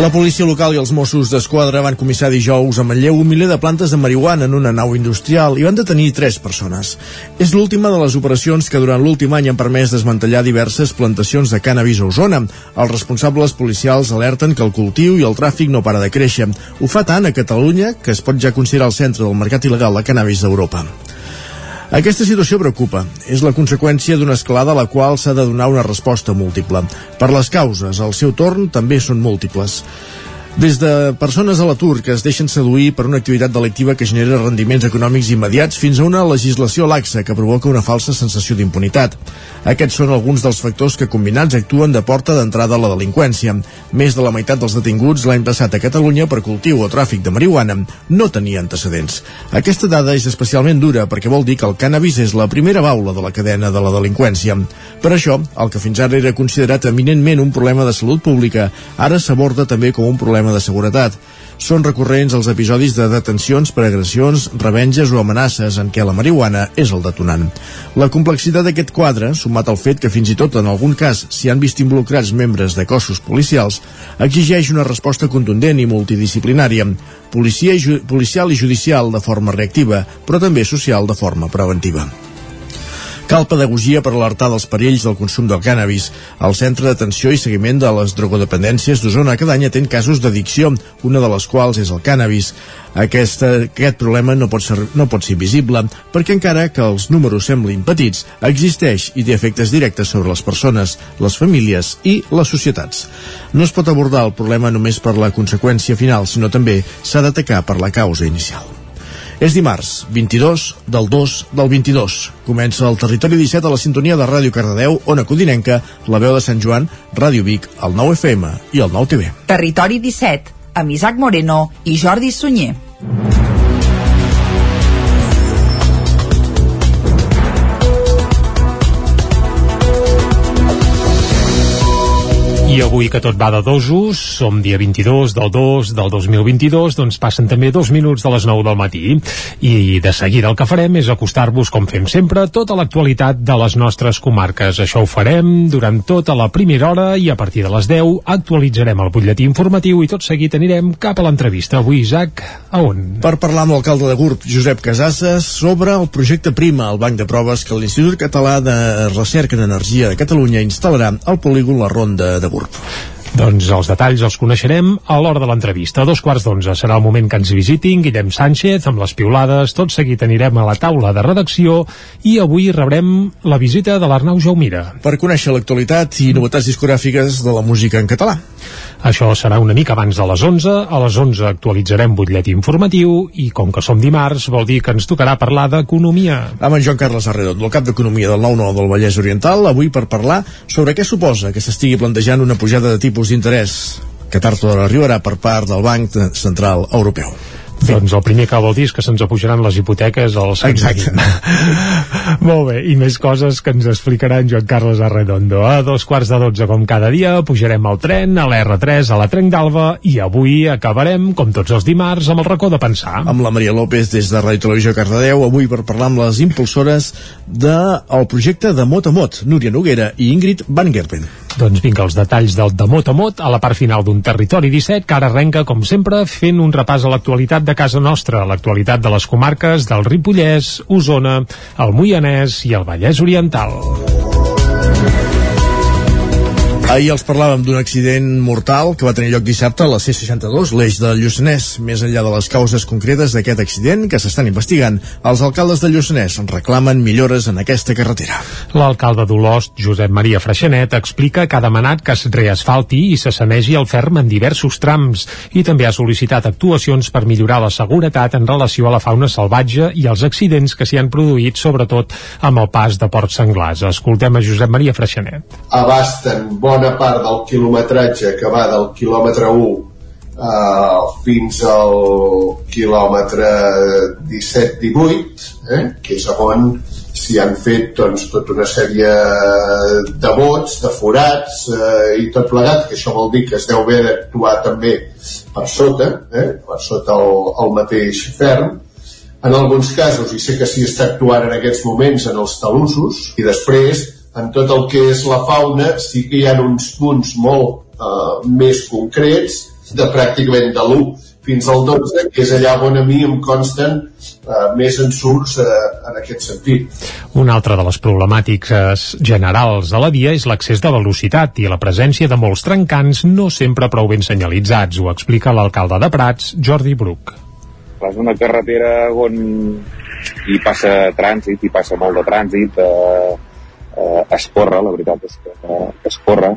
La policia local i els Mossos d'Esquadra van comissar dijous a Manlleu un miler de plantes de marihuana en una nau industrial i van detenir tres persones. És l'última de les operacions que durant l'últim any han permès desmantellar diverses plantacions de cannabis a Osona. Els responsables policials alerten que el cultiu i el tràfic no para de créixer. Ho fa tant a Catalunya que es pot ja considerar el centre del mercat il·legal de cannabis d'Europa. Aquesta situació preocupa. És la conseqüència d'una escalada a la qual s'ha de donar una resposta múltiple. Per les causes, al seu torn, també són múltiples. Des de persones a l'atur que es deixen seduir per una activitat delictiva que genera rendiments econòmics immediats fins a una legislació laxa que provoca una falsa sensació d'impunitat. Aquests són alguns dels factors que combinats actuen de porta d'entrada a la delinqüència. Més de la meitat dels detinguts l'any passat a Catalunya per cultiu o tràfic de marihuana no tenia antecedents. Aquesta dada és especialment dura perquè vol dir que el cannabis és la primera baula de la cadena de la delinqüència. Per això, el que fins ara era considerat eminentment un problema de salut pública, ara s'aborda també com un problema problema de seguretat. Són recurrents els episodis de detencions per agressions, revenges o amenaces en què la marihuana és el detonant. La complexitat d'aquest quadre, sumat al fet que fins i tot en algun cas s'hi han vist involucrats membres de cossos policials, exigeix una resposta contundent i multidisciplinària, policia i policial i judicial de forma reactiva, però també social de forma preventiva. Cal pedagogia per alertar dels perills del consum del cannabis. El Centre d'Atenció i Seguiment de les Drogodependències d'Osona cada any atén casos d'addicció, una de les quals és el cannabis. Aquesta, aquest problema no pot, ser, no pot ser visible, perquè encara que els números semblin petits, existeix i té efectes directes sobre les persones, les famílies i les societats. No es pot abordar el problema només per la conseqüència final, sinó també s'ha d'atacar per la causa inicial. És dimarts, 22 del 2 del 22. Comença el Territori 17 a la sintonia de Ràdio Cardedeu, Ona Codinenca, la veu de Sant Joan, Ràdio Vic, el 9 FM i el 9 TV. Territori 17, amb Isaac Moreno i Jordi Sunyer. I avui que tot va de dosos, som dia 22 del 2 del 2022, doncs passen també dos minuts de les 9 del matí. I de seguida el que farem és acostar-vos, com fem sempre, tota l'actualitat de les nostres comarques. Això ho farem durant tota la primera hora i a partir de les 10 actualitzarem el butlletí informatiu i tot seguit anirem cap a l'entrevista. Avui, Isaac, a on? Per parlar amb l'alcalde de Gurb, Josep Casasses, sobre el projecte Prima, el banc de proves que l'Institut Català de Recerca en Energia de Catalunya instal·larà al polígon La Ronda de Gurb. corpo. Doncs els detalls els coneixerem a l'hora de l'entrevista. A dos quarts d'onze serà el moment que ens visitin Guillem Sánchez amb les piulades. Tot seguit anirem a la taula de redacció i avui rebrem la visita de l'Arnau Jaumira. Per conèixer l'actualitat i novetats discogràfiques de la música en català. Això serà una mica abans de les 11. A les 11 actualitzarem butllet informatiu i com que som dimarts vol dir que ens tocarà parlar d'economia. Amb en Joan Carles Arredon, el cap d'Economia del 9-9 del Vallès Oriental, avui per parlar sobre què suposa que s'estigui plantejant una pujada de tipus d'interès que tard o d'hora arribarà per part del Banc Central Europeu. Sí. Doncs el primer que vol dir és que se'ns apujaran les hipoteques als Exacte. Molt bé, i més coses que ens explicarà en Joan Carles Arredondo. A dos quarts de dotze, com cada dia, pujarem al tren, a l'R3, a la Trenc d'Alba, i avui acabarem, com tots els dimarts, amb el racó de pensar. Amb la Maria López des de Ràdio Televisió Cardedeu, avui per parlar amb les impulsores del de projecte de Mot a Mot, Núria Noguera i Ingrid Van Gerpen. Doncs vinga, els detalls del de mot a mot a la part final d'un Territori 17 que ara arrenca, com sempre, fent un repàs a l'actualitat de casa nostra, l'actualitat de les comarques del Ripollès, Osona, el Moianès i el Vallès Oriental. Ahir els parlàvem d'un accident mortal que va tenir lloc dissabte a la C62, l'eix del Lluçanès. Més enllà de les causes concretes d'aquest accident que s'estan investigant, els alcaldes de Lluçanès reclamen millores en aquesta carretera. L'alcalde d'Olost, Josep Maria Freixenet, explica que ha demanat que es reasfalti i se sanegi el ferm en diversos trams i també ha sol·licitat actuacions per millorar la seguretat en relació a la fauna salvatge i els accidents que s'hi han produït, sobretot amb el pas de Port Senglars. Escoltem a Josep Maria Freixenet. Abasten bona part del quilometratge que va del quilòmetre 1 uh, fins al quilòmetre 17-18 eh, que és on s'hi han fet doncs, tota una sèrie de vots, de forats eh, i tot plegat, que això vol dir que es deu haver d'actuar també per sota, eh, per sota el, el mateix ferm, en alguns casos, i sé que s'hi està actuant en aquests moments en els talussos, i després en tot el que és la fauna sí que hi ha uns punts molt eh, més concrets de pràcticament de l'1 fins al 12, que és allà on a mi em consten eh, més ensurts eh, en aquest sentit. Una altra de les problemàtiques generals de la via és l'accés de velocitat i la presència de molts trencants no sempre prou ben senyalitzats, ho explica l'alcalde de Prats, Jordi Bruc. És una carretera on hi passa trànsit, hi passa molt de trànsit, eh, eh, es corre, la veritat és que eh, es corre,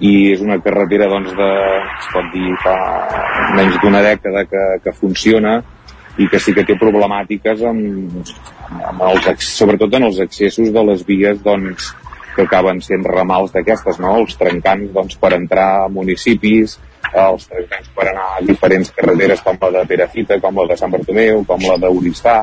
i és una carretera doncs, de, es pot dir fa menys d'una dècada que, que funciona i que sí que té problemàtiques amb, amb els, sobretot en els accessos de les vies doncs, que acaben sent ramals d'aquestes, no? els trencants doncs, per entrar a municipis, els trencants per anar a diferents carreteres com la de Perafita, com la de Sant Bartomeu, com la d'Uristà,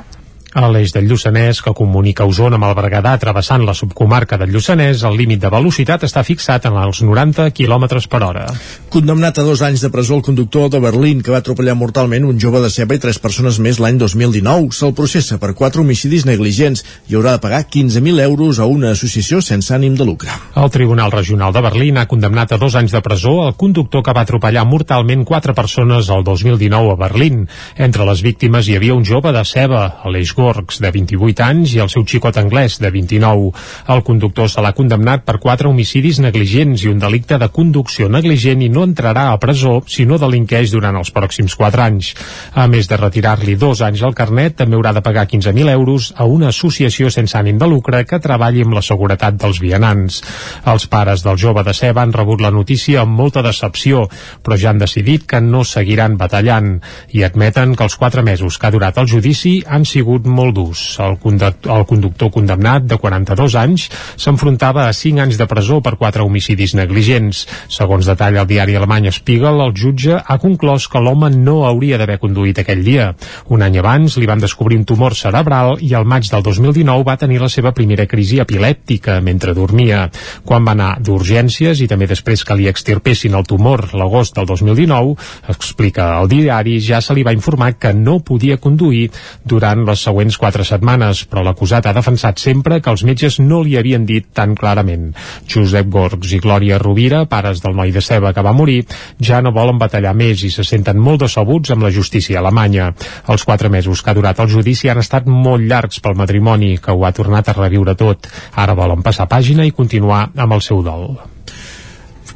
a l'eix del Lluçanès, que comunica Osona amb el Berguedà travessant la subcomarca del Lluçanès, el límit de velocitat està fixat en els 90 km per hora. Condemnat a dos anys de presó el conductor de Berlín que va atropellar mortalment un jove de ceba i tres persones més l'any 2019. Se'l processa per quatre homicidis negligents i haurà de pagar 15.000 euros a una associació sense ànim de lucre. El Tribunal Regional de Berlín ha condemnat a dos anys de presó el conductor que va atropellar mortalment quatre persones el 2019 a Berlín. Entre les víctimes hi havia un jove de ceba, a l'eix Gorgs, de 28 anys, i el seu xicot anglès, de 29. El conductor se l'ha condemnat per quatre homicidis negligents i un delicte de conducció negligent i no entrarà a presó si no delinqueix durant els pròxims 4 anys. A més de retirar-li dos anys al carnet, també haurà de pagar 15.000 euros a una associació sense ànim de lucre que treballi amb la seguretat dels vianants. Els pares del jove de Ceba han rebut la notícia amb molta decepció, però ja han decidit que no seguiran batallant i admeten que els 4 mesos que ha durat el judici han sigut molt durs. El, el conductor condemnat, de 42 anys, s'enfrontava a 5 anys de presó per 4 homicidis negligents. Segons detall el diari alemany Spiegel, el jutge ha conclòs que l'home no hauria d'haver conduït aquell dia. Un any abans li van descobrir un tumor cerebral i al maig del 2019 va tenir la seva primera crisi epilèptica mentre dormia. Quan va anar d'urgències i també després que li extirpessin el tumor l'agost del 2019, explica el diari, ja se li va informar que no podia conduir durant les següents següents quatre setmanes, però l'acusat ha defensat sempre que els metges no li havien dit tan clarament. Josep Gorgs i Glòria Rovira, pares del noi de Ceba que va morir, ja no volen batallar més i se senten molt decebuts amb la justícia alemanya. Els quatre mesos que ha durat el judici han estat molt llargs pel matrimoni, que ho ha tornat a reviure tot. Ara volen passar pàgina i continuar amb el seu dol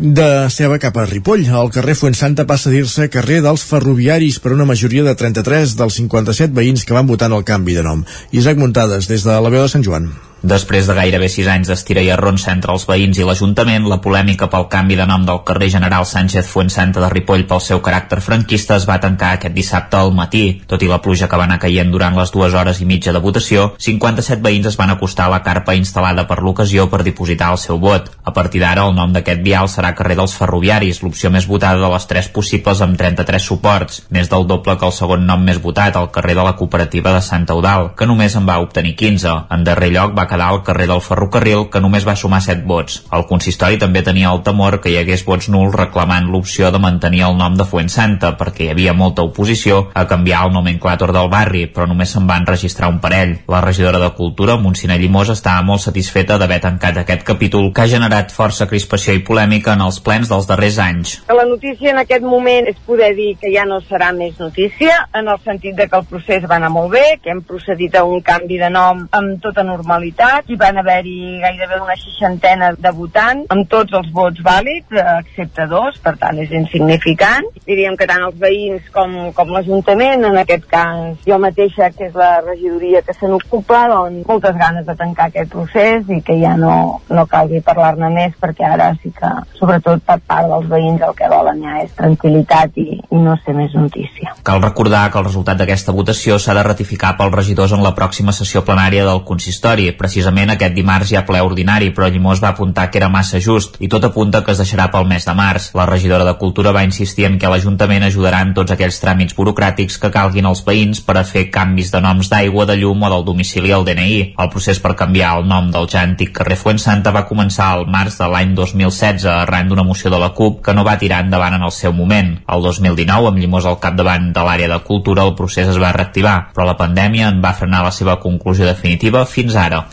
de Ceba cap a Ripoll. El carrer Fuensanta passa a dir-se carrer dels ferroviaris per una majoria de 33 dels 57 veïns que van votar en el canvi de nom. Isaac Muntades, des de la veu de Sant Joan. Després de gairebé sis anys d'estira i arronsa entre els veïns i l'Ajuntament, la polèmica pel canvi de nom del carrer General Sánchez Fuensanta de Ripoll pel seu caràcter franquista es va tancar aquest dissabte al matí. Tot i la pluja que va anar caient durant les dues hores i mitja de votació, 57 veïns es van acostar a la carpa instal·lada per l'ocasió per dipositar el seu vot. A partir d'ara, el nom d'aquest vial serà carrer dels Ferroviaris, l'opció més votada de les tres possibles amb 33 suports, més del doble que el segon nom més votat, el carrer de la cooperativa de Sant Eudal, que només en va obtenir 15. En darrer lloc va quedar al carrer del ferrocarril, que només va sumar 7 vots. El consistori també tenia el temor que hi hagués vots nuls reclamant l'opció de mantenir el nom de Fuensanta, perquè hi havia molta oposició a canviar el nomenclàtor del barri, però només se'n van registrar un parell. La regidora de Cultura, Montsina Llimós, estava molt satisfeta d'haver tancat aquest capítol que ha generat força crispació i polèmica en els plens dels darrers anys. La notícia en aquest moment és poder dir que ja no serà més notícia, en el sentit de que el procés va anar molt bé, que hem procedit a un canvi de nom amb tota normalitat, votat i van haver-hi gairebé una seixantena de votants amb tots els vots vàlids, excepte dos, per tant és insignificant. Diríem que tant els veïns com, com l'Ajuntament, en aquest cas jo mateixa, que és la regidoria que se n'ocupa, doncs moltes ganes de tancar aquest procés i que ja no, no calgui parlar-ne més perquè ara sí que, sobretot per part dels veïns, el que volen ja és tranquil·litat i, i no ser més notícia. Cal recordar que el resultat d'aquesta votació s'ha de ratificar pels regidors en la pròxima sessió plenària del consistori, Precisament aquest dimarts hi ha ple ordinari, però Llimós va apuntar que era massa just i tot apunta que es deixarà pel mes de març. La regidora de Cultura va insistir en que l'Ajuntament ajudarà en tots aquells tràmits burocràtics que calguin als veïns per a fer canvis de noms d'aigua, de llum o del domicili al DNI. El procés per canviar el nom del ja antic carrer Fuensanta va començar al març de l'any 2016 arran d'una moció de la CUP que no va tirar endavant en el seu moment. El 2019, amb Llimós al capdavant de l'àrea de cultura, el procés es va reactivar, però la pandèmia en va frenar la seva conclusió definitiva fins ara.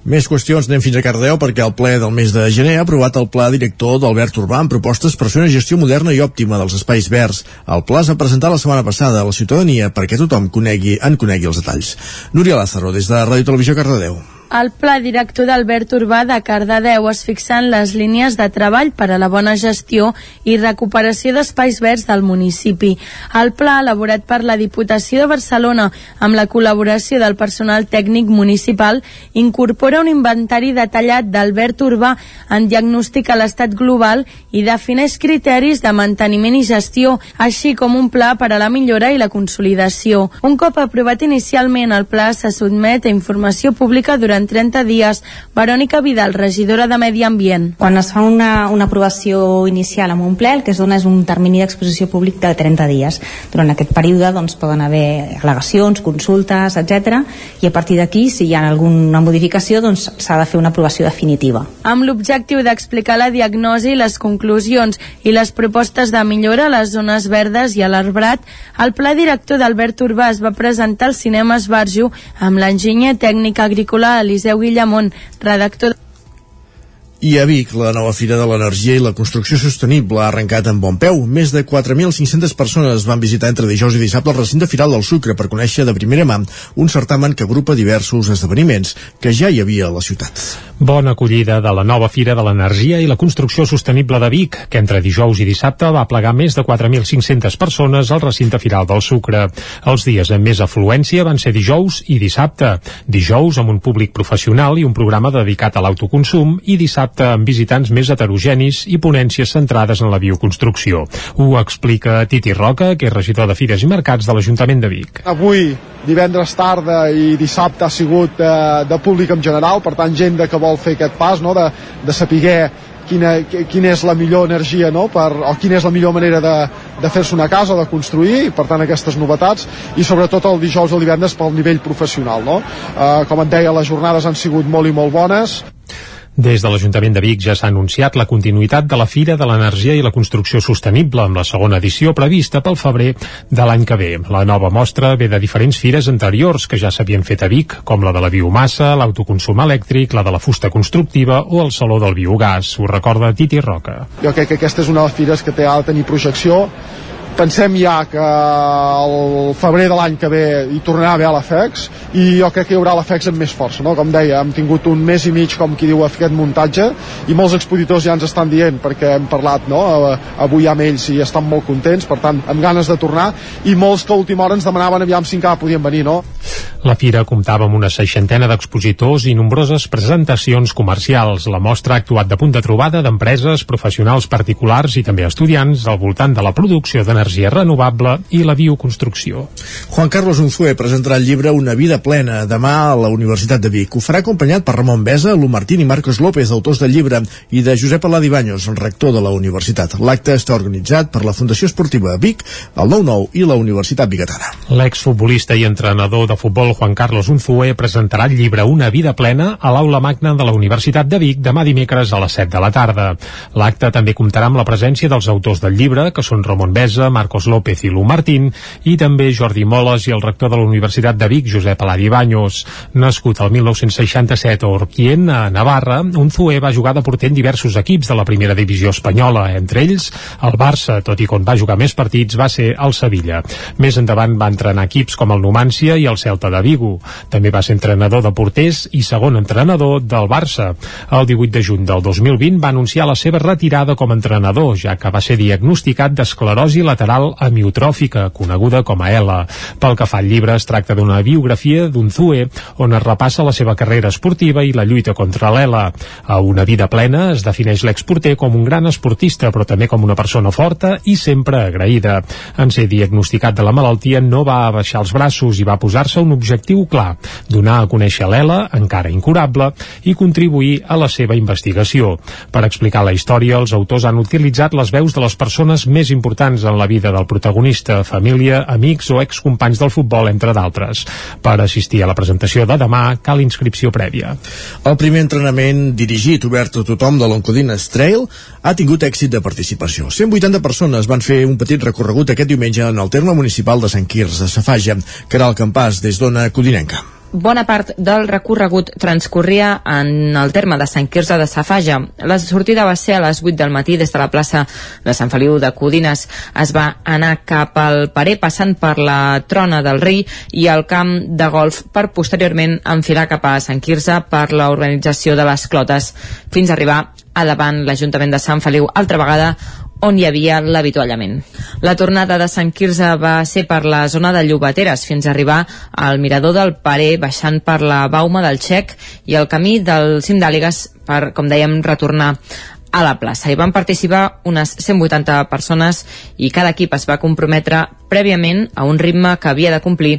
Més qüestions, anem fins a Cardeu perquè el ple del mes de gener ha aprovat el pla director d'Albert Urbà amb propostes per fer una gestió moderna i òptima dels espais verds. El pla es va presentar la setmana passada a la ciutadania perquè tothom conegui, en conegui els detalls. Núria Lázaro, des de Ràdio Televisió Cardedeu. El pla director d'Albert Urbà de Cardedeu es fixen les línies de treball per a la bona gestió i recuperació d'espais verds del municipi. El pla, elaborat per la Diputació de Barcelona amb la col·laboració del personal tècnic municipal, incorpora un inventari detallat d'Albert Urbà en diagnòstic a l'estat global i defineix criteris de manteniment i gestió, així com un pla per a la millora i la consolidació. Un cop aprovat inicialment, el pla se sotmet a informació pública durant durant 30 dies. Verònica Vidal, regidora de Medi Ambient. Quan es fa una, una aprovació inicial amb un ple, el que es dona és un termini d'exposició públic de 30 dies. Durant aquest període doncs, poden haver al·legacions, consultes, etc. i a partir d'aquí, si hi ha alguna modificació, doncs s'ha de fer una aprovació definitiva. Amb l'objectiu d'explicar la diagnosi, les conclusions i les propostes de millora a les zones verdes i a l'arbrat, el pla director d'Albert Urbà es va presentar al cinema Esbarjo amb l'enginyer tècnic agrícola Eliseu Guillamont, redactor i a Vic, la nova Fira de l'Energia i la Construcció Sostenible ha arrencat amb bon peu. Més de 4.500 persones van visitar entre dijous i dissabte el recinte Firal del Sucre per conèixer de primera mà un certamen que agrupa diversos esdeveniments que ja hi havia a la ciutat. Bona acollida de la nova Fira de l'Energia i la Construcció Sostenible de Vic, que entre dijous i dissabte va plegar més de 4.500 persones al recinte Firal del Sucre. Els dies amb més afluència van ser dijous i dissabte. Dijous amb un públic professional i un programa dedicat a l'autoconsum i dissabte dissabte amb visitants més heterogenis i ponències centrades en la bioconstrucció. Ho explica Titi Roca, que és regidor de Fires i Mercats de l'Ajuntament de Vic. Avui, divendres tarda i dissabte ha sigut de, eh, de públic en general, per tant gent que vol fer aquest pas, no? de, de saber quina, quina és la millor energia no? per, o quina és la millor manera de, de fer-se una casa de construir, i per tant aquestes novetats, i sobretot el dijous o el divendres pel nivell professional. No? Uh, com et deia, les jornades han sigut molt i molt bones. Des de l'Ajuntament de Vic ja s'ha anunciat la continuïtat de la Fira de l'Energia i la Construcció Sostenible amb la segona edició prevista pel febrer de l'any que ve. La nova mostra ve de diferents fires anteriors que ja s'havien fet a Vic, com la de la biomassa, l'autoconsum elèctric, la de la fusta constructiva o el Saló del Biogàs. Ho recorda Titi Roca. Jo crec que aquesta és una de les fires que té a tenir projecció pensem ja que el febrer de l'any que ve hi tornarà a haver l'AFEX i jo crec que hi haurà l'AFEX amb més força, no? com deia, hem tingut un mes i mig com qui diu aquest muntatge i molts expositors ja ens estan dient perquè hem parlat no? avui amb ells i estan molt contents, per tant amb ganes de tornar i molts que a última hora ens demanaven aviam si encara podien venir, no? La fira comptava amb una seixantena d'expositors i nombroses presentacions comercials. La mostra ha actuat de punt de trobada d'empreses, professionals particulars i també estudiants al voltant de la producció d'energia l'energia renovable i la bioconstrucció. Juan Carlos Unzué presentarà el llibre Una vida plena demà a la Universitat de Vic. Ho farà acompanyat per Ramon Besa, Lu Martín i Marcos López, autors del llibre, i de Josep Aladi Baños, rector de la universitat. L'acte està organitzat per la Fundació Esportiva Vic, el 9-9 i la Universitat Bigatana. L'exfutbolista i entrenador de futbol Juan Carlos Unzué presentarà el llibre Una vida plena a l'aula magna de la Universitat de Vic demà dimecres a les 7 de la tarda. L'acte també comptarà amb la presència dels autors del llibre, que són Ramon Besa, Marcos López i Lu Martín, i també Jordi Moles i el rector de la Universitat de Vic, Josep Aladi Baños. Nascut el 1967 a Orquien, a Navarra, Unzué va jugar de porter en diversos equips de la primera divisió espanyola, entre ells el Barça, tot i quan va jugar més partits va ser el Sevilla. Més endavant va entrenar equips com el Numància i el Celta de Vigo. També va ser entrenador de porters i segon entrenador del Barça. El 18 de juny del 2020 va anunciar la seva retirada com a entrenador, ja que va ser diagnosticat d'esclerosi lateral lateral amiotròfica, coneguda com a ELA. Pel que fa al llibre, es tracta d'una biografia d'un Zue, on es repassa la seva carrera esportiva i la lluita contra l'ELA. A una vida plena es defineix l'exporter com un gran esportista, però també com una persona forta i sempre agraïda. En ser diagnosticat de la malaltia no va abaixar els braços i va posar-se un objectiu clar, donar a conèixer l'ELA, encara incurable, i contribuir a la seva investigació. Per explicar la història, els autors han utilitzat les veus de les persones més importants en la vida del protagonista, família, amics o excompanys del futbol, entre d'altres. Per assistir a la presentació de demà cal inscripció prèvia. El primer entrenament dirigit, obert a tothom de l'Oncodines Trail ha tingut èxit de participació. 180 persones van fer un petit recorregut aquest diumenge en el terme municipal de Sant Quirze de Safaja, que era el campàs des d'Ona Codinenca bona part del recorregut transcorria en el terme de Sant Quirze de Safaja. La sortida va ser a les 8 del matí des de la plaça de Sant Feliu de Codines. Es va anar cap al Parer passant per la Trona del Ri i el camp de golf per posteriorment enfilar cap a Sant Quirze per l'organització de les clotes fins a arribar a davant l'Ajuntament de Sant Feliu altra vegada on hi havia l'avituallament. La tornada de Sant Quirze va ser per la zona de Llobateres fins a arribar al mirador del Parer baixant per la Bauma del Xec i el camí del Cim d'Àligues per, com dèiem, retornar a la plaça. Hi van participar unes 180 persones i cada equip es va comprometre prèviament a un ritme que havia de complir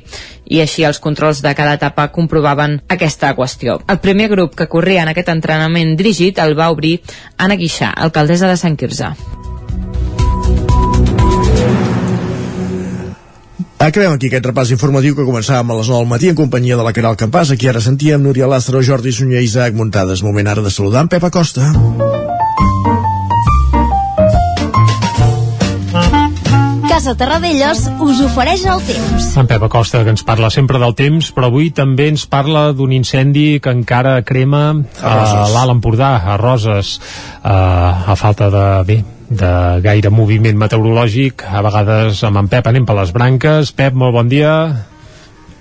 i així els controls de cada etapa comprovaven aquesta qüestió. El primer grup que corria en aquest entrenament dirigit el va obrir Anna Guixà, alcaldessa de Sant Quirze. Acabem aquí aquest repàs informatiu que començàvem a les 9 del matí en companyia de la Caral Campàs. Aquí ara sentíem Núria Lázaro, Jordi Sunyer i Isaac Muntades. Moment ara de saludar en Pep Acosta. Casa Terradellos us ofereix el temps. En Pep Acosta, que ens parla sempre del temps, però avui també ens parla d'un incendi que encara crema a, a l'Alt Empordà, a Roses, a, a falta de... bé, de gaire moviment meteorològic. A vegades amb en Pep anem per les branques. Pep, molt bon dia.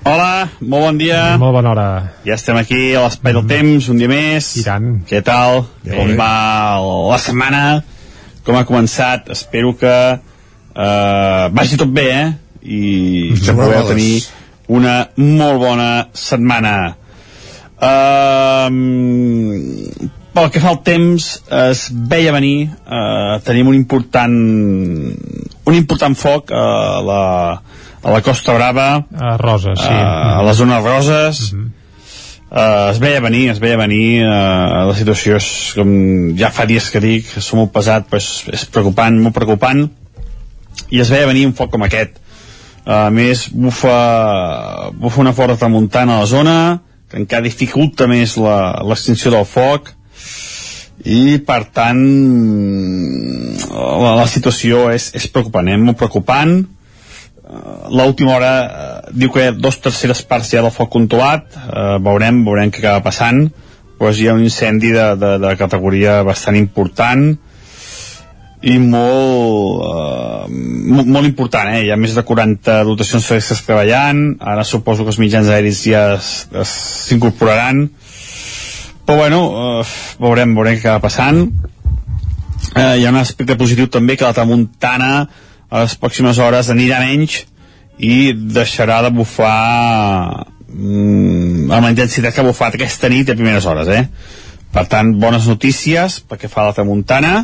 Hola, molt bon dia. Molt bona hora. Ja estem aquí a l'espai del temps, un dia més. I tant. Què tal? Bé. Com va la setmana? Com ha començat? Espero que eh, vagi tot bé, eh? I que podeu tenir una molt bona setmana. Uh, pel que fa al temps es veia venir eh, tenim un important un important foc a la, a la Costa Brava. A Roses, sí. a, a la zona de Roses. Uh -huh. Uh, es veia venir, es veia venir uh, la situació és com ja fa dies que dic, és molt pesat però és, és preocupant, molt preocupant. I es veia venir un foc com aquest. Uh, a més bufa bufa una forta muntana a la zona que encara dificulta més l'extinció del foc i per tant la, la situació és, és preocupant, eh? molt preocupant. Eh, l'última hora eh, diu que hi ha dos terceres parts ja del foc controlat. Eh, veurem, veurem què acaba passant. Però hi ha un incendi de, de, de categoria bastant important i molt, eh, molt, molt important, eh? hi ha més de 40 dotacions fresques treballant, ara suposo que els mitjans aèris ja s'incorporaran però bueno, uh, veurem, veurem què acaba passant. Uh, hi ha un aspecte positiu també que la tramuntana a les pròximes hores anirà menys i deixarà de bufar mm, amb la intensitat que ha bufat aquesta nit a primeres hores eh? per tant, bones notícies perquè fa la tramuntana.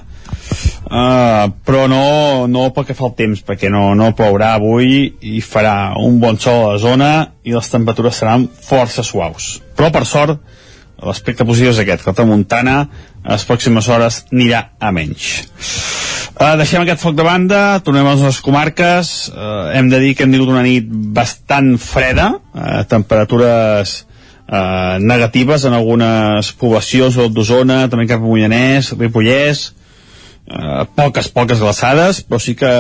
Uh, però no, no pel que fa el temps perquè no, no plourà avui i farà un bon sol a la zona i les temperatures seran força suaus. Però per sort l'aspecte positiu és aquest, que la tramuntana a les pròximes hores anirà a menys. Uh, deixem aquest foc de banda, tornem a les nostres comarques, uh, hem de dir que hem tingut una nit bastant freda, uh, temperatures uh, negatives en algunes poblacions, d'Osona, també cap a Mollanès, Ripollès, uh, poques, poques glaçades, però sí que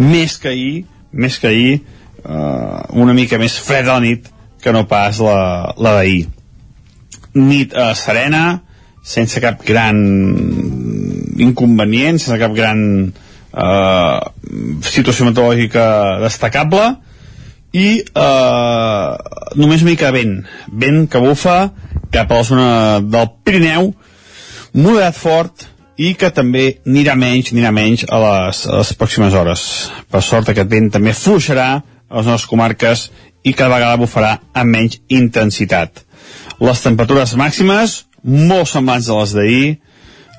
més que ahir, més que ahir, uh, una mica més freda la nit que no pas la, la d'ahir nit eh, serena, sense cap gran inconvenient, sense cap gran eh, situació meteorològica destacable, i eh, només una mica vent, vent que bufa cap a la zona del Pirineu, moderat fort i que també anirà menys, anirà menys a les, a les pròximes hores. Per sort aquest vent també fluixarà a les nostres comarques i cada vegada bufarà amb menys intensitat. Les temperatures màximes, molt semblants a les d'ahir,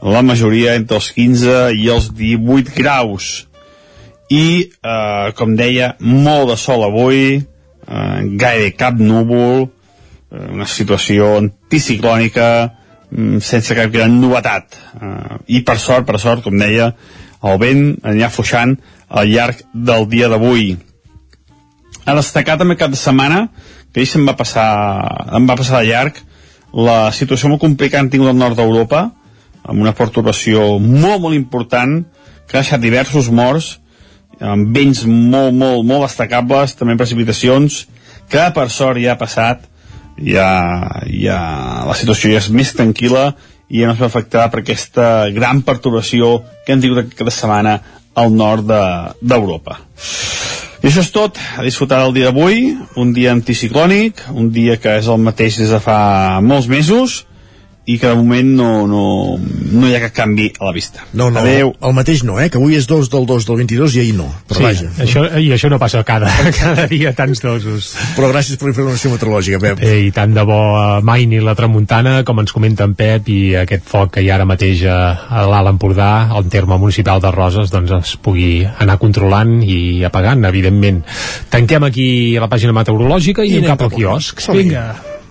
la majoria entre els 15 i els 18 graus. I, eh, com deia, molt de sol avui, eh, gaire cap núvol, eh, una situació anticiclònica, mm, sense cap gran novetat. Eh, I per sort, per sort, com deia, el vent anirà fluixant al llarg del dia d'avui. A destacar també cap de setmana, que ahir se'm va passar, em va passar de llarg, la situació molt complicada han tingut al nord d'Europa, amb una perturbació molt, molt important, que ha deixat diversos morts, amb vents molt, molt, molt destacables, també precipitacions, que per sort ja ha passat, ja, ja la situació ja és més tranquil·la i ja no es va afectar per aquesta gran perturbació que hem tingut aquesta setmana al nord d'Europa. De, I això és tot, a disfrutar del dia d'avui, un dia anticiclònic, un dia que és el mateix des de fa molts mesos, i que de moment no, no, no hi ha cap canvi a la vista. No, no, Adeu. el mateix no, eh? Que avui és 2 del 2 del 22 i ahir no. Però sí, vaja. Això, I això no passa cada, cada dia tants dosos. Però gràcies per la informació meteorològica, Pep. Eh, I tant de bo mai ni la tramuntana, com ens comenta en Pep, i aquest foc que hi ha ara mateix a, a l'Alt Empordà, al terme municipal de Roses, doncs es pugui anar controlant i apagant, evidentment. Tanquem aquí la pàgina meteorològica i, I anem cap al quiosc. Som-hi. Vinga.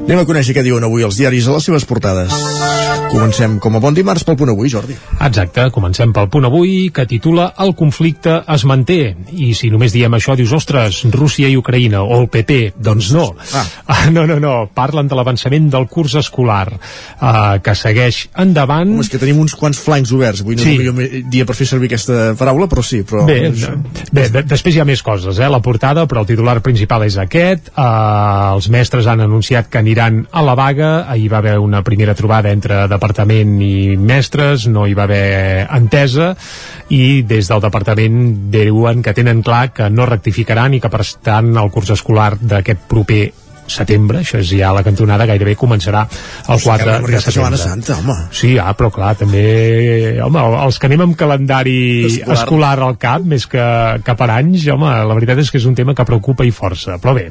Anem a conèixer què diuen avui els diaris a les seves portades. Comencem com a bon dimarts pel punt avui, Jordi. Exacte, comencem pel punt avui que titula El conflicte es manté i si només diem això dius, ostres, Rússia i Ucraïna o el PP, doncs no Ah. ah no, no, no, parlen de l'avançament del curs escolar uh, que segueix endavant Home, és que tenim uns quants flancs oberts. Avui no Sí. és el millor dia per fer servir aquesta paraula, però sí. Però Bé, això- bé de, després hi ha més coses, eh? La portada, però el titular principal és aquest. Uh, els mestres han anunciat que aniran a la vaga. Ahir va haver una primera trobada entre departament i mestres, no hi va haver entesa, i des del departament diuen que tenen clar que no rectificaran i que per tant el curs escolar d'aquest proper setembre, això és ja la cantonada, gairebé començarà el 4 que hem de a Setmana setembre. Santa, home. Sí, ah, però clar, també... Home, els que anem amb calendari Escolar. escolar, al cap, més que, que per anys, home, la veritat és que és un tema que preocupa i força. Però bé,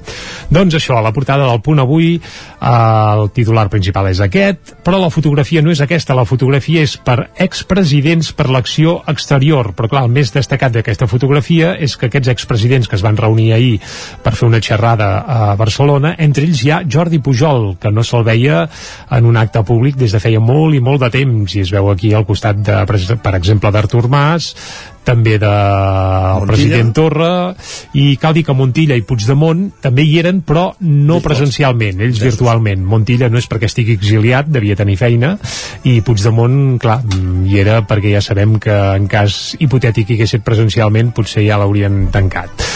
doncs això, la portada del punt avui, eh, el titular principal és aquest, però la fotografia no és aquesta, la fotografia és per expresidents per l'acció exterior. Però clar, el més destacat d'aquesta fotografia és que aquests expresidents que es van reunir ahir per fer una xerrada a Barcelona, entre ells hi ha Jordi Pujol, que no se'l veia en un acte públic des de feia molt i molt de temps, i es veu aquí al costat, de, per exemple, d'Artur Mas, també del Montilla. president Torra i cal dir que Montilla i Puigdemont també hi eren però no presencialment ells virtualment, Montilla no és perquè estigui exiliat, devia tenir feina i Puigdemont, clar, hi era perquè ja sabem que en cas hipotètic hi hagués presencialment potser ja l'haurien tancat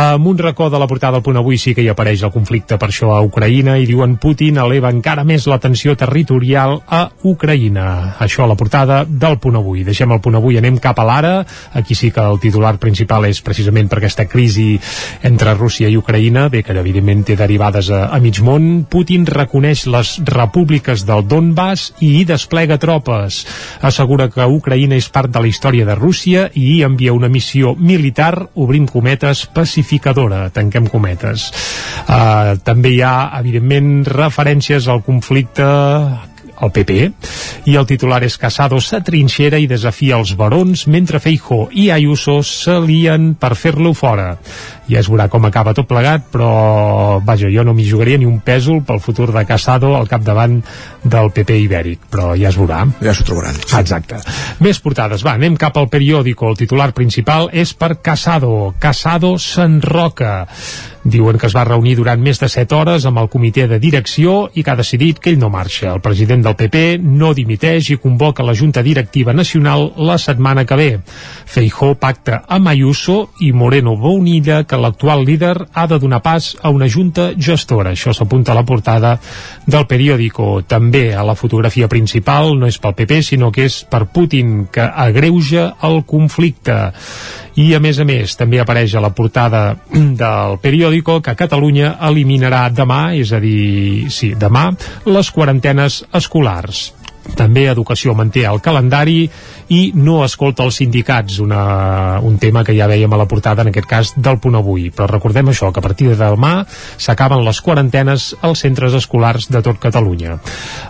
amb un racó de la portada del punt avui sí que hi apareix el conflicte per això a Ucraïna i diuen Putin eleva encara més la tensió territorial a Ucraïna. Això a la portada del punt avui. Deixem el punt avui, anem cap a l'ara. Aquí sí que el titular principal és precisament per aquesta crisi entre Rússia i Ucraïna, bé que evidentment té derivades a, a mig món, Putin reconeix les repúbliques del Donbass i hi desplega tropes. Assegura que Ucraïna és part de la història de Rússia i hi envia una missió militar, obrim cometes, pacificadora, tanquem cometes. Uh, també hi ha, evidentment, referències al conflicte el PP, i el titular és Casado s'atrinxera i desafia els barons mentre Feijó i Ayuso s'alien per fer-lo fora. Ja es veurà com acaba tot plegat, però vaja, jo no m'hi jugaria ni un pèsol pel futur de Casado al capdavant del PP ibèric, però ja es veurà. Ja s'ho trobaran. Exacte. Més portades, va, anem cap al periòdico. El titular principal és per Casado. Casado s'enroca. Diuen que es va reunir durant més de 7 hores amb el comitè de direcció i que ha decidit que ell no marxa. El president del PP no dimiteix i convoca la Junta Directiva Nacional la setmana que ve. Feijó pacta amb Ayuso i Moreno Bonilla que l'actual líder ha de donar pas a una junta gestora. Això s'apunta a la portada del periòdico. També a la fotografia principal no és pel PP, sinó que és per Putin, que agreuja el conflicte. I, a més a més, també apareix a la portada del periòdico Periódico que Catalunya eliminarà demà, és a dir, sí, demà, les quarantenes escolars també Educació manté el calendari i no escolta els sindicats, una, un tema que ja veiem a la portada, en aquest cas, del punt avui. Però recordem això, que a partir de demà s'acaben les quarantenes als centres escolars de tot Catalunya.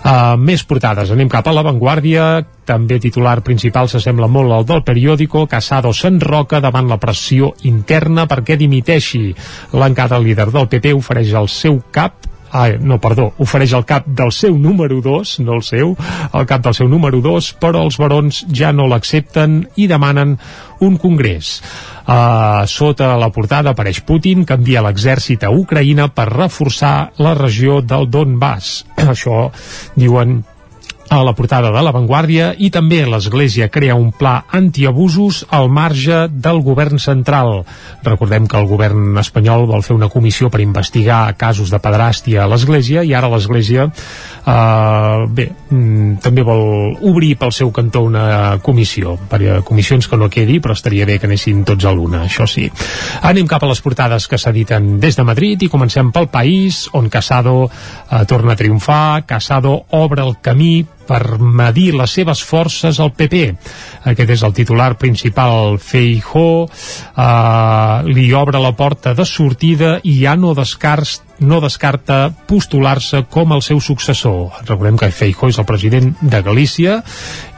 Uh, més portades, anem cap a l'avantguàrdia, també titular principal s'assembla molt al del periòdico, Casado s'enroca davant la pressió interna perquè dimiteixi. L'encara líder del PP ofereix el seu cap ah, no, perdó, ofereix el cap del seu número 2, no el seu, el cap del seu número 2, però els barons ja no l'accepten i demanen un congrés. Uh, sota la portada apareix Putin, que envia l'exèrcit a Ucraïna per reforçar la regió del Donbass. Això diuen a la portada de l'avantguàrdia i també l'Església crea un pla antiabusos al marge del govern central. Recordem que el govern espanyol vol fer una comissió per investigar casos de pedràstia a l'Església i ara l'Església eh, bé, mm, també vol obrir pel seu cantó una comissió per a comissions que no quedi però estaria bé que anessin tots a l'una, això sí. Anem cap a les portades que s'editen des de Madrid i comencem pel país on Casado eh, torna a triomfar, Casado obre el camí per medir les seves forces al PP. Aquest és el titular principal. Feijó eh, li obre la porta de sortida i ja no descarts no descarta postular-se com el seu successor. Recordem que Feijó és el president de Galícia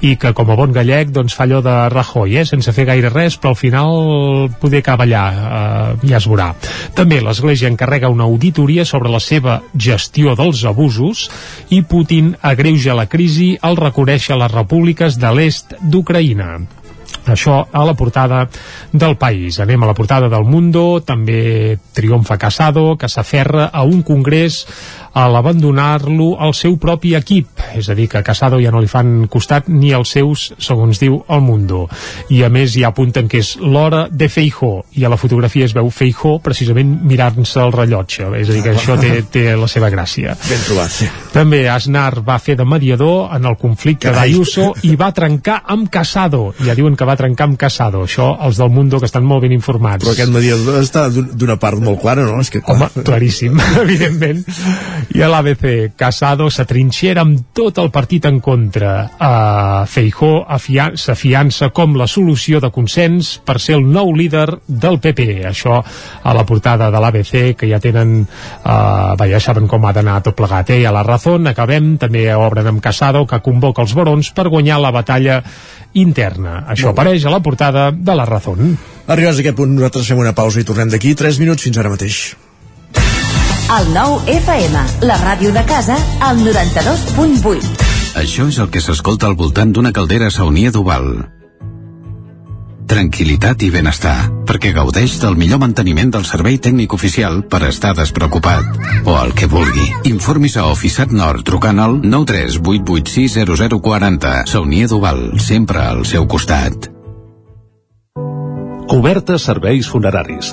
i que com a bon gallec doncs fa allò de Rajoy, eh? sense fer gaire res, però al final poder allà, eh, ja es veurà. També l'Església encarrega una auditoria sobre la seva gestió dels abusos i Putin agreuja la crisi al reconèixer les repúbliques de l'est d'Ucraïna. Això a la portada del país. Anem a la portada del Mundo, també triomfa Casado, que s'aferra a un congrés a l'abandonar-lo al seu propi equip. És a dir, que a Casado ja no li fan costat ni els seus, segons diu el Mundo. I a més ja apunten que és l'hora de Feijó, i a la fotografia es veu Feijó precisament mirant-se el rellotge. És a dir, que això té, té la seva gràcia. Ben trobat, sí. També Aznar va fer de mediador en el conflicte d'Ayuso i va trencar amb Casado. Ja diuen que va trencar amb Casado. Això, els del Mundo, que estan molt ben informats. Però aquest mediador està d'una part molt clara, no? És que, Home, claríssim, evidentment. I a l'ABC, Casado s'atrinxera amb tot el partit en contra. Uh, Feijó s'afiança com la solució de consens per ser el nou líder del PP. Això a la portada de l'ABC, que ja tenen... Uh, va, ja saben com ha d'anar tot plegat, eh? A la Razón acabem, també obren amb Casado, que convoca els barons per guanyar la batalla interna. Això apareix a la portada de la Razón. Arribats a aquest punt, nosaltres fem una pausa i tornem d'aquí 3 minuts fins ara mateix. El nou FM, la ràdio de casa, al 92.8. Això és el que s'escolta al voltant d'una caldera saunia d'Oval. Tranquilitat i benestar, perquè gaudeix del millor manteniment del servei tècnic oficial per estar despreocupat. O el que vulgui. Informis a Oficiat Nord trucant al 938860040. Saunia d'Oval, sempre al seu costat. Cobertes serveis funeraris.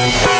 Thank you.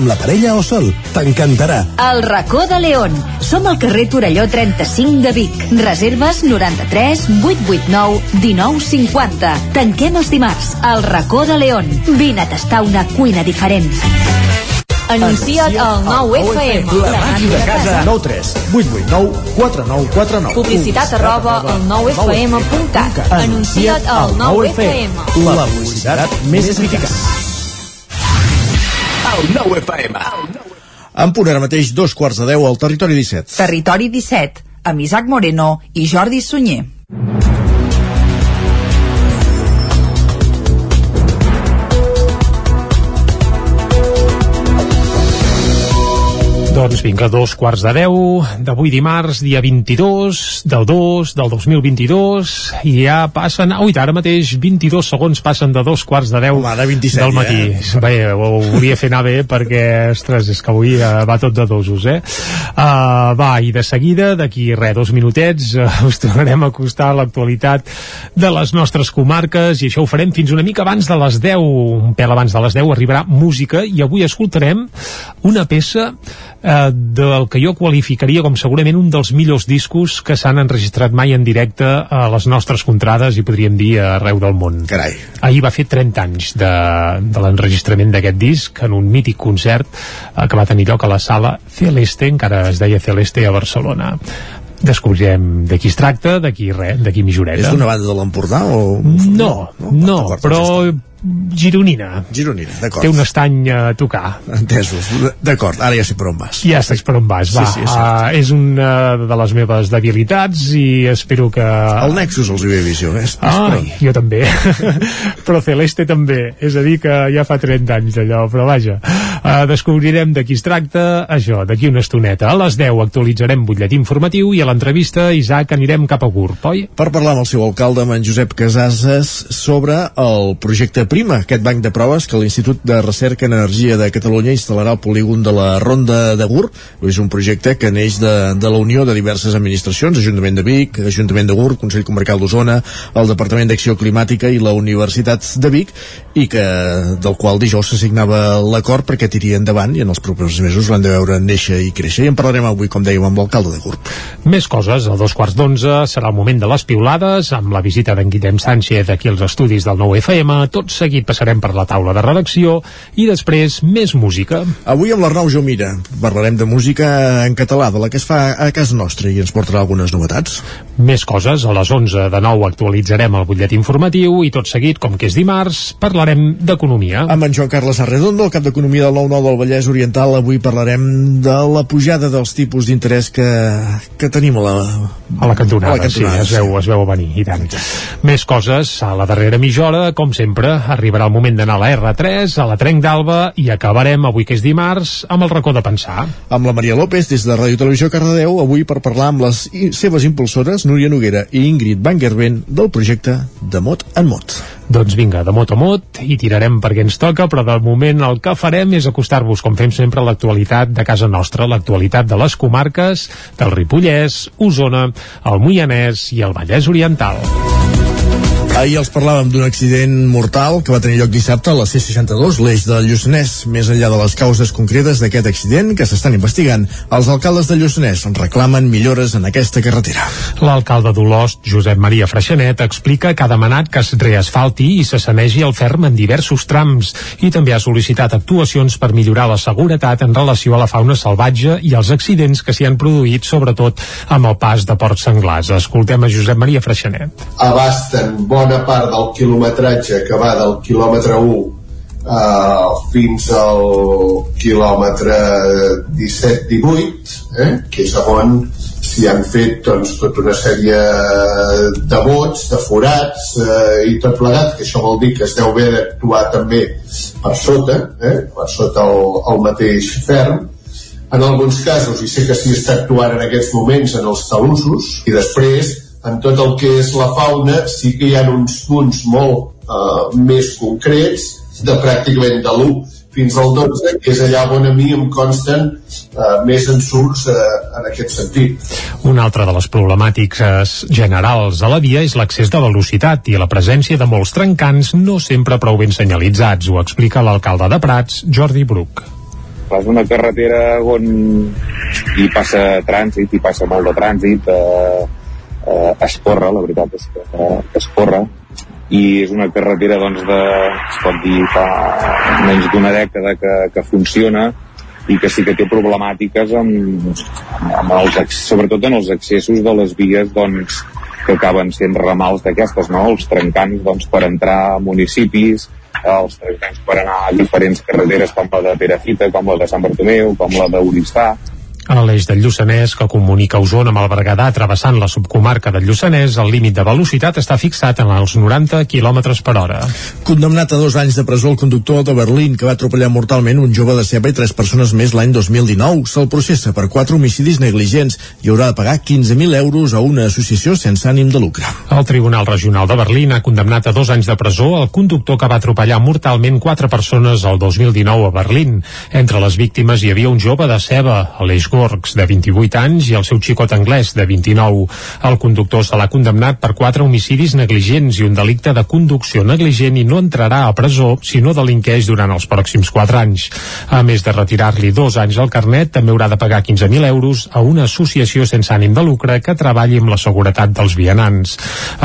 amb la parella o sol. T'encantarà. El racó de León. Som al carrer Torelló 35 de Vic. Reserves 93 889 1950. Tanquem els dimarts. El racó de León. Vine a tastar una cuina diferent. Anuncia't al 9FM. La màquina de casa. 9 3 8 8 9 4 9 4 9 Publicitat arroba al 9FM.cat. Anuncia't al 9FM. La publicitat més eficaç. El 9FM. En punt ara mateix, dos quarts de deu al territori 17. Territori 17, amb Isaac Moreno i Jordi Sunyer. Doncs vinga, dos quarts de deu d'avui dimarts, dia 22 del 2 del 2022 i ja passen, ui, ara mateix 22 segons passen de dos quarts de deu Home, ara 27 del matí. ja, Bé, ho volia fer anar bé perquè, ostres, és que avui uh, va tot de dosos, eh? Uh, va, i de seguida, d'aquí res, dos minutets, uh, us tornarem a acostar a l'actualitat de les nostres comarques i això ho farem fins una mica abans de les 10, un pèl abans de les 10 arribarà música i avui escoltarem una peça eh, del que jo qualificaria com segurament un dels millors discos que s'han enregistrat mai en directe a les nostres contrades i podríem dir arreu del món. Carai. Ahir va fer 30 anys de, de l'enregistrament d'aquest disc en un mític concert eh, que va tenir lloc a la sala Celeste, encara es deia Celeste a Barcelona descobrirem de qui es tracta, d'aquí res, d'aquí mitjoreta. És d'una banda de l'Empordà o... No, no, no però gironina. Gironina, d'acord. Té un estany a tocar. Entesos. D'acord, ara ja sé per on vas. Ja saps per on vas, va. Sí, sí, és uh, és una de les meves debilitats i espero que... El Nexus els hi vist jo, eh? Ai, jo també. però Celeste també. És a dir, que ja fa 30 anys d'allò, però vaja. Uh, descobrirem de qui es tracta, això, d'aquí una estoneta. A les 10 actualitzarem butlletí informatiu i a l'entrevista, Isaac, anirem cap a Gurb, oi? Per parlar amb el seu alcalde, amb en Josep Casases, sobre el projecte Prima, aquest banc de proves que l'Institut de Recerca en Energia de Catalunya instal·larà al polígon de la Ronda de Gurb. És un projecte que neix de, de la unió de diverses administracions, Ajuntament de Vic, Ajuntament de Gurb, Consell Comarcal d'Osona, el Departament d'Acció Climàtica i la Universitat de Vic, i que del qual dijous s'assignava l'acord perquè tiri endavant i en els propers mesos l'han de veure néixer i créixer. I en parlarem avui, com dèiem, amb l'alcalde de Gurb. Més coses, a dos quarts d'onze serà el moment de les piulades, amb la visita d'en Guillem Sánchez aquí als estudis del nou FM. Tot seguit passarem per la taula de redacció i després més música. Avui amb l'Arnau Jomira parlarem de música en català, de la que es fa a casa nostra i ens portarà algunes novetats. Més coses, a les 11 de nou actualitzarem el butllet informatiu i tot seguit, com que és dimarts, parlarem d'economia. Amb en Joan Carles Arredondo, el cap d'Economia del 9-9 del Vallès Oriental, avui parlarem de la pujada dels tipus d'interès que, que tenim a la, a la cantonada, a la cantonada sí, es veu, es veu venir, i tant. Més coses, a la darrera mitja hora, com sempre, arribarà el moment d'anar a la R3, a la Trenc d'Alba, i acabarem, avui que és dimarts, amb el racó de pensar. Amb la Maria López, des de Ràdio Televisió Cardedeu, avui per parlar amb les seves impulsores, Núria Noguera i Ingrid Van Gerben, del projecte de Mot en Mot. Doncs vinga, de mot a mot, i tirarem perquè ens toca, però de moment el que farem és acostar-vos, com fem sempre, a l'actualitat de casa nostra, l'actualitat de les comarques del Ripollès, Osona, el Moianès i el Vallès Oriental. Ahir els parlàvem d'un accident mortal que va tenir lloc dissabte a la C-62, l'eix del Lluçanès. Més enllà de les causes concretes d'aquest accident que s'estan investigant, els alcaldes de Lluçanès reclamen millores en aquesta carretera. L'alcalde d'Olost, Josep Maria Freixenet, explica que ha demanat que es reasfalti i se sanegi el ferm en diversos trams i també ha sol·licitat actuacions per millorar la seguretat en relació a la fauna salvatge i als accidents que s'hi han produït, sobretot amb el pas de porcs senglars. Escoltem a Josep Maria Freixenet. abasten bona part del quilometratge que va del quilòmetre 1 uh, fins al quilòmetre 17-18 eh, que és on s'hi han fet doncs, tota una sèrie de vots, de forats eh, i tot plegat, que això vol dir que es deu haver d'actuar també per sota, eh, per sota el, el mateix ferm, en alguns casos, i sé que s'hi està actuant en aquests moments en els talussos, i després en tot el que és la fauna sí que hi ha uns punts molt eh, més concrets de pràcticament de l'1 fins al 12, que és allà on a mi em consten eh, més ensurts eh, en aquest sentit. Una altra de les problemàtiques generals a la via és l'accés de velocitat i la presència de molts trencants no sempre prou ben senyalitzats, ho explica l'alcalde de Prats, Jordi Bruc. És una carretera on hi passa trànsit, hi passa molt de trànsit, eh, eh, es corre, la veritat és que eh, es corre, i és una carretera doncs, de, es pot dir fa menys d'una dècada que, que funciona i que sí que té problemàtiques amb, amb els, sobretot en els accessos de les vies doncs, que acaben sent ramals d'aquestes, no? els trencants doncs, per entrar a municipis, els trencants per anar a diferents carreteres com la de Perafita, com la de Sant Bartomeu, com la d'Uristà, a l'eix del Lluçanès, que comunica Osona amb el Berguedà travessant la subcomarca del Lluçanès, el límit de velocitat està fixat en els 90 km per hora. Condemnat a dos anys de presó el conductor de Berlín que va atropellar mortalment un jove de ceba i tres persones més l'any 2019. Se'l processa per quatre homicidis negligents i haurà de pagar 15.000 euros a una associació sense ànim de lucre. El Tribunal Regional de Berlín ha condemnat a dos anys de presó el conductor que va atropellar mortalment quatre persones el 2019 a Berlín. Entre les víctimes hi havia un jove de ceba, Aleix Gorgs, de 28 anys, i el seu xicot anglès, de 29. El conductor se l'ha condemnat per quatre homicidis negligents i un delicte de conducció negligent i no entrarà a presó si no delinqueix durant els pròxims 4 anys. A més de retirar-li dos anys al carnet, també haurà de pagar 15.000 euros a una associació sense ànim de lucre que treballi amb la seguretat dels vianants.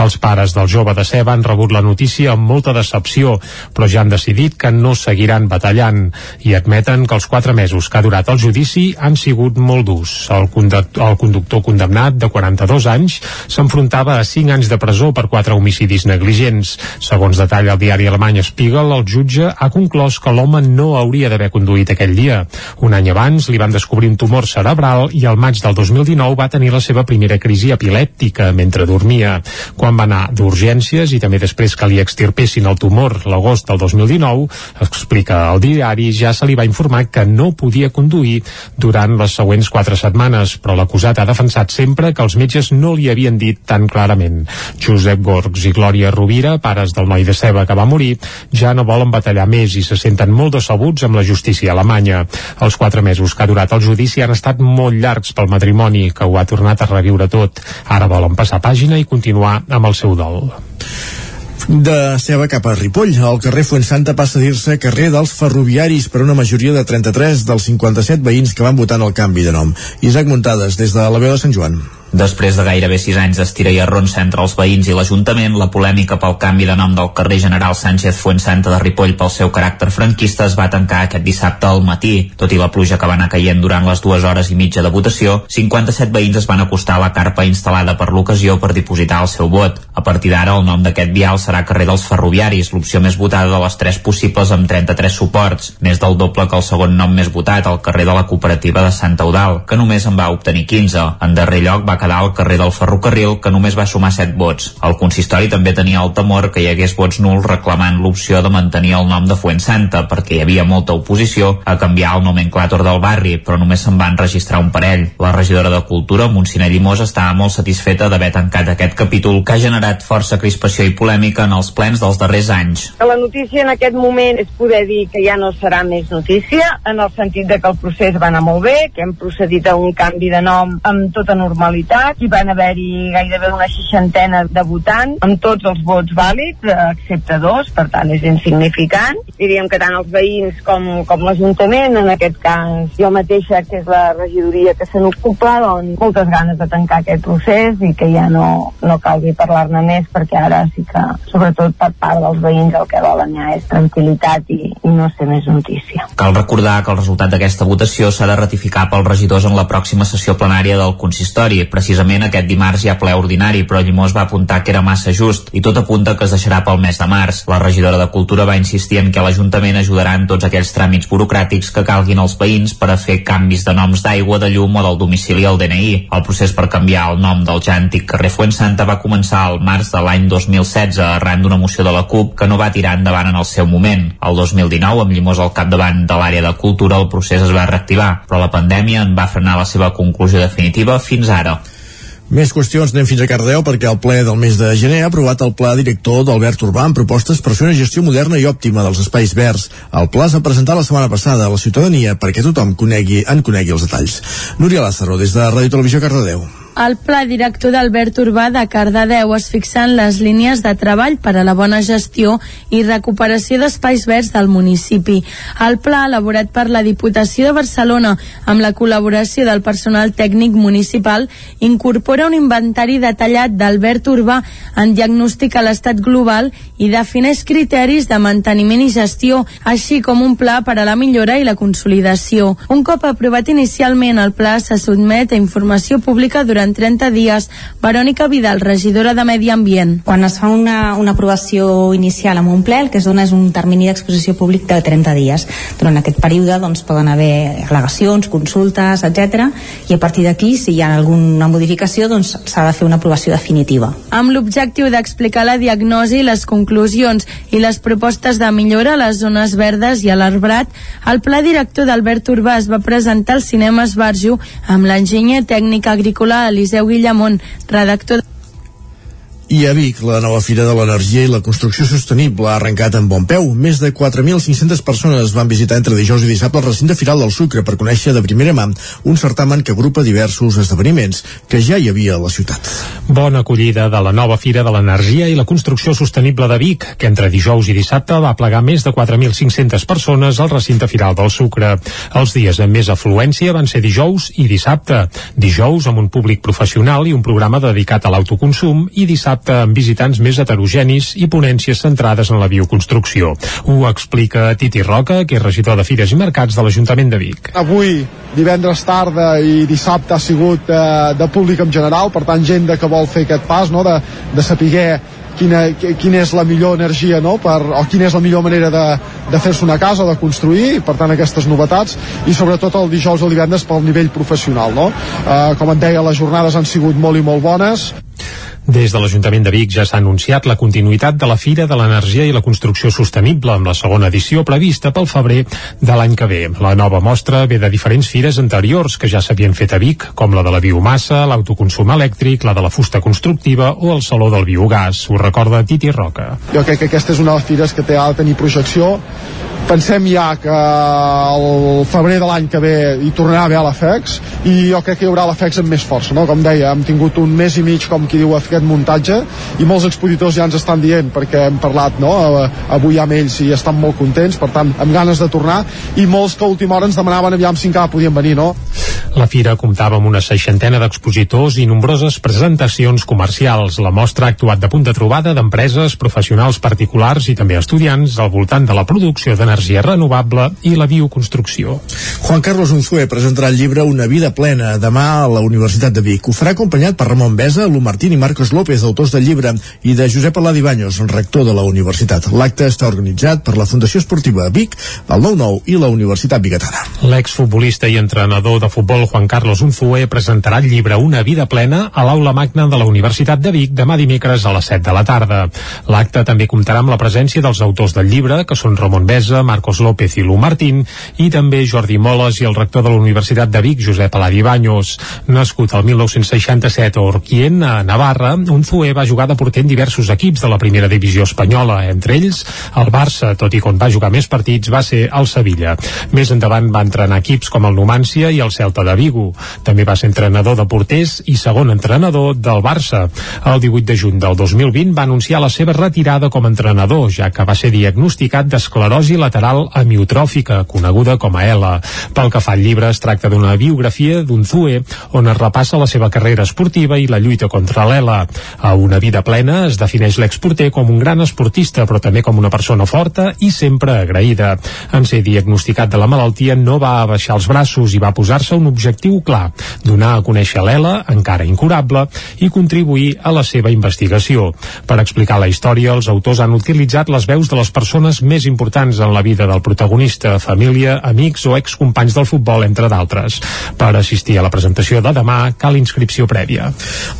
Els pares del jove de Ceba han rebut la notícia amb molta decepció, però ja han decidit que no seguiran batallant i admeten que els quatre mesos que ha durat el judici han sigut molt durs. El el conductor condemnat, de 42 anys, s'enfrontava a 5 anys de presó per quatre homicidis negligents. Segons detalla el diari alemany Spiegel, el jutge ha conclòs que l'home no hauria d'haver conduït aquell dia. Un any abans li van descobrir un tumor cerebral i al maig del 2019 va tenir la seva primera crisi epilèptica mentre dormia. Quan va anar d'urgències i també després que li extirpessin el tumor l'agost del 2019, explica el diari, ja se li va informar que no podia conduir durant les següents següents quatre setmanes, però l'acusat ha defensat sempre que els metges no li havien dit tan clarament. Josep Gorgs i Glòria Rovira, pares del noi de Ceba que va morir, ja no volen batallar més i se senten molt decebuts amb la justícia alemanya. Els quatre mesos que ha durat el judici han estat molt llargs pel matrimoni, que ho ha tornat a reviure tot. Ara volen passar pàgina i continuar amb el seu dol. De Ceba cap a Ripoll, el carrer Fuensanta passa a dir-se carrer dels ferroviaris per una majoria de 33 dels 57 veïns que van votar en el canvi de nom. Isaac Muntades, des de la veu de Sant Joan. Després de gairebé sis anys d'estira i arronsa entre els veïns i l'Ajuntament, la polèmica pel canvi de nom del carrer General Sánchez Fuensanta de Ripoll pel seu caràcter franquista es va tancar aquest dissabte al matí. Tot i la pluja que va anar caient durant les dues hores i mitja de votació, 57 veïns es van acostar a la carpa instal·lada per l'ocasió per dipositar el seu vot. A partir d'ara, el nom d'aquest vial serà carrer dels Ferroviaris, l'opció més votada de les tres possibles amb 33 suports, més del doble que el segon nom més votat, el carrer de la cooperativa de Sant Eudal, que només en va obtenir 15. En darrer lloc va quedar al carrer del ferrocarril, que només va sumar 7 vots. El consistori també tenia el temor que hi hagués vots nuls reclamant l'opció de mantenir el nom de Fuensanta, perquè hi havia molta oposició a canviar el nomenclàtor del barri, però només se'n van registrar un parell. La regidora de Cultura, Montserrat Llimós, estava molt satisfeta d'haver tancat aquest capítol que ha generat força crispació i polèmica en els plens dels darrers anys. La notícia en aquest moment és poder dir que ja no serà més notícia, en el sentit de que el procés va anar molt bé, que hem procedit a un canvi de nom amb tota normalitat, i van haver-hi gairebé una seixantena de votants amb tots els vots vàlids, excepte dos, per tant és insignificant. Diríem que tant els veïns com, com l'Ajuntament, en aquest cas jo mateixa, que és la regidoria que se n'ocupa, doncs moltes ganes de tancar aquest procés i que ja no, no calgui parlar-ne més perquè ara sí que, sobretot per part dels veïns, el que volen ja és tranquil·litat i, i no ser més notícia. Cal recordar que el resultat d'aquesta votació s'ha de ratificar pels regidors en la pròxima sessió plenària del consistori, Precisament aquest dimarts hi ha ple ordinari, però Llimós va apuntar que era massa just i tot apunta que es deixarà pel mes de març. La regidora de Cultura va insistir en que l'Ajuntament ajudarà en tots aquells tràmits burocràtics que calguin als veïns per a fer canvis de noms d'aigua, de llum o del domicili al DNI. El procés per canviar el nom del ja antic carrer Fuensanta va començar al març de l'any 2016 arran d'una moció de la CUP que no va tirar endavant en el seu moment. El 2019, amb Llimós al capdavant de l'àrea de cultura, el procés es va reactivar, però la pandèmia en va frenar la seva conclusió definitiva fins ara. Més qüestions, anem fins a Cardeu perquè el ple del mes de gener ha aprovat el pla director d'Albert Urbà amb propostes per fer una gestió moderna i òptima dels espais verds. El pla s'ha presentat la setmana passada a la ciutadania perquè tothom conegui, en conegui els detalls. Núria Lázaro, des de Ràdio Televisió Cardedeu. El pla director d'Albert Urbà de Cardedeu es fixen les línies de treball per a la bona gestió i recuperació d'espais verds del municipi. El pla, elaborat per la Diputació de Barcelona amb la col·laboració del personal tècnic municipal, incorpora un inventari detallat d'Albert Urbà en diagnòstic a l'estat global i defineix criteris de manteniment i gestió, així com un pla per a la millora i la consolidació. Un cop aprovat inicialment, el pla se sotmet a informació pública durant durant 30 dies. Verònica Vidal, regidora de Medi Ambient. Quan es fa una, una aprovació inicial amb un ple, el que es dona és un termini d'exposició públic de 30 dies. Durant aquest període doncs, poden haver al·legacions, consultes, etc. I a partir d'aquí, si hi ha alguna modificació, doncs s'ha de fer una aprovació definitiva. Amb l'objectiu d'explicar la diagnosi, les conclusions i les propostes de millora a les zones verdes i a l'arbrat, el pla director d'Albert Urbà es va presentar al cinema Esbarjo amb l'enginyer tècnic agrícola Eliseu Guillamont, redactor i a Vic, la nova Fira de l'Energia i la Construcció Sostenible ha arrencat en bon peu. Més de 4.500 persones van visitar entre dijous i dissabte el recinte Firal del Sucre per conèixer de primera mà un certamen que agrupa diversos esdeveniments que ja hi havia a la ciutat. Bona acollida de la nova Fira de l'Energia i la Construcció Sostenible de Vic, que entre dijous i dissabte va plegar més de 4.500 persones al recinte Firal del Sucre. Els dies amb més afluència van ser dijous i dissabte. Dijous amb un públic professional i un programa dedicat a l'autoconsum i dissabte dissabte amb visitants més heterogenis i ponències centrades en la bioconstrucció. Ho explica Titi Roca, que és regidor de Fires i Mercats de l'Ajuntament de Vic. Avui, divendres tarda i dissabte ha sigut eh, de públic en general, per tant gent que vol fer aquest pas, no? de, de saber quina, quina és la millor energia no? per, o quina és la millor manera de, de fer-se una casa, de construir, per tant aquestes novetats, i sobretot el dijous o divendres pel nivell professional. No? Eh, com et deia, les jornades han sigut molt i molt bones. Des de l'Ajuntament de Vic ja s'ha anunciat la continuïtat de la Fira de l'Energia i la Construcció Sostenible amb la segona edició prevista pel febrer de l'any que ve. La nova mostra ve de diferents fires anteriors que ja s'havien fet a Vic, com la de la biomassa, l'autoconsum elèctric, la de la fusta constructiva o el Saló del Biogàs. Ho recorda Titi Roca. Jo crec que aquesta és una de les fires que té, de tenir projecció pensem ja que el febrer de l'any que ve hi tornarà a haver l'AFEX i jo crec que hi haurà l'AFEX amb més força, no? com deia, hem tingut un mes i mig com qui diu aquest muntatge i molts expositors ja ens estan dient perquè hem parlat no? avui amb ells i estan molt contents, per tant amb ganes de tornar i molts que a última hora ens demanaven aviam si encara podien venir, no? La fira comptava amb una seixantena d'expositors i nombroses presentacions comercials. La mostra ha actuat de punt de trobada d'empreses, professionals particulars i també estudiants al voltant de la producció d'energia renovable i la bioconstrucció. Juan Carlos Unzué presentarà el llibre Una vida plena demà a la Universitat de Vic. Ho farà acompanyat per Ramon Besa, Lu Martín i Marcos López, autors del llibre, i de Josep Aladi Baños, rector de la universitat. L'acte està organitzat per la Fundació Esportiva Vic, el 9-9 i la Universitat Bigatana. L'exfutbolista i entrenador de futbol Juan Carlos Unzué presentarà el llibre Una vida plena a l'aula magna de la Universitat de Vic demà dimecres a les 7 de la tarda. L'acte també comptarà amb la presència dels autors del llibre, que són Ramon Besa, Marcos López i Lu Martín, i també Jordi Moles i el rector de la Universitat de Vic, Josep Aladi Baños. Nascut el 1967 a Orquien, a Navarra, Unzué va jugar de porter en diversos equips de la primera divisió espanyola, entre ells el Barça, tot i quan va jugar més partits va ser el Sevilla. Més endavant va entrenar equips com el Numància i el Celta de Vigo. També va ser entrenador de porters i segon entrenador del Barça. El 18 de juny del 2020 va anunciar la seva retirada com a entrenador, ja que va ser diagnosticat d'esclerosi lateral amiotròfica, coneguda com a ELA. Pel que fa al llibre, es tracta d'una biografia d'un Zue, on es repassa la seva carrera esportiva i la lluita contra l'ELA. A una vida plena es defineix l'exporter com un gran esportista, però també com una persona forta i sempre agraïda. En ser diagnosticat de la malaltia no va abaixar els braços i va posar-se un objectiu clar, donar a conèixer l'ELA, encara incurable, i contribuir a la seva investigació. Per explicar la història, els autors han utilitzat les veus de les persones més importants en la vida del protagonista, família, amics o excompanys del futbol, entre d'altres. Per assistir a la presentació de demà, cal inscripció prèvia.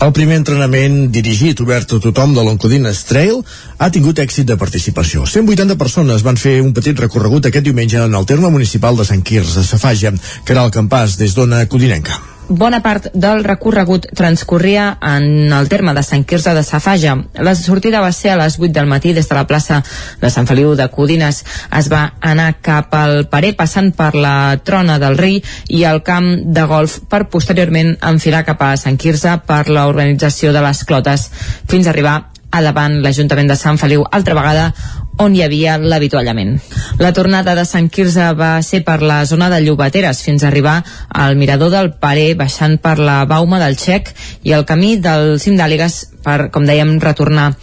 El primer entrenament dirigit, obert a tothom de l'Oncodines Trail, ha tingut èxit de participació. 180 persones van fer un petit recorregut aquest diumenge en el terme municipal de Sant Quirze Safaja, que era el campàs des d'Ona Codinenca. Bona part del recorregut transcorria en el terme de Sant Quirze de Safaja. La sortida va ser a les 8 del matí des de la plaça de Sant Feliu de Codines. Es va anar cap al Parer passant per la Trona del Rei i el camp de golf per posteriorment enfilar cap a Sant Quirze per la urbanització de les Clotes fins a arribar a davant l'Ajuntament de Sant Feliu altra vegada on hi havia l'avituallament. La tornada de Sant Quirze va ser per la zona de Llobateres fins a arribar al mirador del Parer baixant per la Bauma del Xec i el camí del cim d'Àligues per, com dèiem, retornar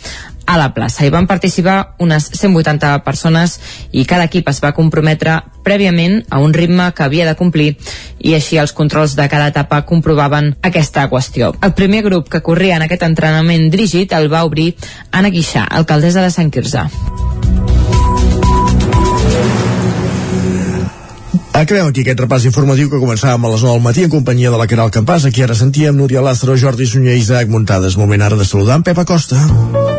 a la plaça. Hi van participar unes 180 persones i cada equip es va comprometre prèviament a un ritme que havia de complir i així els controls de cada etapa comprovaven aquesta qüestió. El primer grup que corria en aquest entrenament dirigit el va obrir Anna Guixà, alcaldessa de Sant Quirze. Acabem aquí aquest repàs informatiu que començàvem a les 9 del matí en companyia de la Caral Campàs. Aquí ara sentíem Núria Lázaro, Jordi Sunyer i Isaac Muntades. Moment ara de saludar en Pep Acosta.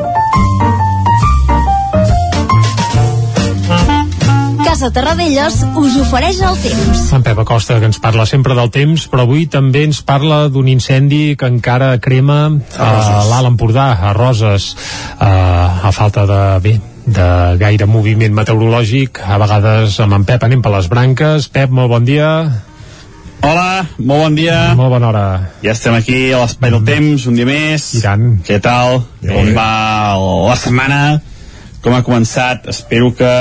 Casa Terradellos us ofereix el temps. En Pep Acosta, que ens parla sempre del temps, però avui també ens parla d'un incendi que encara crema a, l'Alt Empordà, a Roses, a, a falta de, bé, de gaire moviment meteorològic. A vegades amb en Pep anem per les branques. Pep, molt bon dia. Hola, molt bon dia. Molt bona hora. Ja estem aquí a l'espai del temps, un dia més. I tant. Què tal? Com va la setmana? Com ha començat? Espero que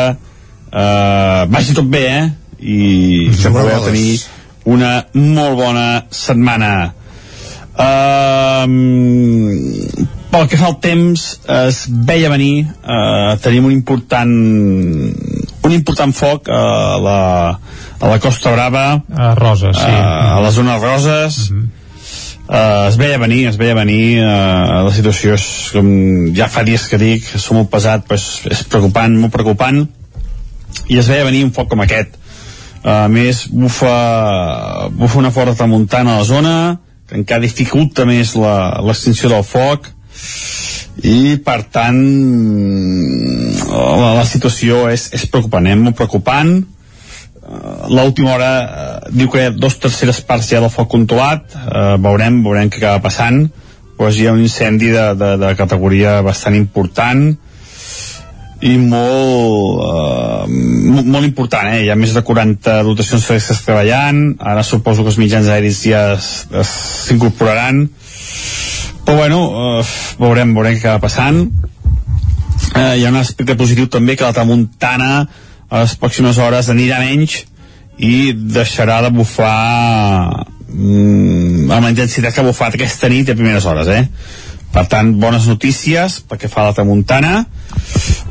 eh, vagi tot bé, eh? I que boles. tenir una molt bona setmana. Um, pel que fa al temps es veia venir uh, tenim un important un important foc a la, a la Costa Brava A Roses, sí. a la zona de Roses uh, es veia venir es veia venir uh, la situació és com ja fa dies que dic som molt pesat però és, és preocupant, molt preocupant i es veia venir un foc com aquest. A més bufa, bufa una forta tramuntana a la zona que encara dificulta més l'extinció del foc. I per tant la, la situació és, és preocupant, eh? molt preocupant. Eh, l'última hora eh, diu que hi ha dos terceres parts ja del foc controlat. Eh, veurem, veurem què acaba passant. Però hi ha un incendi de, de, de categoria bastant important i molt, eh, mo- molt important, eh? hi ha més de 40 dotacions fresques treballant, ara suposo que els mitjans aèris ja s'incorporaran, però bueno, eh, veurem, veurem què acaba passant. Eh, hi ha un aspecte positiu també que la tramuntana a les pròximes hores anirà menys i deixarà de bufar mm, amb la intensitat que ha bufat aquesta nit a primeres hores, eh? Per tant, bones notícies perquè fa la tramuntana,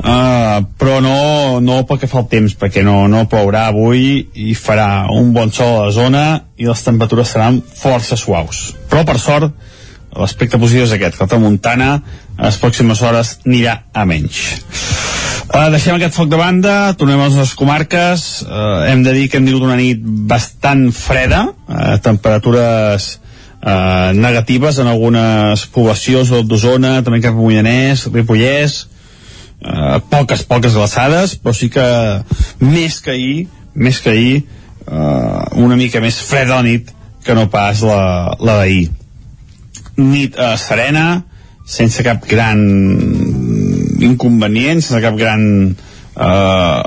uh, però no, no pel que fa al temps, perquè no, no plourà avui i farà un bon sol a la zona i les temperatures seran força suaus. Però, per sort, l'aspecte positiu és aquest, que la tramuntana a les pròximes hores anirà a menys. Uh, deixem aquest foc de banda, tornem a les comarques. Uh, hem de dir que hem tingut una nit bastant freda, uh, temperatures uh, negatives en algunes poblacions d'Osona, també cap a Mollanès, Ripollès, uh, poques, poques glaçades, però sí que més que ahir, més que ahir, uh, una mica més freda la nit que no pas la, la d'ahir. Nit uh, serena, sense cap gran inconvenient, sense cap gran eh,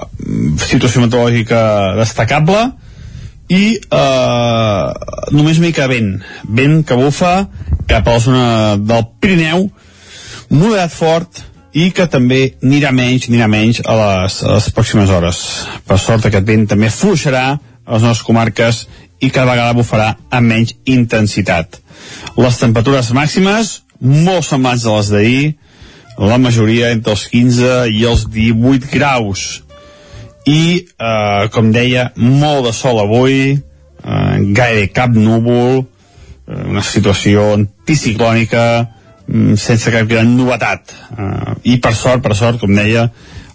situació meteorològica destacable i eh, només mica vent vent que bufa cap a la zona del Pirineu moderat fort i que també anirà menys, anirà menys a les, a les pròximes hores. Per sort aquest vent també fluixarà a les nostres comarques i cada vegada bufarà amb menys intensitat. Les temperatures màximes molt semblants a les d'ahir, la majoria entre els 15 i els 18 graus i eh, com deia molt de sol avui eh, gaire cap núvol, eh, una situació anticiclònica, sense cap gran novetat. Eh, I per sort, per sort, com deia,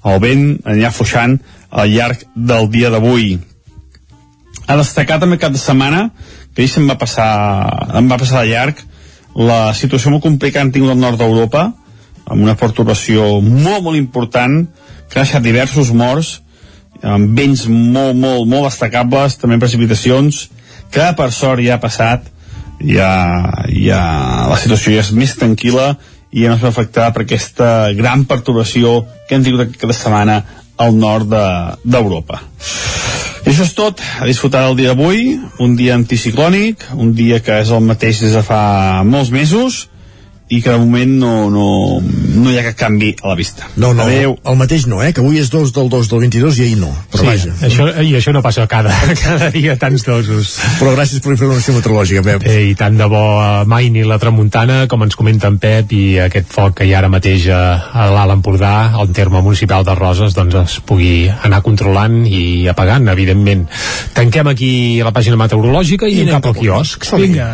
el vent anirà afluixant al llarg del dia d'avui. A destacar també cap de setmana, que ahir se'm va passar, em va passar de llarg, la situació molt complicada que tingut al nord d'Europa, amb una perturbació molt, molt important, que ha deixat diversos morts, amb vents molt, molt, molt destacables, també precipitacions, que per sort ja ha passat, ja, ja la situació ja és més tranquil·la i ja no es va afectar per aquesta gran perturbació que hem tingut aquesta setmana al nord d'Europa. De, I això és tot, a disfrutar del dia d'avui, un dia anticiclònic, un dia que és el mateix des de fa molts mesos, i que de moment no, no, no hi ha cap canvi a la vista. No, no, Adeu. el mateix no, eh? Que avui és 2 del 2 del 22 i ahir no. Però sí, vaja. Això, I això no passa cada, cada dia tants dosos. Però gràcies per la informació meteorològica, Pep. Eh, I tant de bo eh, mai ni la tramuntana, com ens comenta en Pep, i aquest foc que hi ha ara mateix a, a l'Alt Empordà, al terme municipal de Roses, doncs es pugui anar controlant i apagant, evidentment. Tanquem aquí la pàgina meteorològica i, I anem cap al quiosc. Vinga.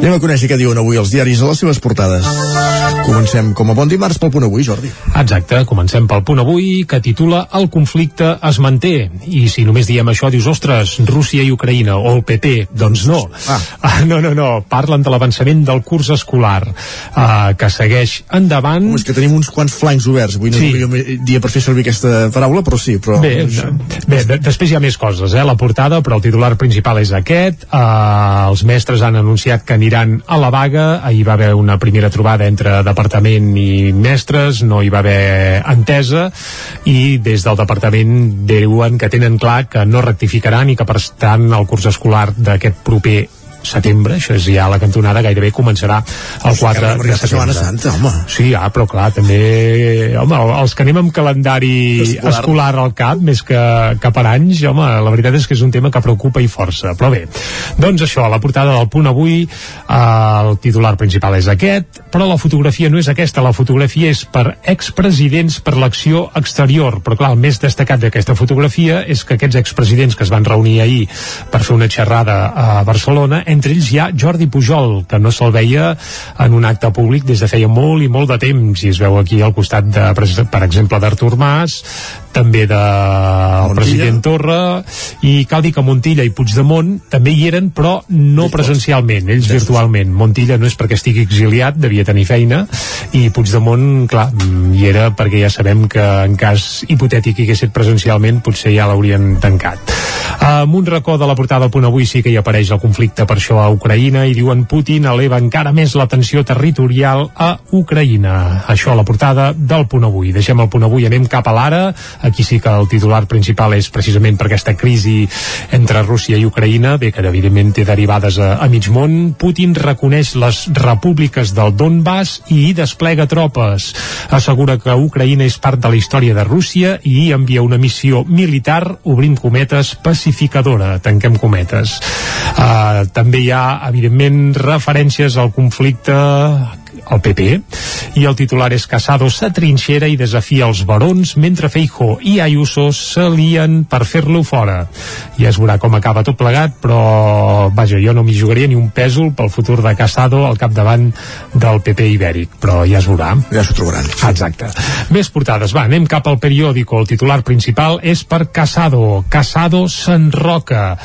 Anem a conèixer què diuen avui els diaris a les seves portades. Comencem com a bon dimarts pel punt avui, Jordi. Exacte, comencem pel punt avui que titula El conflicte es manté. I si només diem això, dius, ostres, Rússia i Ucraïna, o el PP, doncs no. Ah. ah no, no, no, parlen de l'avançament del curs escolar, uh, que segueix endavant. Home, és que tenim uns quants flancs oberts. Avui no Sí. és el dia per fer servir aquesta paraula, però sí. Però... Bé, bé de, després hi ha més coses, eh, la portada, però el titular principal és aquest. Uh, els mestres han anunciat que aniran a la vaga. Ahir va haver una primera trobada entre departament i mestres, no hi va haver entesa, i des del departament diuen que tenen clar que no rectificaran i que, per tant, el curs escolar d'aquest proper setembre, això és ja la cantonada, gairebé començarà el 4 Encara no de a setembre. Santa, home. Sí, ah, però clar, també... Home, els que anem amb calendari Escolar. escolar, al cap, més que, que per anys, home, la veritat és que és un tema que preocupa i força. Però bé, doncs això, la portada del punt avui, eh, el titular principal és aquest, però la fotografia no és aquesta, la fotografia és per expresidents per l'acció exterior. Però clar, el més destacat d'aquesta fotografia és que aquests expresidents que es van reunir ahir per fer una xerrada a Barcelona, entre ells hi ha Jordi Pujol, que no se'l veia en un acte públic des de feia molt i molt de temps, i es veu aquí al costat de, per exemple, d'Artur Mas, també del president Torra, i cal dir que Montilla i Puigdemont també hi eren, però no presencialment, ells virtualment. Montilla no és perquè estigui exiliat, devia tenir feina, i Puigdemont, clar, hi era perquè ja sabem que en cas hipotètic que hagués estat presencialment potser ja l'haurien tancat. Amb un racó de la portada del punt avui sí que hi apareix el conflicte per això a Ucraïna i diuen Putin eleva encara més la tensió territorial a Ucraïna. Això a la portada del punt avui. Deixem el punt avui, anem cap a l'ara. Aquí sí que el titular principal és precisament per aquesta crisi entre Rússia i Ucraïna, bé que evidentment té derivades a, a mig món. Putin reconeix les repúbliques del Donbass i hi desplega tropes. Assegura que Ucraïna és part de la història de Rússia i hi envia una missió militar, obrim cometes, pacificadora, tanquem cometes. Uh, també hi ha, evidentment, referències al conflicte al PP i el titular és Casado s'atrinxera i desafia els barons mentre Feijo i Ayuso s'alien per fer-lo fora. Ja es veurà com acaba tot plegat però vaja, jo no m'hi jugaria ni un pèsol pel futur de Casado al capdavant del PP ibèric, però ja es veurà. Ja s'ho trobaran. Exacte, més portades, va, anem cap al periòdico. El titular principal és per Casado. Casado s'enroca.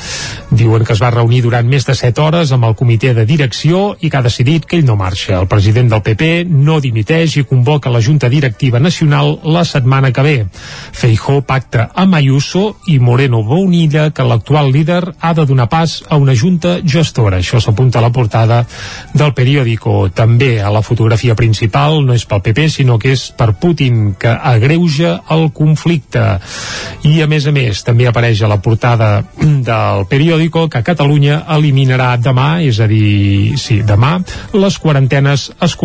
Diuen que es va reunir durant més de 7 hores amb el comitè de direcció i que ha decidit que ell no marxa, el president del PP no dimiteix i convoca la Junta Directiva Nacional la setmana que ve. Feijó pacta amb Ayuso i Moreno Bonilla que l'actual líder ha de donar pas a una Junta gestora. Això s'apunta a la portada del periòdico. També a la fotografia principal no és pel PP, sinó que és per Putin, que agreuja el conflicte. I a més a més, també apareix a la portada del periòdico que Catalunya eliminarà demà, és a dir, sí, demà, les quarantenes escolars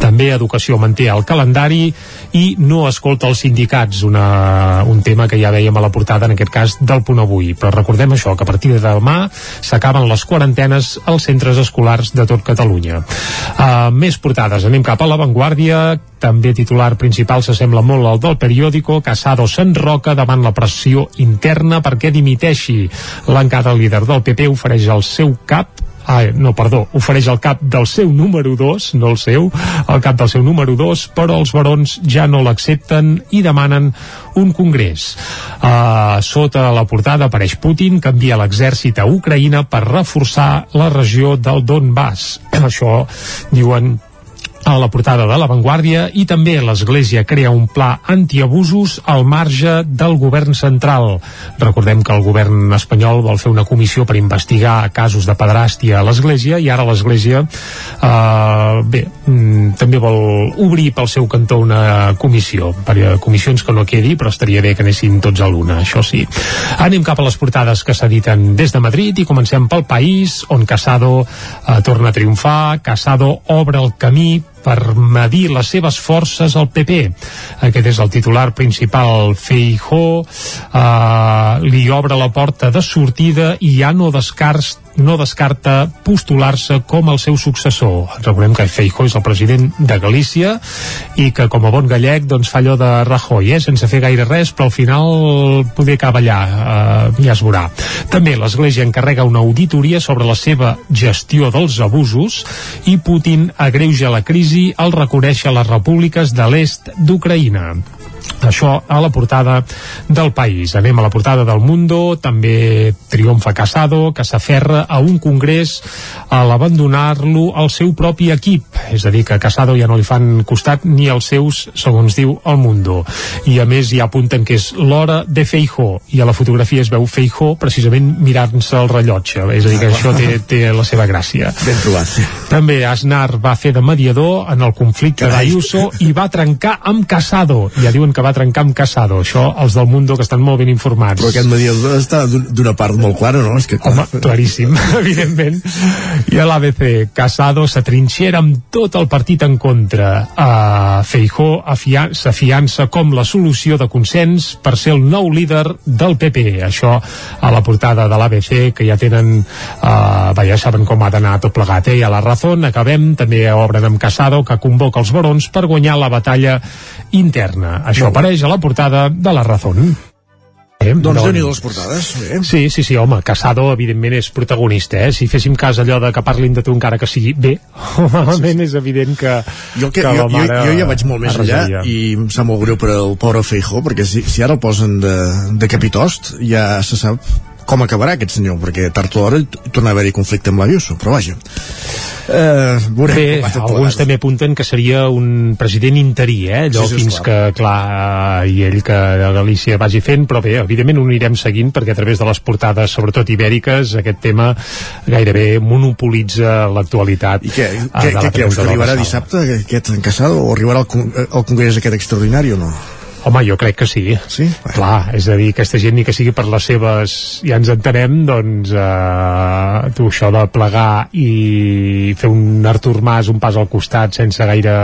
També Educació manté el calendari i no escolta els sindicats, una, un tema que ja veiem a la portada, en aquest cas, del punt avui. Però recordem això, que a partir de demà s'acaben les quarantenes als centres escolars de tot Catalunya. Uh, més portades, anem cap a l'avantguàrdia, també titular principal s'assembla molt al del periòdico, Casado s'enroca davant la pressió interna perquè dimiteixi. L'encara líder del PP ofereix el seu cap ah, no, perdó, ofereix el cap del seu número 2, no el seu, el cap del seu número 2, però els barons ja no l'accepten i demanen un congrés. Uh, sota la portada apareix Putin que envia l'exèrcit a Ucraïna per reforçar la regió del Donbass. Això diuen a la portada de l'avantguàrdia i també l'Església crea un pla antiabusos al marge del govern central. Recordem que el govern espanyol vol fer una comissió per investigar casos de pedràstia a l'Església i ara l'Església eh, bé, mm, també vol obrir pel seu cantó una comissió per comissions que no quedi però estaria bé que anessin tots a l'una, això sí. Anem cap a les portades que s'editen des de Madrid i comencem pel país on Casado eh, torna a triomfar, Casado obre el camí per medir les seves forces al PP. Aquest és el titular principal. Feijó eh, li obre la porta de sortida i ja no descarts no descarta postular-se com el seu successor. Recordem que Feijó és el president de Galícia i que com a bon gallec doncs fa allò de Rajoy, eh? sense fer gaire res, però al final poder allà, eh, ja es veurà. També l'Església encarrega una auditoria sobre la seva gestió dels abusos i Putin agreuja la crisi al reconèixer les repúbliques de l'est d'Ucraïna. Això a la portada del país. Anem a la portada del Mundo, també triomfa Casado, que s'aferra a un congrés a l'abandonar-lo al seu propi equip. És a dir, que a Casado ja no li fan costat ni els seus, segons diu el Mundo. I a més ja apunten que és l'hora de Feijó, i a la fotografia es veu Feijó precisament mirant-se el rellotge. És a dir, que això té, té la seva gràcia. Ben trobat. També Aznar va fer de mediador en el conflicte d'Ayuso i va trencar amb Casado. Ja diuen que va trencar amb Casado. Això, els del Mundo, que estan molt ben informats. Però aquest mediador està d'una part molt clara, no? És que, clar. Home, claríssim, evidentment. I a l'ABC, Casado s'atrinxera amb tot el partit en contra. Uh, Feijó s'afiança com la solució de consens per ser el nou líder del PP. Això a la portada de l'ABC, que ja tenen, uh, va, ja saben com ha d'anar tot plegat, eh? I a la Razón acabem, també obren amb Casado, que convoca els barons per guanyar la batalla interna. Això apareix a la portada de la Razón. Eh, doncs, doncs déu les portades. Bé. Sí, sí, sí, home, Casado evidentment és protagonista, eh? Si féssim cas allò de que parlin de tu encara que sigui bé, malament sí. és evident que, jo, que, que jo, jo, jo ja vaig molt més allà i em sap molt greu per al pobre Feijó, perquè si, si ara el posen de, de capitost, ja se sap com acabarà aquest senyor, perquè tard o d'hora torna a haver-hi conflicte amb l'Ayuso, però vaja. Eh, veurem Bé, alguns també apunten que seria un president interí, eh? allò sí, sí, fins clar. que, clar, i ell que a Galícia vagi fent, però bé, evidentment ho anirem seguint perquè a través de les portades, sobretot ibèriques, aquest tema gairebé monopolitza l'actualitat. I què, què, què creus, que arribarà dissabte aquest encaçat o arribarà al, al congrés aquest extraordinari o no? Home, jo crec que sí. Sí? Clar, és a dir, aquesta gent ni que sigui per les seves... Ja ens entenem, doncs, eh, tu, això de plegar i fer un Artur Mas un pas al costat sense gaire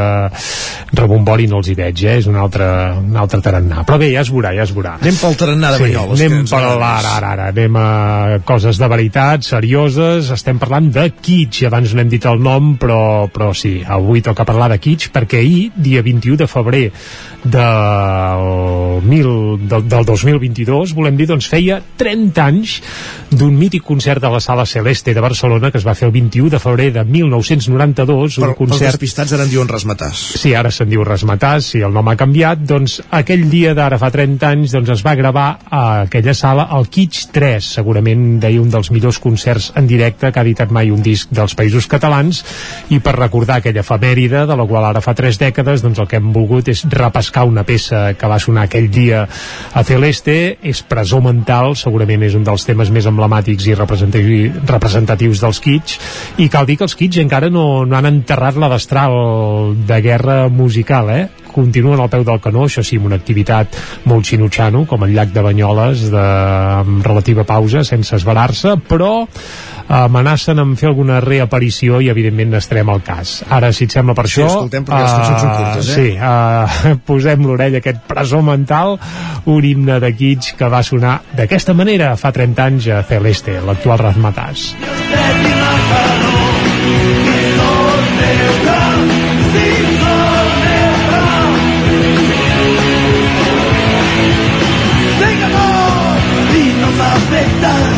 rebombori no els hi veig, eh? És un altre, un altre tarannà. Però bé, ja es veurà, ja es veurà. Anem pel tarannà de Banyoles. Sí, anem per ara, ara, ara. Anem a coses de veritat, serioses. Estem parlant de Kitsch. Abans no hem dit el nom, però, però sí, avui toca parlar de Kitsch perquè ahir, dia 21 de febrer del, mil, del, del 2022, volem dir, doncs feia 30 anys d'un mític concert de la Sala Celeste de Barcelona que es va fer el 21 de febrer de 1992, un concert... Els despistats ara en diuen Rasmatàs. Sí, ara se'n diu Rasmatàs, si el nom ha canviat, doncs aquell dia d'ara fa 30 anys doncs es va gravar a aquella sala el Kitsch 3, segurament deia un dels millors concerts en directe que ha editat mai un disc dels països catalans. I per recordar aquella efemèride de la qual ara fa 3 dècades doncs el que hem volgut és repassar pescar una peça que va sonar aquell dia a Celeste és Presó Mental, segurament és un dels temes més emblemàtics i representatius dels Kitsch, i cal dir que els Kitsch encara no, no han enterrat la destral de guerra musical, eh? continuen al peu del canó, això sí, amb una activitat molt xinutxano, com el llac de Banyoles, de, amb relativa pausa, sense esverar-se, però amenacen amb fer alguna reaparició i evidentment n'estarem al cas. Ara, si et sembla per Sí, això... escoltem, perquè les cançons són curtes, eh? Sí, uh, posem l'orella aquest presó mental, un himne de Kitsch que va sonar d'aquesta manera fa 30 anys a Celeste, l'actual Razmatàs. i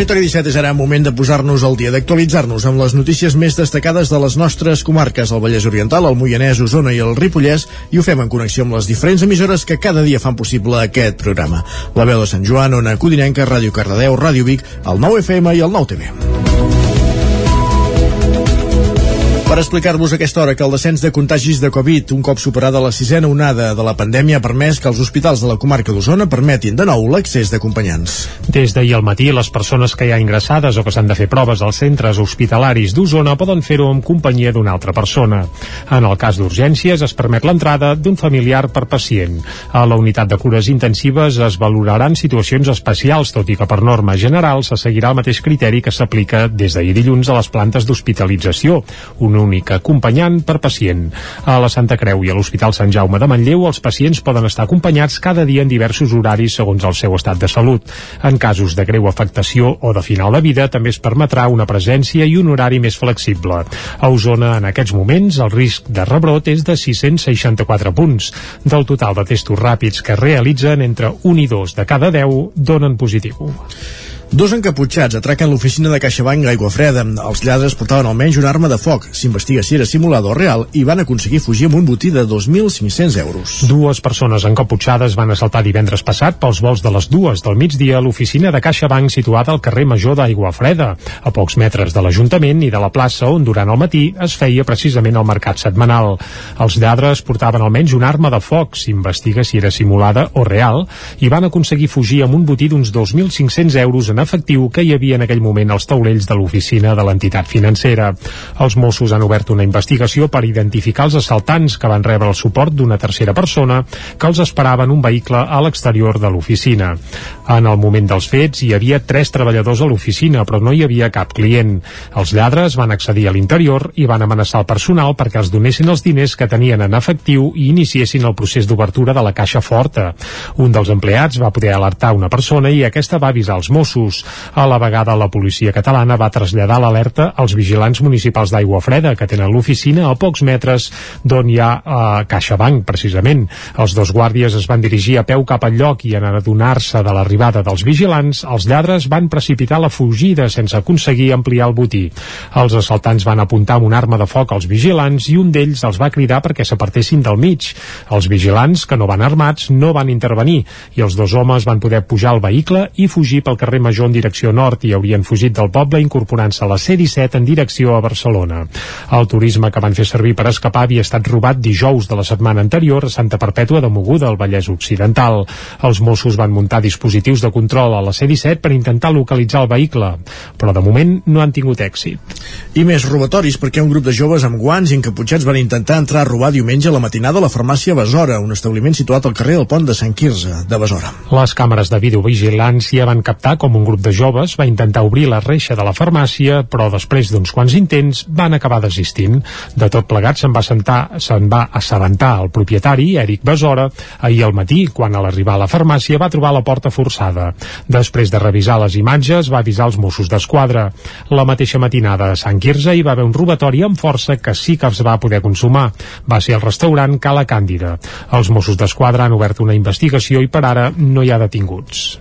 territori 17 és ara moment de posar-nos al dia, d'actualitzar-nos amb les notícies més destacades de les nostres comarques, el Vallès Oriental, el Moianès, Osona i el Ripollès, i ho fem en connexió amb les diferents emissores que cada dia fan possible aquest programa. La veu de Sant Joan, Ona Codinenca, Ràdio Cardedeu, Ràdio Vic, el 9 FM i el 9 TV. Per explicar-vos aquesta hora que el descens de contagis de Covid, un cop superada la sisena onada de la pandèmia, ha permès que els hospitals de la comarca d'Osona permetin de nou l'accés d'acompanyants. Des d'ahir al matí, les persones que hi ha ingressades o que s'han de fer proves als centres hospitalaris d'Osona poden fer-ho en companyia d'una altra persona. En el cas d'urgències, es permet l'entrada d'un familiar per pacient. A la unitat de cures intensives es valoraran situacions especials, tot i que per norma general se seguirà el mateix criteri que s'aplica des d'ahir dilluns a les plantes d'hospitalització, un únic acompanyant per pacient. A la Santa Creu i a l'Hospital Sant Jaume de Manlleu, els pacients poden estar acompanyats cada dia en diversos horaris segons el seu estat de salut. En casos de greu afectació o de final de vida, també es permetrà una presència i un horari més flexible. A Osona, en aquests moments, el risc de rebrot és de 664 punts. Del total de testos ràpids que es realitzen, entre 1 i 2 de cada 10 donen positiu. Dos encaputxats atraquen l'oficina de CaixaBank a Freda. Els lladres portaven almenys una arma de foc. S'investiga si era simulada o real i van aconseguir fugir amb un botí de 2.500 euros. Dues persones encaputxades van assaltar divendres passat pels vols de les dues del migdia a l'oficina de CaixaBank situada al carrer Major d'Aigua Freda, a pocs metres de l'Ajuntament i de la plaça on durant el matí es feia precisament el mercat setmanal. Els lladres portaven almenys una arma de foc, s'investiga si era simulada o real, i van aconseguir fugir amb un botí d'uns 2.500 euros en efectiu que hi havia en aquell moment als taulells de l'oficina de l'entitat financera. Els Mossos han obert una investigació per identificar els assaltants que van rebre el suport d'una tercera persona que els esperava en un vehicle a l'exterior de l'oficina. En el moment dels fets hi havia tres treballadors a l'oficina, però no hi havia cap client. Els lladres van accedir a l'interior i van amenaçar el personal perquè els donessin els diners que tenien en efectiu i iniciessin el procés d'obertura de la caixa forta. Un dels empleats va poder alertar una persona i aquesta va avisar els Mossos. Mossos. A la vegada, la policia catalana va traslladar l'alerta als vigilants municipals d'Aigua Freda, que tenen l'oficina a pocs metres d'on hi ha eh, CaixaBank, precisament. Els dos guàrdies es van dirigir a peu cap al lloc i en adonar-se de l'arribada dels vigilants, els lladres van precipitar la fugida sense aconseguir ampliar el botí. Els assaltants van apuntar amb una arma de foc als vigilants i un d'ells els va cridar perquè s'apartessin del mig. Els vigilants, que no van armats, no van intervenir i els dos homes van poder pujar al vehicle i fugir pel carrer Major en direcció nord i haurien fugit del poble incorporant-se a la C-17 en direcció a Barcelona. El turisme que van fer servir per escapar havia estat robat dijous de la setmana anterior a Santa Perpètua de Moguda, al Vallès Occidental. Els Mossos van muntar dispositius de control a la C-17 per intentar localitzar el vehicle, però de moment no han tingut èxit. I més robatoris perquè un grup de joves amb guants i encaputxats van intentar entrar a robar diumenge a la matinada a la farmàcia Besora, un establiment situat al carrer del Pont de Sant Quirze, de Besora. Les càmeres de videovigilància van captar com un grup de joves va intentar obrir la reixa de la farmàcia, però després d'uns quants intents van acabar desistint. De tot plegat se'n va sentar, se'n va assabentar el propietari, Eric Besora, ahir al matí, quan a l'arribar a la farmàcia va trobar la porta forçada. Després de revisar les imatges, va avisar els Mossos d'Esquadra. La mateixa matinada a Sant Quirze hi va haver un robatori amb força que sí que es va poder consumar. Va ser el restaurant Cala Càndida. Els Mossos d'Esquadra han obert una investigació i per ara no hi ha detinguts.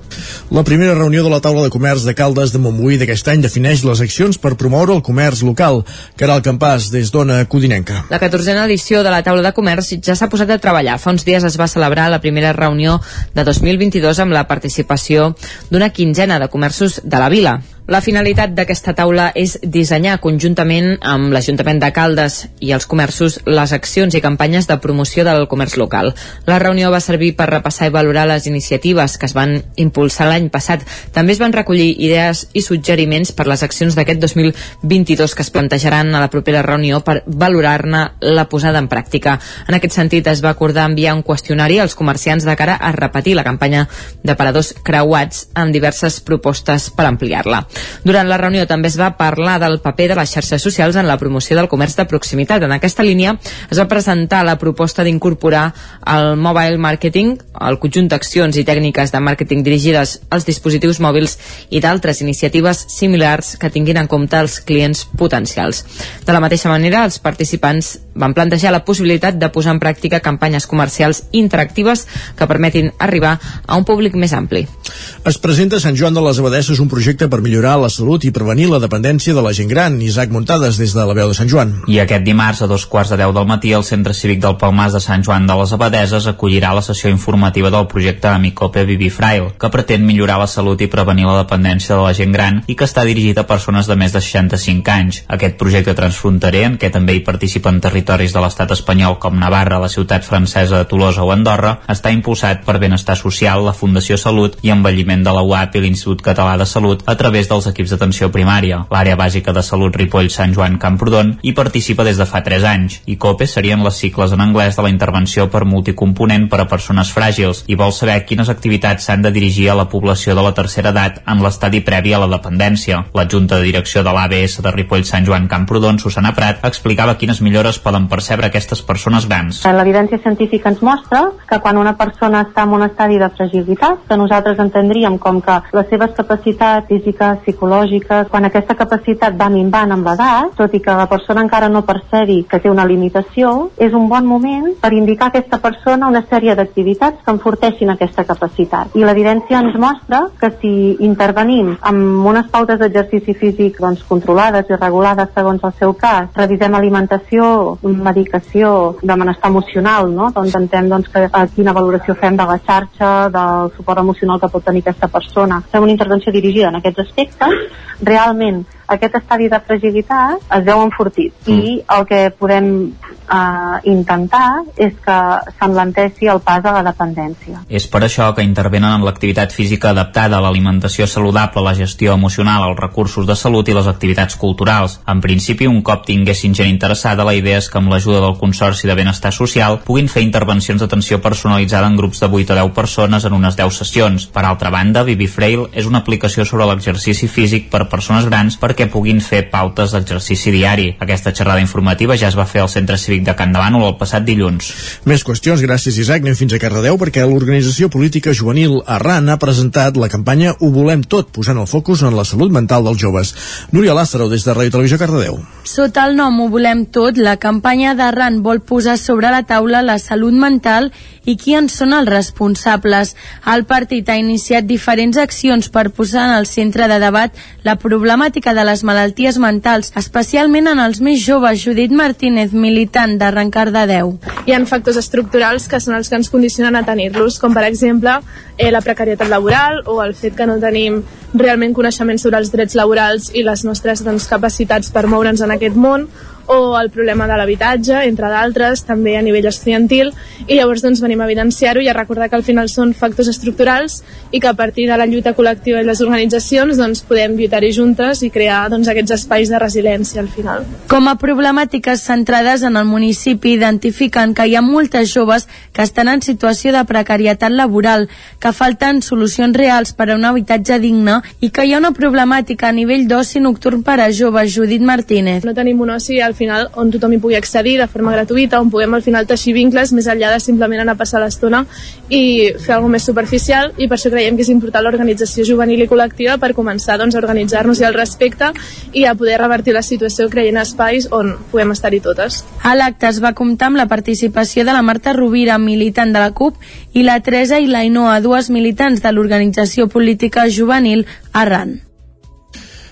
La primera reunió de la taula de comerç de Caldes de Montbui d'aquest any defineix les accions per promoure el comerç local. Caral Campàs, des d'Ona Codinenca. La 14a edició de la taula de comerç ja s'ha posat a treballar. Fa uns dies es va celebrar la primera reunió de 2022 amb la participació d'una quinzena de comerços de la vila. La finalitat d'aquesta taula és dissenyar conjuntament amb l'Ajuntament de Caldes i els comerços les accions i campanyes de promoció del comerç local. La reunió va servir per repassar i valorar les iniciatives que es van impulsar l'any passat. També es van recollir idees i suggeriments per les accions d'aquest 2022 que es plantejaran a la propera reunió per valorar-ne la posada en pràctica. En aquest sentit, es va acordar enviar un qüestionari als comerciants de cara a repetir la campanya de paradors creuats amb diverses propostes per ampliar-la. Durant la reunió també es va parlar del paper de les xarxes socials en la promoció del comerç de proximitat. En aquesta línia es va presentar la proposta d'incorporar el mobile marketing, el conjunt d'accions i tècniques de màrqueting dirigides als dispositius mòbils i d'altres iniciatives similars que tinguin en compte els clients potencials. De la mateixa manera, els participants van plantejar la possibilitat de posar en pràctica campanyes comercials interactives que permetin arribar a un públic més ampli. Es presenta a Sant Joan de les Abadesses un projecte per millorar la salut i prevenir la dependència de la gent gran. Isaac Muntades, des de la veu de Sant Joan. I aquest dimarts, a dos quarts de deu del matí, el Centre Cívic del Palmàs de Sant Joan de les Abadeses acollirà la sessió informativa del projecte Amicope Vivifrail, que pretén millorar la salut i prevenir la dependència de la gent gran i que està dirigit a persones de més de 65 anys. Aquest projecte transfronterer, en què també hi participen territoris de l'estat espanyol com Navarra, la ciutat francesa de Tolosa o Andorra, està impulsat per Benestar Social, la Fundació Salut i Envelliment de la UAP i l'Institut Català de Salut a través dels equips d'atenció primària. L'àrea bàsica de salut Ripoll Sant Joan Camprodon hi participa des de fa 3 anys. I COPE serien les cicles en anglès de la intervenció per multicomponent per a persones fràgils i vol saber quines activitats s'han de dirigir a la població de la tercera edat en l'estadi previ a la dependència. La Junta de Direcció de l'ABS de Ripoll Sant Joan Camprodon, Susana Prat, explicava quines millores poden percebre aquestes persones grans. L'evidència científica ens mostra que quan una persona està en un estadi de fragilitat, que nosaltres entendríem com que les seves capacitats físiques, psicològiques, quan aquesta capacitat va minvant amb l'edat, tot i que la persona encara no percebi que té una limitació, és un bon moment per indicar a aquesta persona una sèrie d'activitats que enforteixin aquesta capacitat. I l'evidència ens mostra que si intervenim amb unes pautes d'exercici físic doncs, controlades i regulades segons el seu cas, revisem alimentació, medicació, de benestar emocional, no? doncs entenem doncs, que, a quina valoració fem de la xarxa, del suport emocional que pot tenir aquesta persona. Fem una intervenció dirigida en aquests aspectes, realment aquest estadi de fragilitat es veu enfortit mm. i el que podem eh, intentar és que s'enlenteixi el pas a la dependència. És per això que intervenen en l'activitat física adaptada a l'alimentació saludable, la gestió emocional, els recursos de salut i les activitats culturals. En principi, un cop tinguessin gent interessada, la idea és que amb l'ajuda del Consorci de Benestar Social puguin fer intervencions d'atenció personalitzada en grups de 8 o 10 persones en unes 10 sessions. Per altra banda, Vivi Frail és una aplicació sobre l'exercici físic per persones grans perquè perquè puguin fer pautes d'exercici diari. Aquesta xerrada informativa ja es va fer al Centre Cívic de Can Davant el passat dilluns. Més qüestions, gràcies Isaac, anem fins a Cardedeu perquè l'organització política juvenil Arran ha presentat la campanya Ho volem tot, posant el focus en la salut mental dels joves. Núria Lázaro, des de Ràdio Televisió Cardedeu. Sota el nom Ho volem tot, la campanya d'Arran vol posar sobre la taula la salut mental i qui en són els responsables. El partit ha iniciat diferents accions per posar en el centre de debat la problemàtica de les malalties mentals, especialment en els més joves. Judit Martínez, militant de Déu. Hi ha factors estructurals que són els que ens condicionen a tenir-los, com per exemple eh, la precarietat laboral o el fet que no tenim realment coneixement sobre els drets laborals i les nostres doncs, capacitats per moure'ns en aquest món o el problema de l'habitatge, entre d'altres, també a nivell estudiantil, i llavors doncs, venim a evidenciar-ho i a recordar que al final són factors estructurals i que a partir de la lluita col·lectiva i les organitzacions doncs, podem lluitar-hi juntes i crear doncs, aquests espais de resiliència al final. Com a problemàtiques centrades en el municipi identifiquen que hi ha moltes joves que estan en situació de precarietat laboral, que falten solucions reals per a un habitatge digne i que hi ha una problemàtica a nivell d'oci nocturn per a joves, Judit Martínez. No tenim un oci al final on tothom hi pugui accedir de forma gratuïta, on puguem al final teixir vincles més enllà de simplement anar a passar l'estona i fer alguna més superficial i per això creiem que és important l'organització juvenil i col·lectiva per començar doncs, a organitzar-nos i al respecte i a poder revertir la situació creient espais on puguem estar-hi totes. A l'acte es va comptar amb la participació de la Marta Rovira, militant de la CUP, i la Teresa i la Inoa, dues militants de l'organització política juvenil Arran.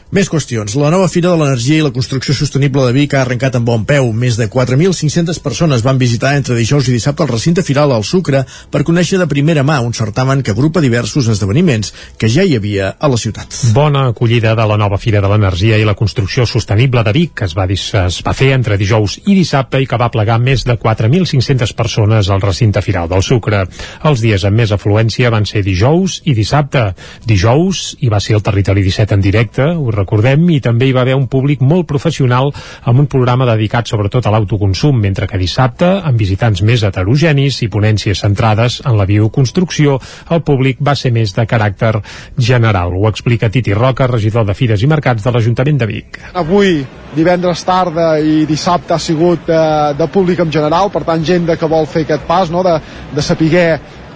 Més qüestions. La nova Fira de l'Energia i la Construcció Sostenible de Vic ha arrencat amb bon peu. Més de 4.500 persones van visitar entre dijous i dissabte el recinte firal al Sucre per conèixer de primera mà un certamen que agrupa diversos esdeveniments que ja hi havia a la ciutat. Bona acollida de la nova Fira de l'Energia i la Construcció Sostenible de Vic, que es va, es va fer entre dijous i dissabte i que va plegar més de 4.500 persones al recinte firal del Sucre. Els dies amb més afluència van ser dijous i dissabte. Dijous hi va ser el Territori 17 en directe, recordem, i també hi va haver un públic molt professional amb un programa dedicat sobretot a l'autoconsum, mentre que dissabte, amb visitants més heterogenis i ponències centrades en la bioconstrucció, el públic va ser més de caràcter general. Ho explica Titi Roca, regidor de Fires i Mercats de l'Ajuntament de Vic. Avui, divendres tarda i dissabte ha sigut de, de públic en general, per tant gent que vol fer aquest pas, no? de, de saber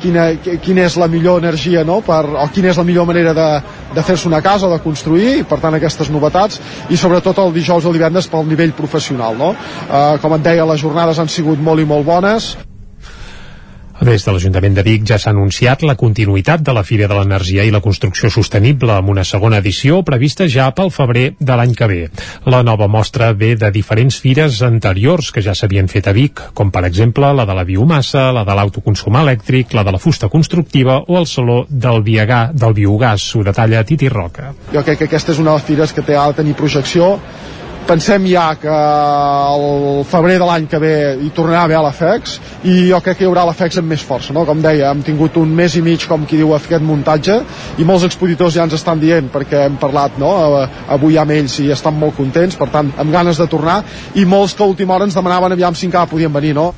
quina, quina és la millor energia no? per, o quina és la millor manera de, de fer-se una casa de construir i per tant aquestes novetats i sobretot el dijous o el divendres pel nivell professional no? uh, com et deia les jornades han sigut molt i molt bones des de l'Ajuntament de Vic ja s'ha anunciat la continuïtat de la Fira de l'Energia i la Construcció Sostenible amb una segona edició prevista ja pel febrer de l'any que ve. La nova mostra ve de diferents fires anteriors que ja s'havien fet a Vic, com per exemple la de la biomassa, la de l'autoconsum elèctric, la de la fusta constructiva o el Saló del, Biagà, del Biogàs, ho detalla Titi Roca. Jo crec que aquesta és una de les fires que té de tenir projecció pensem ja que el febrer de l'any que ve hi tornarà a haver l'AFEX i jo crec que hi haurà l'AFEX amb més força no? com deia, hem tingut un mes i mig com qui diu aquest muntatge i molts expositors ja ens estan dient perquè hem parlat no? avui amb ells i estan molt contents per tant amb ganes de tornar i molts que a última hora ens demanaven aviam si encara podien venir no?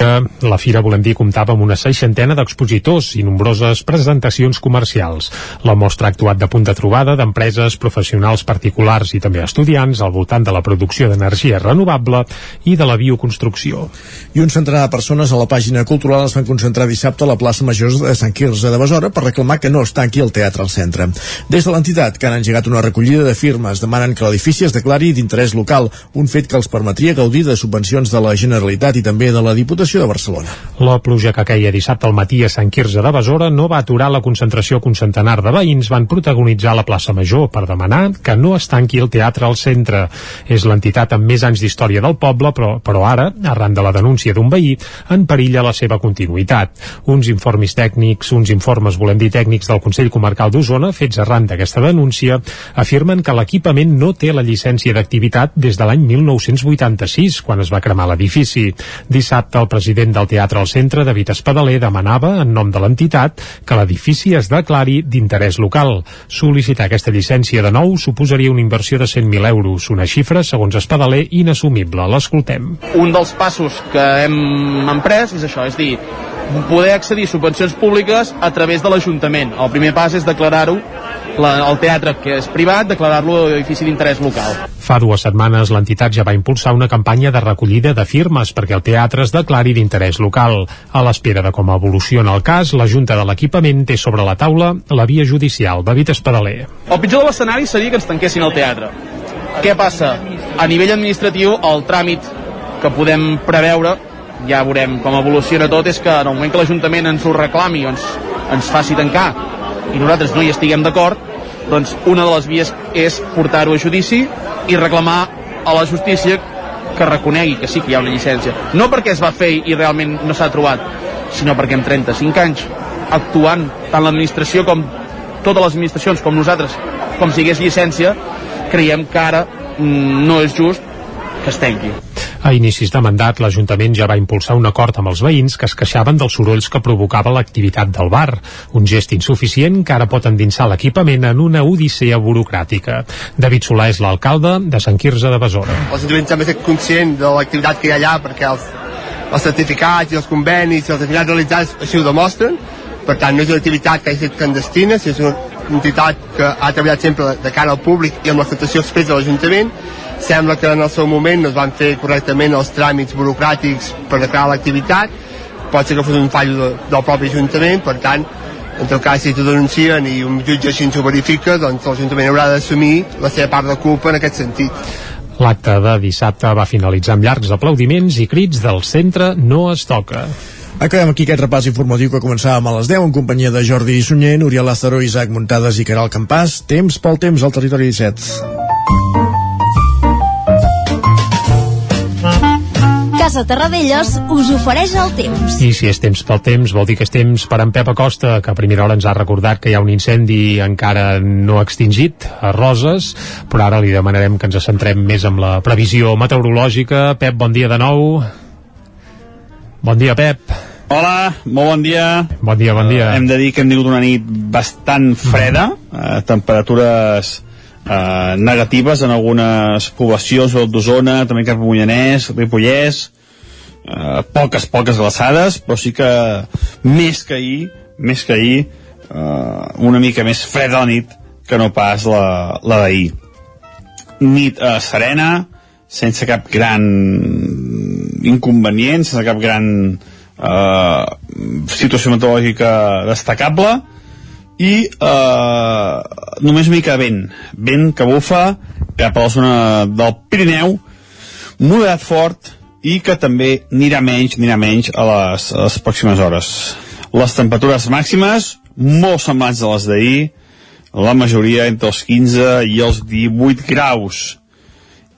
La fira, volem dir, comptava amb una seixantena d'expositors i nombroses presentacions comercials. La mostra ha actuat de punt de trobada d'empreses, professionals particulars i també estudiants al voltant de la producció d'energia renovable i de la bioconstrucció. I un centenar de persones a la pàgina cultural es van concentrar dissabte a la plaça Major de Sant Quirze de Besora per reclamar que no es tanqui el teatre al centre. Des de l'entitat, que han engegat una recollida de firmes, demanen que l'edifici es declari d'interès local, un fet que els permetria gaudir de subvencions de la Generalitat i també de la Diputació Diputació de Barcelona. La pluja que caia dissabte al matí a Sant Quirze de Besora no va aturar la concentració que un centenar de veïns van protagonitzar la plaça Major per demanar que no es tanqui el teatre al centre. És l'entitat amb més anys d'història del poble, però, però ara, arran de la denúncia d'un veí, en perilla la seva continuïtat. Uns informes tècnics, uns informes, volem dir tècnics del Consell Comarcal d'Osona, fets arran d'aquesta denúncia, afirmen que l'equipament no té la llicència d'activitat des de l'any 1986, quan es va cremar l'edifici. Dissabte, el president del Teatre al Centre, David Espadaler, demanava, en nom de l'entitat, que l'edifici es declari d'interès local. Sol·licitar aquesta llicència de nou suposaria una inversió de 100.000 euros, una xifra, segons Espadaler, inassumible. L'escoltem. Un dels passos que hem emprès és això, és dir, poder accedir a subvencions públiques a través de l'Ajuntament. El primer pas és declarar-ho la, el teatre, que és privat, declarar-lo edifici d'interès local. Fa dues setmanes l'entitat ja va impulsar una campanya de recollida de firmes perquè el teatre es declari d'interès local. A l'espera de com evoluciona el cas, la Junta de l'Equipament té sobre la taula la via judicial. David Espadaler. El pitjor de l'escenari seria que ens tanquessin el teatre. Què passa? A nivell administratiu, el tràmit que podem preveure, ja veurem com evoluciona tot, és que en el moment que l'Ajuntament ens ho reclami o ens, ens faci tancar i nosaltres no hi estiguem d'acord, doncs una de les vies és portar-ho a judici i reclamar a la justícia que reconegui que sí que hi ha una llicència. No perquè es va fer i realment no s'ha trobat, sinó perquè en 35 anys actuant tant l'administració com totes les administracions com nosaltres, com si hagués llicència, creiem que ara mm, no és just que es tanqui. A inicis de mandat, l'Ajuntament ja va impulsar un acord amb els veïns que es queixaven dels sorolls que provocava l'activitat del bar, un gest insuficient que ara pot endinsar l'equipament en una odissea burocràtica. David Solà és l'alcalde de Sant Quirze de Besora. L'Ajuntament també és conscient de l'activitat que hi ha allà perquè els, els certificats i els convenis i les activitats realitzades així ho demostren. Per tant, no és una activitat que hagi estat clandestina, és una entitat que ha treballat sempre de cara al públic i amb l'acceptació expressa de l'Ajuntament sembla que en el seu moment no es van fer correctament els tràmits burocràtics per declarar l'activitat pot ser que fos un fallo de, del propi Ajuntament per tant, en tot cas si t'ho denuncien i un jutge així ens ho verifica doncs l'Ajuntament haurà d'assumir la seva part de culpa en aquest sentit L'acte de dissabte va finalitzar amb llargs aplaudiments i crits del centre no es toca. Acabem aquí aquest repàs informatiu que començàvem a les 10 en companyia de Jordi Sunyer, Núria Lázaro, Isaac Muntades i Caral Campàs. Temps pel temps al territori 17. Casa Terradellos us ofereix el temps. I si és temps pel temps, vol dir que és temps per en Pep Acosta, que a primera hora ens ha recordat que hi ha un incendi encara no extingit a Roses, però ara li demanarem que ens centrem més amb la previsió meteorològica. Pep, bon dia de nou. Bon dia, Pep. Hola, molt bon dia. Bon dia, bon dia. Uh, hem de dir que hem tingut una nit bastant freda, uh, temperatures uh, negatives en algunes poblacions d'Osona, també cap a Mollanès, Ripollès, uh, poques, poques glaçades, però sí que més que ahir, més que ahir, uh, una mica més freda la nit que no pas la, la d'ahir. Nit uh, serena, sense cap gran inconvenient, sense cap gran uh, situació meteorològica destacable, i eh, només una mica de vent. Vent que bufa cap a la zona del Pirineu moderat fort i que també anirà menys, anirà menys a les, a les pròximes hores. Les temperatures màximes molt semblants a les d'ahir la majoria entre els 15 i els 18 graus.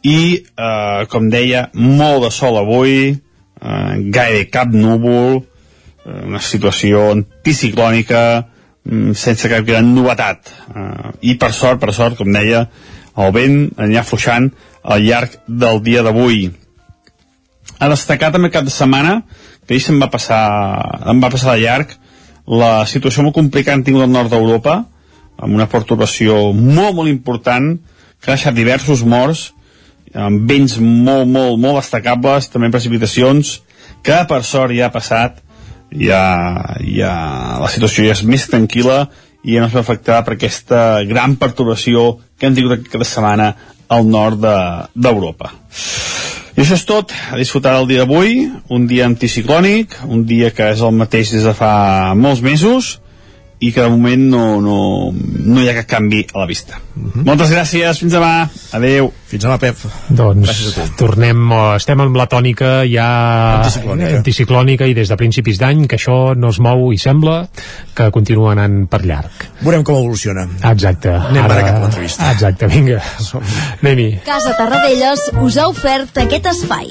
I eh, com deia molt de sol avui eh, gaire cap núvol eh, una situació anticiclònica sense cap gran novetat. Uh, i per sort, per sort, com deia el vent anirà afluixant al llarg del dia d'avui. A destacar també cap de setmana que ahir se'm va passar em va passar de llarg la situació molt complicada han tingut al nord d'Europa amb una perturbació molt molt important que ha deixat diversos morts amb vents molt molt molt destacables també precipitacions que per sort ja ha passat ja, ja la situació ja és més tranquil·la i ja no es va afectar per aquesta gran perturbació que hem tingut aquesta setmana al nord d'Europa. De, I això és tot, a disfrutar del dia d'avui, un dia anticiclònic, un dia que és el mateix des de fa molts mesos, i que de moment no, no, no hi ha cap canvi a la vista. Uh -huh. Moltes gràcies, fins demà. Adeu. Fins demà, Pep. Doncs tornem, estem amb la tònica ja anticiclònica. anticiclònica i des de principis d'any que això no es mou i sembla que continua anant per llarg. Veurem com evoluciona. Exacte. Anem ara, ara cap a l'entrevista. Exacte, vinga. Anem-hi. Casa Tarradellas us ha ofert aquest espai.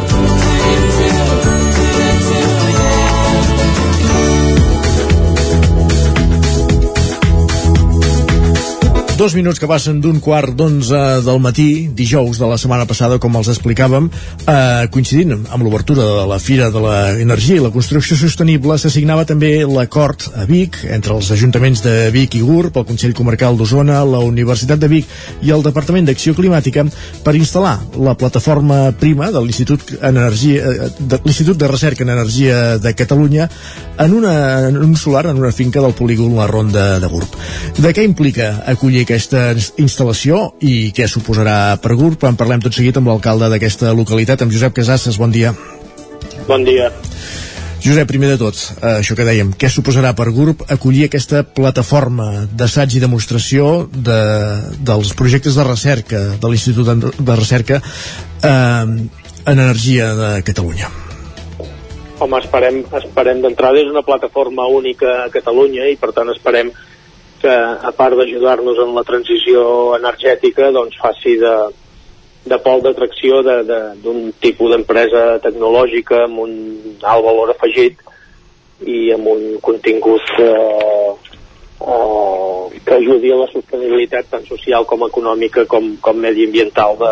Dos minuts que passen d'un quart d'onze del matí, dijous de la setmana passada, com els explicàvem, eh, coincidint amb l'obertura de la Fira de l'Energia i la Construcció Sostenible, s'assignava també l'acord a Vic entre els ajuntaments de Vic i GURB, el Consell Comarcal d'Osona, la Universitat de Vic i el Departament d'Acció Climàtica per instal·lar la plataforma prima de l'Institut Energia, eh, de l'Institut de Recerca en Energia de Catalunya en, una, en un solar en una finca del polígon La Ronda de GURB. De què implica acollir aquesta instal·lació i què suposarà per GURB? En parlem tot seguit amb l'alcalde d'aquesta localitat, amb Josep Casasses. Bon dia. Bon dia. Josep, primer de tot, eh, això que dèiem, què suposarà per GURB acollir aquesta plataforma d'assaig i demostració de, dels projectes de recerca de l'Institut de, de Recerca eh, en Energia de Catalunya? Home, esperem, esperem d'entrada, és una plataforma única a Catalunya i per tant esperem que a part d'ajudar-nos en la transició energètica doncs faci de, de pol d'atracció d'un tipus d'empresa tecnològica amb un alt valor afegit i amb un contingut eh, eh, que ajudi a la sostenibilitat tant social com econòmica com, com mediambiental de,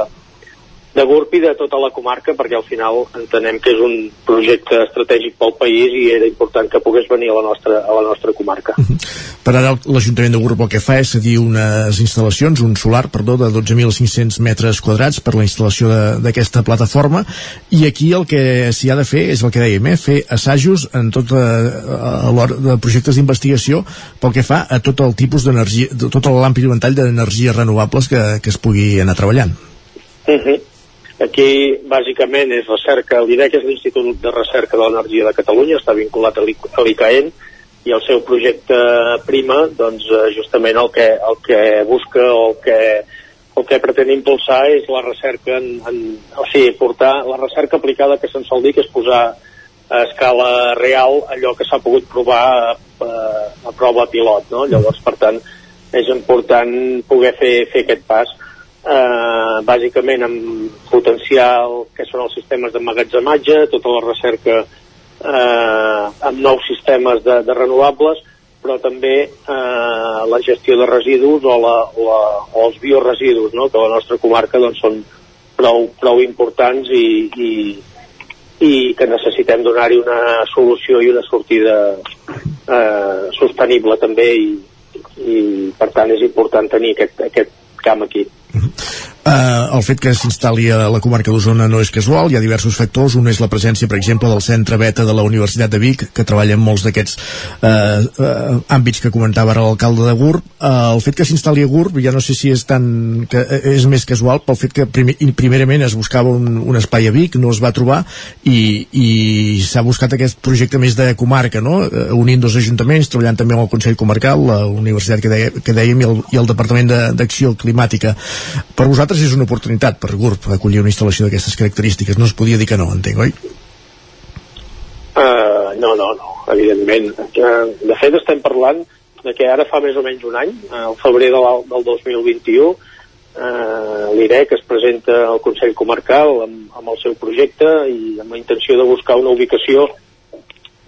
de GURB i de tota la comarca perquè al final entenem que és un projecte estratègic pel país i era important que pogués venir a la nostra, a la nostra comarca. Uh -huh. Per ara l'Ajuntament de GURB el que fa és cedir unes instal·lacions, un solar, perdó, de 12.500 metres quadrats per la instal·lació d'aquesta plataforma i aquí el que s'hi ha de fer és el que dèiem, eh? fer assajos en tot a, a l'hora de projectes d'investigació pel que fa a tot el tipus d'energia, tot l'ampli ventall d'energies renovables que, que es pugui anar treballant. Uh -huh. Aquí, bàsicament, és recerca, l'IDEC és l'Institut de Recerca de l'Energia de Catalunya, està vinculat a l'ICAEN, i el seu projecte Prima, doncs, eh, justament el que, el que busca o el que, el que pretén impulsar és la recerca, en, en, o sigui, portar la recerca aplicada que se'n sol dir, que és posar a escala real allò que s'ha pogut provar a, a, prova pilot, no? Llavors, per tant, és important poder fer, fer aquest pas eh, bàsicament amb potenciar el que són els sistemes d'emmagatzematge, tota la recerca eh, amb nous sistemes de, de renovables, però també eh, la gestió de residus o, la, la, o els bioresidus, no? que a la nostra comarca doncs, són prou, prou importants i, i, i que necessitem donar-hi una solució i una sortida eh, sostenible també i, i per tant és important tenir aquest, aquest camp aquí. Uh, el fet que s'instal·li a la comarca d'Osona no és casual, hi ha diversos factors. Un és la presència, per exemple, del centre beta de la Universitat de Vic, que treballa en molts d'aquests uh, uh, àmbits que comentava ara l'alcalde de GURB. Uh, el fet que s'instal·li a GURB, ja no sé si és tan que és més casual, pel fet que primer, primerament es buscava un, un espai a Vic, no es va trobar, i, i s'ha buscat aquest projecte més de comarca, no? Uh, unint dos ajuntaments, treballant també amb el Consell Comarcal, la Universitat que, deia, que dèiem, i el, i el Departament d'Acció Climàtica. Per vosaltres és una oportunitat per GURB acollir una instal·lació d'aquestes característiques. No es podia dir que no, entenc, oi? Uh, no, no, no, evidentment. Uh, de fet, estem parlant de que ara fa més o menys un any, al febrer de del 2021, uh, l'IREC es presenta al Consell Comarcal amb, amb el seu projecte i amb la intenció de buscar una ubicació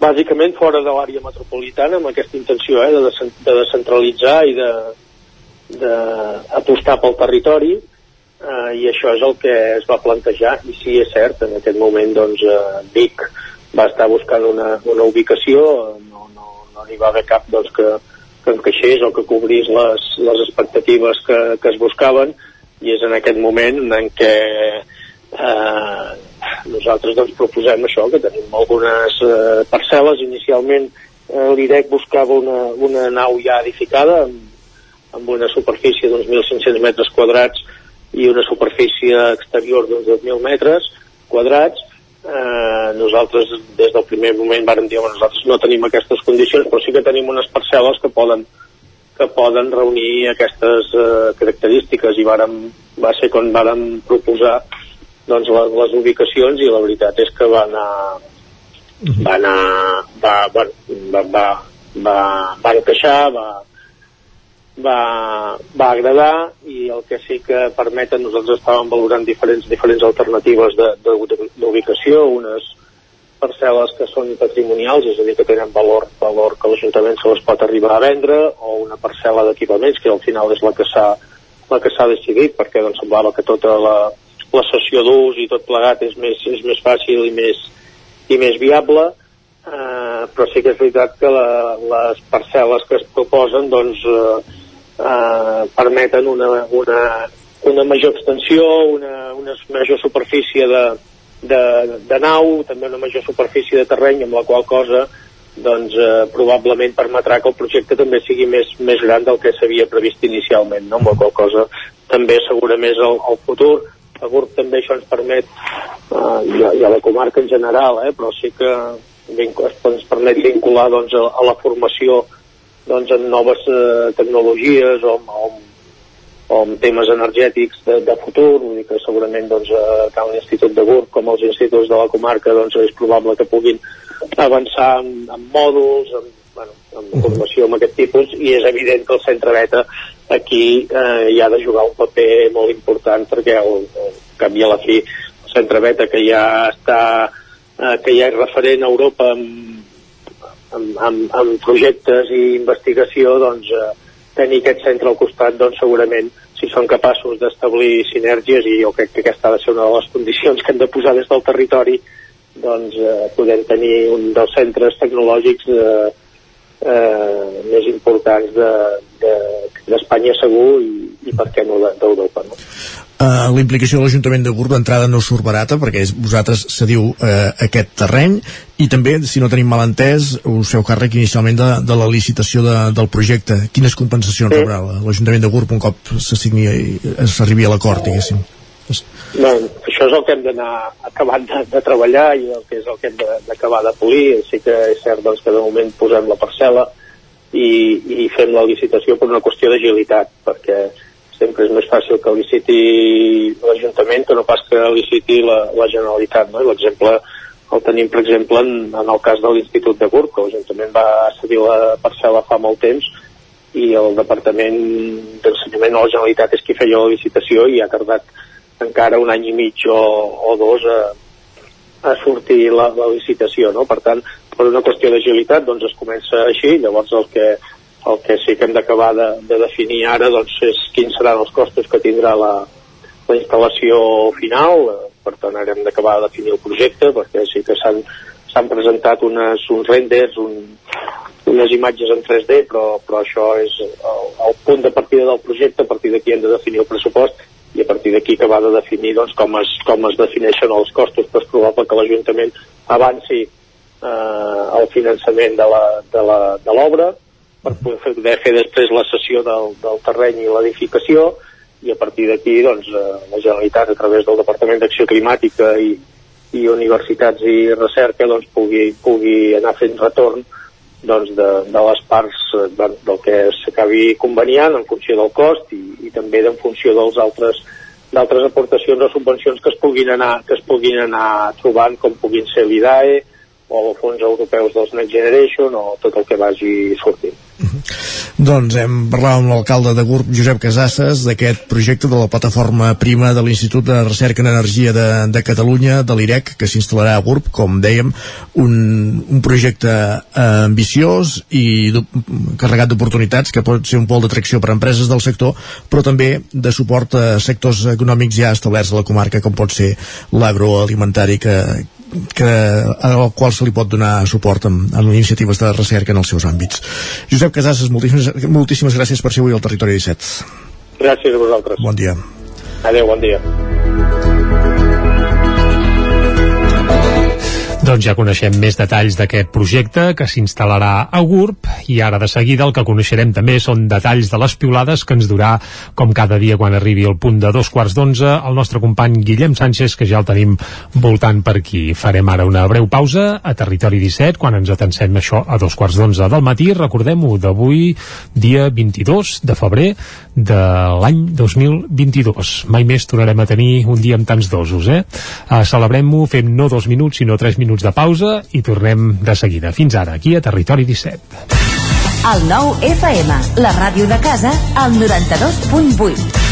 bàsicament fora de l'àrea metropolitana amb aquesta intenció eh, de, de descentralitzar i de, d'apostar pel territori eh, i això és el que es va plantejar i sí, és cert, en aquest moment doncs, eh, Vic va estar buscant una, una ubicació no n'hi no, no va haver cap doncs, que, que encaixés o que cobrís les, les expectatives que, que es buscaven i és en aquest moment en què eh, nosaltres doncs, proposem això, que tenim algunes eh, parcel·les. Inicialment eh, l'IREC buscava una, una nau ja edificada amb, amb una superfície d'uns 1.500 metres quadrats i una superfície exterior d'uns 2.000 metres quadrats, eh, nosaltres des del primer moment vàrem dir que nosaltres no tenim aquestes condicions, però sí que tenim unes parcel·les que poden que poden reunir aquestes eh, característiques. I vàrem, va ser quan vàrem proposar doncs, les, les ubicacions i la veritat és que va anar va anar va, va, va, va, va, va encaixar va, va, va agradar i el que sí que permeten, nosaltres estàvem valorant diferents, diferents alternatives d'ubicació, unes parcel·les que són patrimonials, és a dir, que tenen valor, valor que l'Ajuntament se les pot arribar a vendre, o una parcel·la d'equipaments, que al final és la que s'ha la que s'ha decidit, perquè doncs, semblava que tota la, la sessió d'ús i tot plegat és més, és més fàcil i més, i més viable, eh, però sí que és veritat que la, les parcel·les que es proposen doncs, eh, eh, permeten una, una, una major extensió, una, una major superfície de, de, de nau, també una major superfície de terreny, amb la qual cosa doncs eh, probablement permetrà que el projecte també sigui més, més gran del que s'havia previst inicialment, no? amb la qual cosa també assegura més el, el futur. A GURB també això ens permet, eh, i, a, i a la comarca en general, eh, però sí que ens permet vincular doncs, a, a la formació doncs, en noves eh, tecnologies o, o, o en temes energètics de, de futur, vull dir que segurament doncs, eh, tant l'Institut de GURB com els instituts de la comarca doncs, és probable que puguin avançar en, en mòduls, en, bueno, en formació amb aquest tipus, i és evident que el centre beta aquí eh, hi ha de jugar un paper molt important perquè cap i a la fi el centre beta que ja està eh, que ja és referent a Europa amb, amb, amb, amb projectes i investigació doncs eh, tenir aquest centre al costat doncs segurament si són capaços d'establir sinergies i jo crec que aquesta ha de ser una de les condicions que hem de posar des del territori doncs, eh, podem tenir un dels centres tecnològics eh, eh, més importants d'Espanya de, de, segur i, i per què no d'Europa. No? Uh, la implicació de l'Ajuntament de Gurb d'entrada no surt barata perquè és, vosaltres cediu uh, aquest terreny i també, si no tenim mal entès, us feu càrrec inicialment de, de la licitació de, del projecte. Quines compensacions sí. rebrà l'Ajuntament de Gurb un cop s'arribi a l'acord, diguéssim? Bé, això és el que hem d'anar acabant de, de treballar i el que és el que hem d'acabar de, de polir. Sí que és cert doncs, que de moment posem la parcel·la i, i fem la licitació per una qüestió d'agilitat, perquè sempre és més fàcil que liciti l'Ajuntament que no pas que liciti la, la Generalitat. No? L'exemple el tenim, per exemple, en, en el cas de l'Institut de Gurb, que l'Ajuntament va cedir la parcel·la fa molt temps i el Departament d'Ensenyament de la Generalitat és qui feia la licitació i ha tardat encara un any i mig o, o dos a, a sortir la, la licitació, no? Per tant, per una qüestió d'agilitat, doncs es comença així, llavors el que, el que sí que hem d'acabar de, de definir ara doncs, és quins seran els costos que tindrà la, la instal·lació final, per tant ara hem d'acabar de definir el projecte, perquè sí que s'han s'han presentat unes, uns renders, un, unes imatges en 3D, però, però això és el, el punt de partida del projecte, a partir d'aquí hem de definir el pressupost i a partir d'aquí va de definir doncs, com, es, com es defineixen els costos, però és probable que l'Ajuntament avanci eh, el finançament de l'obra per poder fer després la cessió del, del terreny i l'edificació i a partir d'aquí doncs, eh, la Generalitat a través del Departament d'Acció Climàtica i, i universitats i recerca doncs, pugui, pugui anar fent retorn doncs, de, de les parts eh, de, del que s'acabi conveniant en funció del cost i, i també en funció dels altres d'altres aportacions o subvencions que es puguin anar que es puguin anar trobant com puguin ser l'IDAE o els fons europeus dels Next Generation o tot el que vagi sortint. Mhm. -huh. Doncs hem parlat amb l'alcalde de GURB, Josep Casasses, d'aquest projecte de la plataforma prima de l'Institut de Recerca en Energia de, de Catalunya, de l'IREC, que s'instal·larà a GURB, com dèiem, un, un projecte eh, ambiciós i carregat d'oportunitats que pot ser un pol d'atracció per a empreses del sector, però també de suport a sectors econòmics ja establerts a la comarca, com pot ser l'agroalimentari que, que, al qual se li pot donar suport amb, amb iniciatives de recerca en els seus àmbits. Josep Casasses, moltíssimes, moltíssimes gràcies per ser avui al Territori 17. Gràcies a vosaltres. Bon dia. Adéu, bon dia. Doncs ja coneixem més detalls d'aquest projecte que s'instal·larà a GURB i ara de seguida el que coneixerem també són detalls de les piulades que ens durà com cada dia quan arribi el punt de dos quarts d'onze el nostre company Guillem Sánchez que ja el tenim voltant per aquí. Farem ara una breu pausa a Territori 17 quan ens atencem això a dos quarts d'onze del matí. Recordem-ho d'avui dia 22 de febrer de l'any 2022. Mai més tornarem a tenir un dia amb tants dosos, eh? Uh, Celebrem-ho fent no dos minuts sinó tres minuts de pausa i tornem de seguida. Fins ara, aquí a Territori 17. El nou FM, la ràdio de casa, al 92.8.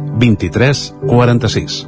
23 46.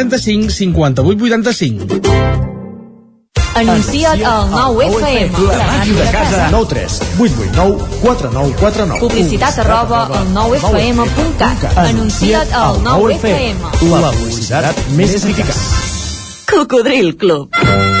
135 58 85. Anuncia't al 9FM. La màquina de casa. 9 3 8 8 9 4 9 4 9. Publicitat arroba al 9FM.cat. Anuncia't al 9FM. La publicitat més eficaç. Cocodril Club.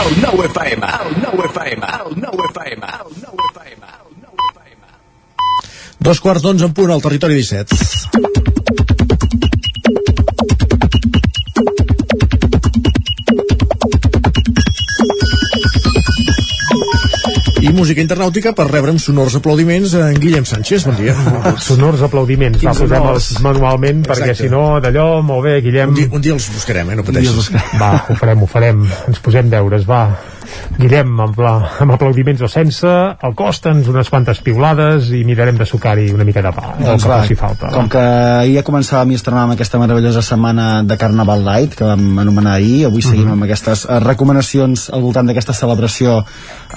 El 9 FM, el 9 FM, el 9 FM, el 9 FM. Dos quarts d'onze en punt al territori 17. Música internàutica per rebre amb sonors aplaudiments en Guillem Sánchez. Bon dia. Sonors aplaudiments, va, posem-los sonors? manualment, perquè Exacte. si no, d'allò, molt bé, Guillem... Un dia, un dia els buscarem, eh? No pateixis. Va, ho farem, ho farem. Ens posem deures, va. Guillem, amb, la, amb aplaudiments o sense, al costa'ns unes quantes piulades i mirarem de sucar-hi una mica de pa, Doncs va, faci falta. va. com que ahir ja començàvem i estrenàvem aquesta meravellosa setmana de Carnaval Light que vam anomenar ahir, avui seguim Mhm. amb aquestes eh, recomanacions al voltant d'aquesta celebració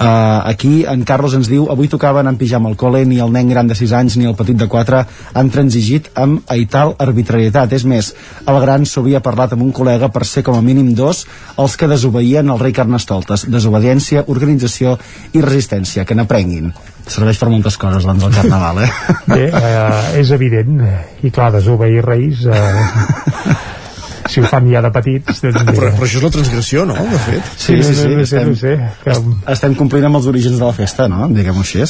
eh, aquí, en Carlos ens diu avui tocaven en pijama al col·le, ni el nen gran de 6 anys ni el petit de 4 han transigit amb aital arbitrarietat, és més el gran s'havia parlat amb un col·lega per ser com a mínim dos els que desobeïen el rei Carnestoltes, desobediència organització i resistència, que n'aprenguin serveix per moltes coses doncs el Carnaval, eh? Bé, eh, és evident, i clar, desobeir reis, eh, si ho fan ja de petits, doncs... Però, però això és la transgressió, no? De fet. Sí, sí, sí, no sé, estem, no sé, que- estem complint amb els orígens de la festa, no? Diguem-ho així.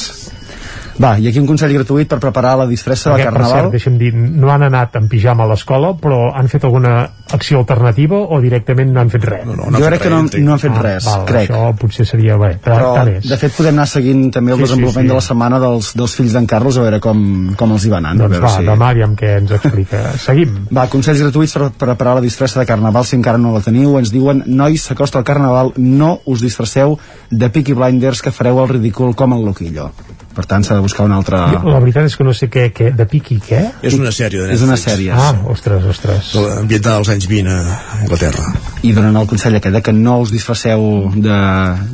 Va, i aquí un consell gratuït per preparar la disfressa de Perquè, per Carnaval. cert, deixa'm dir, no han anat en pijama a l'escola, però han fet alguna acció alternativa o directament no han fet res? No, no Jo crec que no- no han fet res, val, crec. Això potser seria bé, però, Però, de fet, podem anar seguint també el Sí, sí, desenvolupament sí. de la setmana dels, dels fills d'en Carlos, a veure com, com els hi va anant. a Doncs veure va, demà aviam què ens explica. Seguim. Va, consells gratuïts per preparar la disfressa de Carnaval si encara no la teniu. Ens diuen, nois, s'acosta el Carnaval, no us disfresseu de Peaky Blinders que fareu el ridícul com el Loquillo. Per tant, s'ha de buscar una altra... Jo, la veritat és que no sé què, què de piqui què. És una sèrie de És Netflix. una sèrie, Ah, ostres, ostres. Ambientada als anys 20 a Anglaterra. i donen el consell aquest de que no us disfresseu de-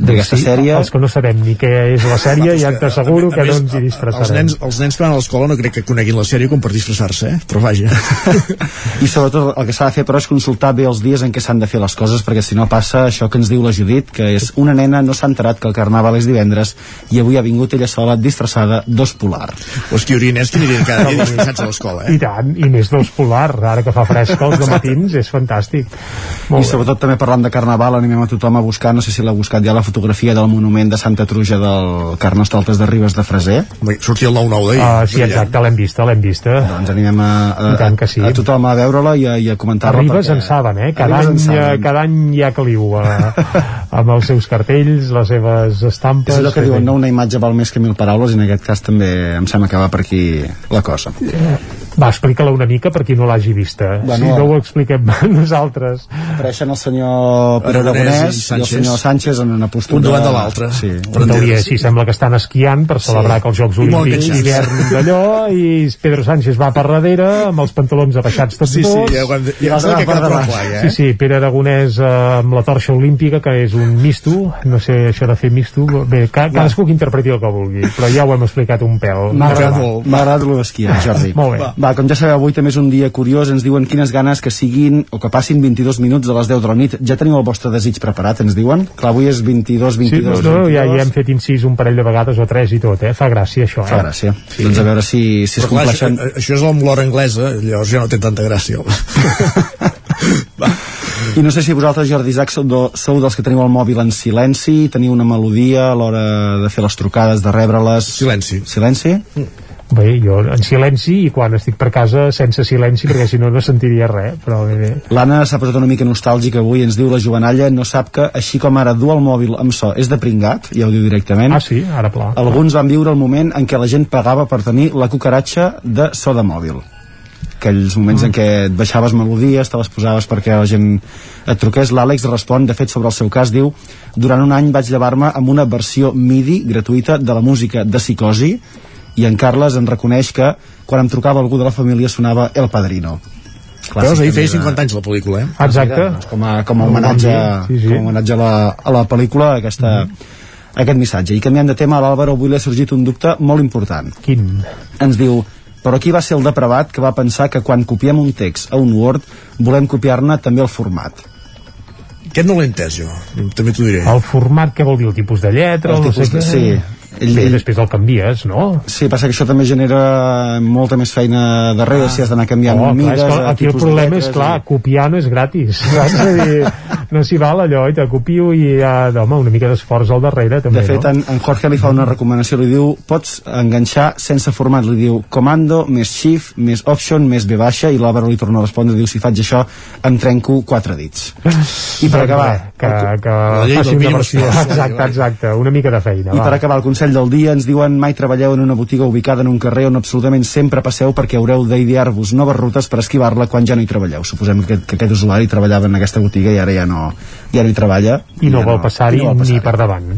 d'aquesta sí, sèrie Els que no sabem ni què és la sèrie, ja t'asseguro A que no més, ens hi Els disfressarem. nens, els nens que van a l'escola no crec que coneguin la sèrie com per disfressar-se, eh? Però vaja. i sobretot el que s'ha de fer però és consultar bé els dies en què s'han de fer les coses perquè si no passa això que ens diu la Judit que és una nena no s'ha enterat que el carnaval és divendres i avui ha vingut ella sola disfressada d'os polar o és que nens que anirien cada dia disfressats a l'escola, I tant, i més d'os polar, ara que fa fresc els matins, és fantàstic. i sobretot també parlant de carnaval animem a tothom a buscar, no sé si l'ha buscat ja la fotografia del monument de Santa Truja del Carnestoltes de Ribes de Freser sortia el 9-9 d'ahir Ah, sí, exacte, l'hem vista, l'hem vista. doncs animem a, a, que sí. a tothom a veure-la i, a- i a comentar-la Ribes perquè- en saben, eh? Cada any, saben. cada any hi ha caliu eh, amb els seus cartells, les seves estampes... és allò que diuen, no, una imatge val més que mil paraules i en aquest cas també em sembla que va per aquí la cosa Va, explica-la una mica per qui no l'hagi vista. Bueno, si no ho expliquem nosaltres. apareixen el senyor Pere Aragonès i i, el senyor Sánchez en una postura Un davant de l'altre. sí, En teoria, sí, sembla que estan esquiant per celebrar que els Jocs molt Olímpics d'hivern d'allò i Pedro Sánchez va per darrere amb els pantalons abaixats tots Sí, sí, dos. ja ho hem de- ja sembla que queda prou clar, ja, eh? Sí, sí, Pere Aragonès eh, amb la torxa olímpica, que és un misto, no sé això de fer misto, bé, ca cadascú que interpreti el que vulgui, però ja ho hem explicat un pèl. M'ha agradat, va. m'ha agradat lo d'esquiar, Jordi. Molt bé. Va, com ja sabeu, avui també és un dia curiós, ens diuen quines ganes que siguin o que passin 22 minuts de les 10 de la nit. Ja teniu el vostre desig preparat, ens diuen? Clar, avui és 22, Sí, 22, no, no, ja, 22. ja hem fet incís un parell de vegades o tres i tot, eh? Fa gràcia això, eh? Fa gràcia. Sí. Doncs a veure si, si es Però clar, això, compleixen... això és amb l'hora anglesa, llavors ja no té tanta gràcia. I no sé si vosaltres, Jordi Isaac, sou, do, sou dels que teniu el mòbil en silenci, teniu una melodia a l'hora de fer les trucades, de rebre-les... Silenci. Silenci? Bé, jo en silenci i quan estic per casa sense silenci perquè si no no sentiria res, però bé, bé. L'Anna s'ha posat una mica nostàlgica avui, ens diu la jovenalla, no sap que, així com ara dur el mòbil amb so és de pringat, ja ho diu directament. Ah, sí? Ara pla. Alguns van viure el moment en què la gent pagava per tenir la cucaratxa de so de mòbil. Aquells moments en què et baixaves melodies, te les posaves perquè la gent et truqués. L'Àlex respon, de fet, sobre el seu cas, diu Durant un any vaig llevar-me amb una versió MIDI gratuïta de la música de Psicosi i en Carles en reconeix que quan em trucava algú de la família sonava El Padrino. Veus, ahir feia també de- 50 anys la pel·lícula, eh? Exacte. Doncs com a, com a homenatge, Sí, sí. com a homenatge a la, a la pel·lícula aquesta, aquest missatge. I canviant de tema, a l'Àlvaro avui li ha sorgit un dubte molt important. Quin? Ens diu, però qui va ser el depravat que va pensar que quan copiem un text a un Word volem copiar-ne també el format? Aquest no l'he entès jo, també t'ho diré. El format, què vol dir? El tipus de lletra? El o no tipus sé de- què? sí. Ell- Bé, ell- després el canvies, no? Sí, passa que això també genera molta més feina darrere, si has d'anar canviant Oh, clar, mides, és que eh, aquí el problema és, clar, copiar no és gratis, saps? És a dir, no s'hi val allò, i te copio i ja, home, una mica d'esforç al darrere, també, De fet, no? en, en Jorge li fa una recomanació, li diu, pots enganxar sense format, li diu comando, més shift, més option, més B baixa, i l'Àlvaro li torna a respondre, diu, si faig això, em trenco quatre dits. I per Doncs acabar, que, que llei faci una versió, exacte, exacte, una mica de feina, I va. per acabar el consell del dia ens diuen mai treballeu en una botiga ubicada en un carrer on absolutament sempre passeu perquè haureu d'idear-vos noves rutes per esquivar-la quan ja no hi treballeu. Suposem que, que aquest usuari treballava en aquesta botiga i ara ja no, ja no hi treballa. I no ja vol passar-hi i no vol ni passar-hi. per davant.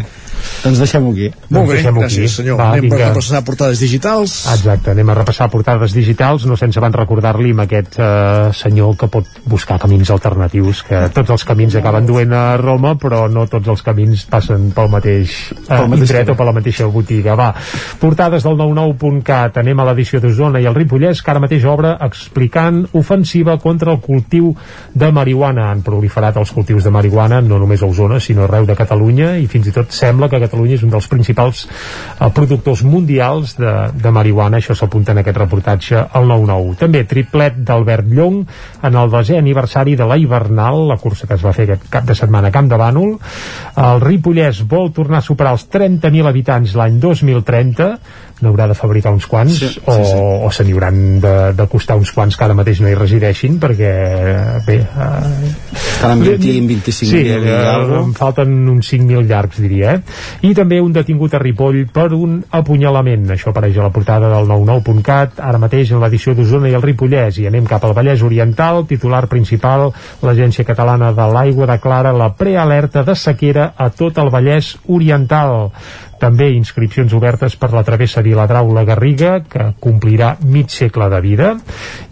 Doncs deixem-ho aquí. Molt bé, deixem-ho gràcies, aquí. senyor. Va, Anem vinga. a repassar portades digitals. Exacte, anem a repassar portades digitals, no sense abans recordar-li amb aquest eh, senyor que pot buscar camins alternatius, que tots els camins acaben duent a Roma, però no tots els camins passen pel mateix, eh, Pel mateix indret camí. o per la mateixa botiga. Va, portades del 99.cat, anem a l'edició d'Osona i el Ripollès, que ara mateix obre explicant ofensiva contra el cultiu de marihuana. Han proliferat els cultius de marihuana no només a Osona, sinó arreu de Catalunya, i fins i tot sembla que Catalunya és un dels principals eh, productors mundials de, de marihuana, això s'apunta en aquest reportatge al 9-9. També triplet d'Albert Llong en el desè aniversari de la Hivernal, la cursa que es va fer aquest cap de setmana a Camp de Bànol. El Ripollès vol tornar a superar els 30.000 habitants l'any 2030, n'haurà de fabricar uns quants Sí, sí, sí, o, sí. o se n'hi hauran de, de costar uns quants que ara mateix no hi resideixin perquè bé eh, Estan en 20 i 25 sí, mil eh, em falten uns 5.000 llargs diria eh? i també un detingut a Ripoll per un apunyalament. Això apareix a la portada del 99.cat ara mateix en l'edició d'Osona i el Ripollès i anem cap al Vallès Oriental. Titular principal l'Agència Catalana de l'Aigua declara la prealerta de sequera a tot el Vallès Oriental També inscripcions obertes per la travessa Viladrau-La Garriga, que complirà mig segle de vida,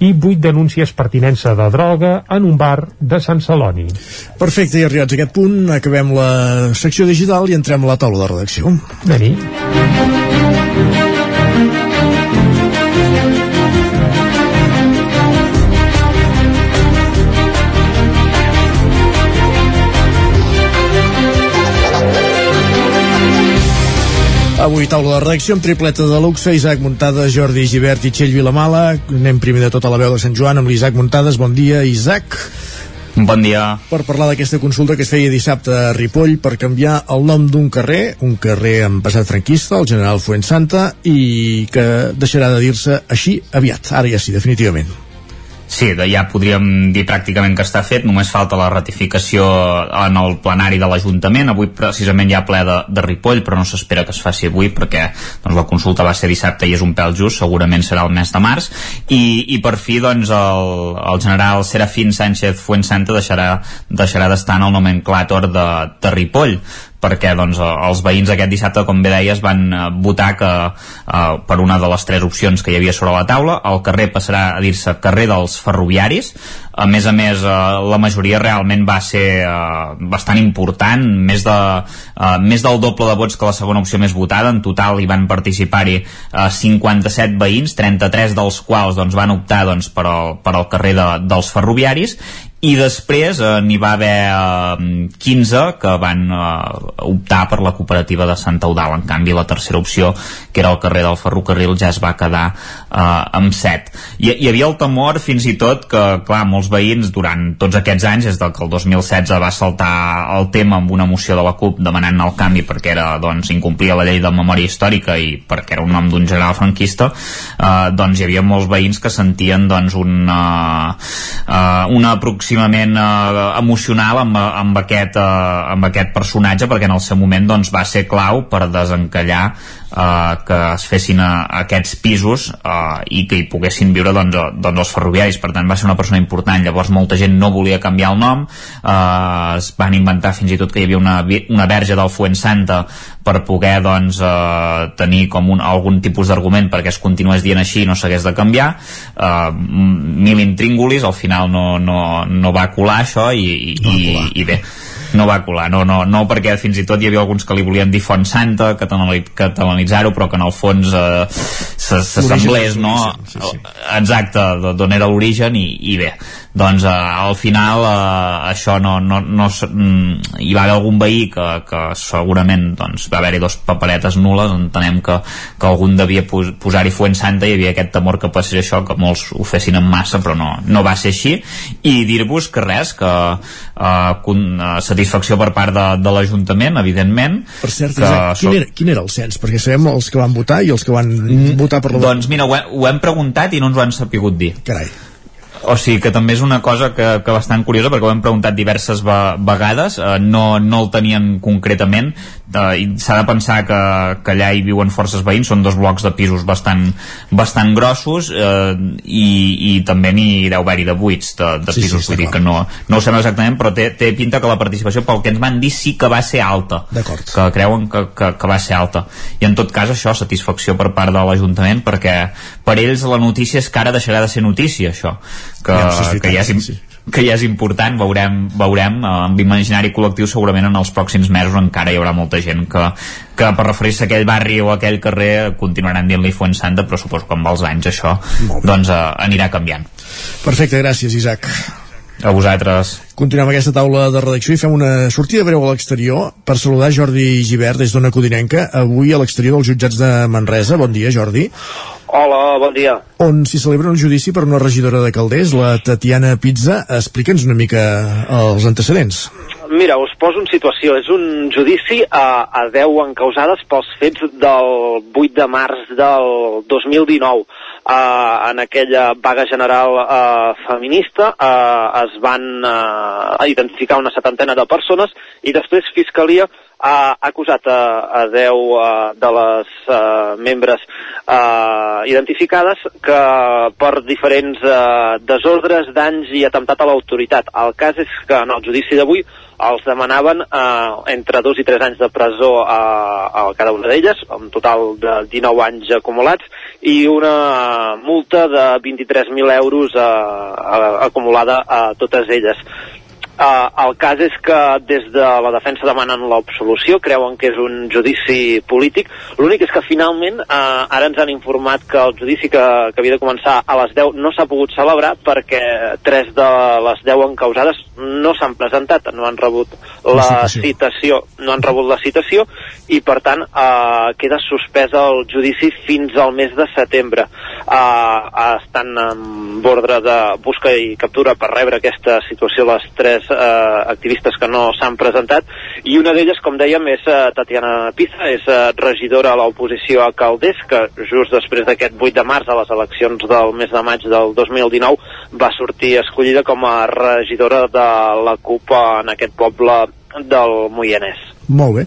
i vuit denúncies per tinença de droga en un bar de Sant Celoni. Perfecte, i arribats a aquest punt, acabem la secció digital i entrem a la taula de redacció. Anem-hi. Avui taula de redacció amb tripleta de luxe, Isaac Muntades, Jordi Givert i Txell Vilamala. Anem primer de tot a la veu de Sant Joan amb l'Isaac Muntades. Bon dia, Isaac. Bon dia. Per parlar d'aquesta consulta que es feia dissabte a Ripoll per canviar el nom d'un carrer, un carrer amb passat franquista, el General Fuensanta, i que deixarà de dir-se així aviat, ara ja sí, definitivament. Sí, ja podríem dir pràcticament que està fet, només falta la ratificació en el plenari de l'Ajuntament, avui precisament hi ha ple de, de Ripoll, però no s'espera que es faci avui perquè doncs, la consulta va ser dissabte i és un pèl just, segurament serà el mes de març, i, i per fi doncs, el, el general Serafín Sánchez Fuensanta deixarà, deixarà d'estar en el nomenclàtor de, de Ripoll perquè doncs, els veïns aquest dissabte, com bé deies, van eh, votar que eh, per una de les tres opcions que hi havia sobre la taula, el carrer passarà a dir-se carrer dels ferroviaris, a més a més eh, la majoria realment va ser eh, bastant important més, de, eh, més del doble de vots que la segona opció més votada. En total hi van participar-hi eh, 57 veïns 33 dels quals doncs, van optar doncs, per, al, per al carrer de, dels ferroviaris. I després eh, n'hi va haver eh, 15 que van eh, optar per la cooperativa de Sant Eudal en canvi la tercera opció que era el carrer del ferrocarril ja es va quedar eh, amb 7 hi, hi havia el temor fins i tot que clar, molts veïns durant tots aquests anys des del que el 2016 va saltar el tema amb una moció de la CUP demanant el canvi perquè era, doncs, incomplia la llei de memòria històrica i perquè era un nom d'un general franquista eh, doncs hi havia molts veïns que sentien doncs una, eh, una aproximament eh, emocional amb, amb, aquest, eh, amb aquest personatge perquè en el seu moment doncs, va ser clau per desencallar eh, que es fessin a, a aquests pisos eh, i que hi poguessin viure doncs, eh, doncs els ferroviaris. Per tant va ser una persona important. Llavors molta gent no volia canviar el nom. Eh, es van inventar fins i tot que hi havia una, una verge del Fuensanta per poder doncs, eh, tenir com un, algun tipus d'argument perquè es continués dient així i no s'hagués de canviar. Eh, mil intríngulis al final no, no, no va colar això i, i, no i, i bé no va colar, no, no, no perquè fins i tot hi havia alguns que li volien dir Font Santa catalanitzar-ho però que en el fons eh, s'assemblés no? Sí, sí. exacte, d'on era l'origen i, i bé, doncs eh, al final eh, això no, no, no mm, hi va haver algun veí que, que segurament doncs, va haver-hi dos paperetes nules entenem que, que algun devia pos, posar-hi Fuent Santa i hi havia aquest temor que passés això que molts ho fessin en massa però no, no va ser així. I dir-vos que res que eh, eh, satisfacció per part de, de l'Ajuntament evidentment per cert, que Isaac, quin, era, quin era el cens? perquè sabem els que van votar i els que van mm, votar per la... doncs mira, ho, he, ho hem preguntat i no ens ho han sapigut dir. Carai o sigui que també és una cosa que, que bastant curiosa perquè ho hem preguntat diverses vegades eh, no, no el tenien concretament eh, s'ha de pensar que, que allà hi viuen forces veïns, són dos blocs de pisos bastant, bastant grossos eh, i, i també n'hi deu haver-hi de buits de, de Sí, sí, pisos, està vull dir que no, no ho sabem exactament però té, té pinta que la participació pel que ens van dir sí que va ser alta. Que creuen que, que, que va ser alta. I en tot cas això, satisfacció per part de l'Ajuntament perquè per ells la notícia és que ara deixarà de ser notícia això. Que, Ja, sí, que, ja im- sí, que ja és important, veurem, veurem eh, amb imaginari col·lectiu segurament en els pròxims mesos encara hi haurà molta gent que, que per referir-se a aquell barri o a aquell carrer continuaran dient-li Fuensanta però suposo que amb els anys això doncs eh, anirà canviant. Perfecte, gràcies Isaac a vosaltres Continuem aquesta taula de redacció i fem una sortida breu a l'exterior per saludar Jordi Givert des d'Ona Codinenca, avui a l'exterior dels jutjats de Manresa. Bon dia, Jordi. Hola, bon dia. On s'hi celebra un judici per una regidora de Calders, la Tatiana Pizza. Explica'ns una mica els antecedents. Mira, us poso en situació. És un judici a, a 10 encausades pels fets del 8 de març del 2019. Uh, en aquella vaga general uh, feminista uh, es van uh, identificar una setantena de persones i després Fiscalia ha acusat a, a 10 uh, de les uh, membres uh, identificades que per diferents uh, desordres, danys i atemptat a l'autoritat. El cas és que en el judici d'avui els demanaven eh, entre dos i tres anys de presó a, a cada una d'elles, un total de 19 anys acumulats, i una multa de 23.000 euros eh, acumulada a totes elles. Uh, el cas és que des de la defensa demanen l'absolució, creuen que és un judici polític. L'únic és que finalment uh, ara ens han informat que el judici que, que havia de començar a les 10 no s'ha pogut celebrar perquè tres de les 10 encausades no s'han presentat, no han rebut la, la citació. citació, no han rebut la citació i per tant uh, queda suspès el judici fins al mes de setembre. Uh, estan en ordre de busca i captura per rebre aquesta situació les tres eh, activistes que no s'han presentat i una d'elles, com dèiem, és eh, Tatiana Pizza, és eh, regidora a l'oposició a Caldés, que just després d'aquest 8 de març a les eleccions del mes de maig del 2019 va sortir escollida com a regidora de la CUP en aquest poble del Moianès. Molt bé.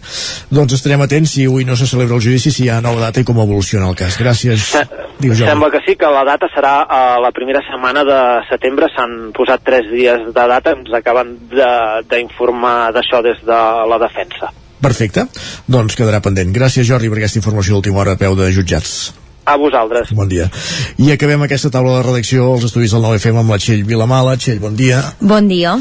Doncs estarem atents si avui no se celebra el judici, si hi ha nova data i com evoluciona el cas. Gràcies. Diu Sembla que sí, que la data serà a la primera setmana de setembre. S'han posat tres dies de data. Ens acaben d'informar d'això des de la defensa. Perfecte. Doncs quedarà pendent. Gràcies, Jordi, per aquesta informació d'última hora a peu de jutjats. A vosaltres. Bon dia. I acabem aquesta taula de redacció als estudis del 9FM amb la Txell Vilamala. Txell, bon dia. Bon dia.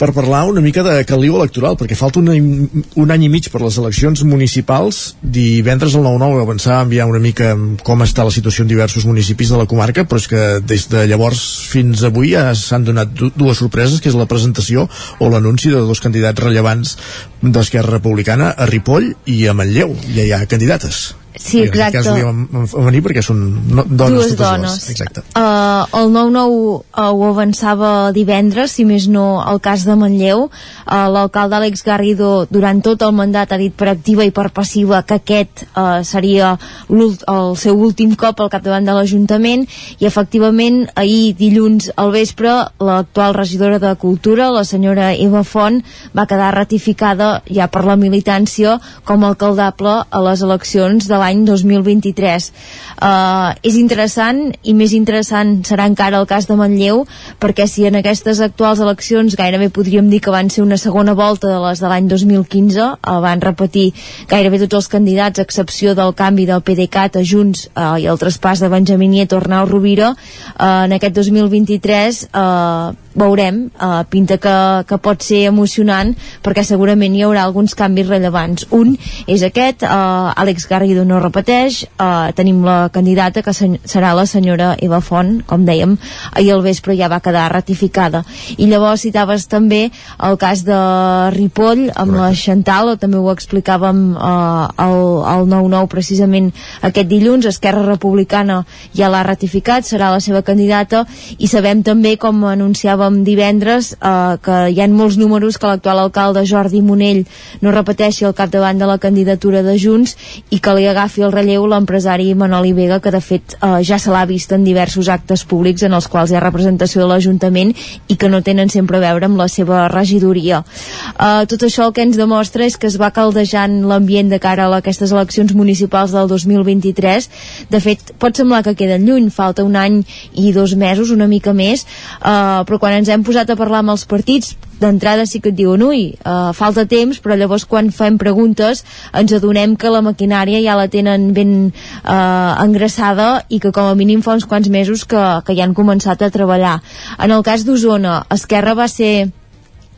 Per parlar una mica de caliu electoral, perquè falta un, un any i mig per les eleccions municipals. Divendres al 9-9 avançar a enviar una mica com està la situació en diversos municipis de la comarca, però és que des de llavors fins avui ja s'han donat dues sorpreses, que és la presentació o l'anunci de dos candidats rellevants d'Esquerra Republicana a Ripoll i a Manlleu. Ja hi ha candidates. Sí, exacte. En aquest cas a venir perquè són no, dones Dues totes dones. dues. Exacte. Uh, el 9-9 uh, ho avançava divendres, si més no el cas de Manlleu. Uh, L'alcalde Àlex Garrido durant tot el mandat ha dit per activa i per passiva que aquest uh, seria el seu últim cop al capdavant de l'Ajuntament i efectivament ahir dilluns al vespre l'actual regidora de Cultura, la senyora Eva Font, va quedar ratificada ja per la militància com a alcaldable a les eleccions de l'any 2023. Uh, és interessant i més interessant serà encara el cas de Manlleu perquè si en aquestes actuals eleccions gairebé podríem dir que van ser una segona volta de les de l'any 2015 uh, van repetir gairebé tots els candidats a excepció del canvi del PDeCAT a Junts uh, i el traspàs de Benjamí Nieto Arnau Rovira uh, en aquest 2023 uh, veurem, uh, pinta que, que pot ser emocionant perquè segurament hi haurà alguns canvis rellevants. Un és aquest, uh, Àlex Garrido no repeteix, uh, tenim la candidata que serà la senyora Eva Font com dèiem, ahir al vespre ja va quedar ratificada, i llavors citaves també el cas de Ripoll amb Correcte. la Chantal, també ho explicàvem al, al 9-9 precisament aquest dilluns, Esquerra Republicana ja l'ha ratificat, serà la seva candidata. I sabem també com anunciava comentàvem divendres eh, que hi ha molts números que l'actual alcalde Jordi Monell no repeteixi el capdavant de la candidatura de Junts i que li agafi el relleu l'empresari Manoli Vega que de fet eh, ja se l'ha vist en diversos actes públics en els quals hi ha representació de l'Ajuntament i que no tenen sempre a veure amb la seva regidoria. Eh, tot això el que ens demostra és que es va caldejant l'ambient de cara a aquestes eleccions municipals del 2023. De fet, pot semblar que queden lluny, falta un any i dos mesos, una mica més, eh, però quan quan ens hem posat a parlar amb els partits d'entrada sí que et diuen ui, uh, falta temps però llavors quan fem preguntes ens adonem que la maquinària ja la tenen ben uh, engraçada i que com a mínim fa uns quants mesos que, que ja han començat a treballar. En el cas d'Osona, Esquerra va ser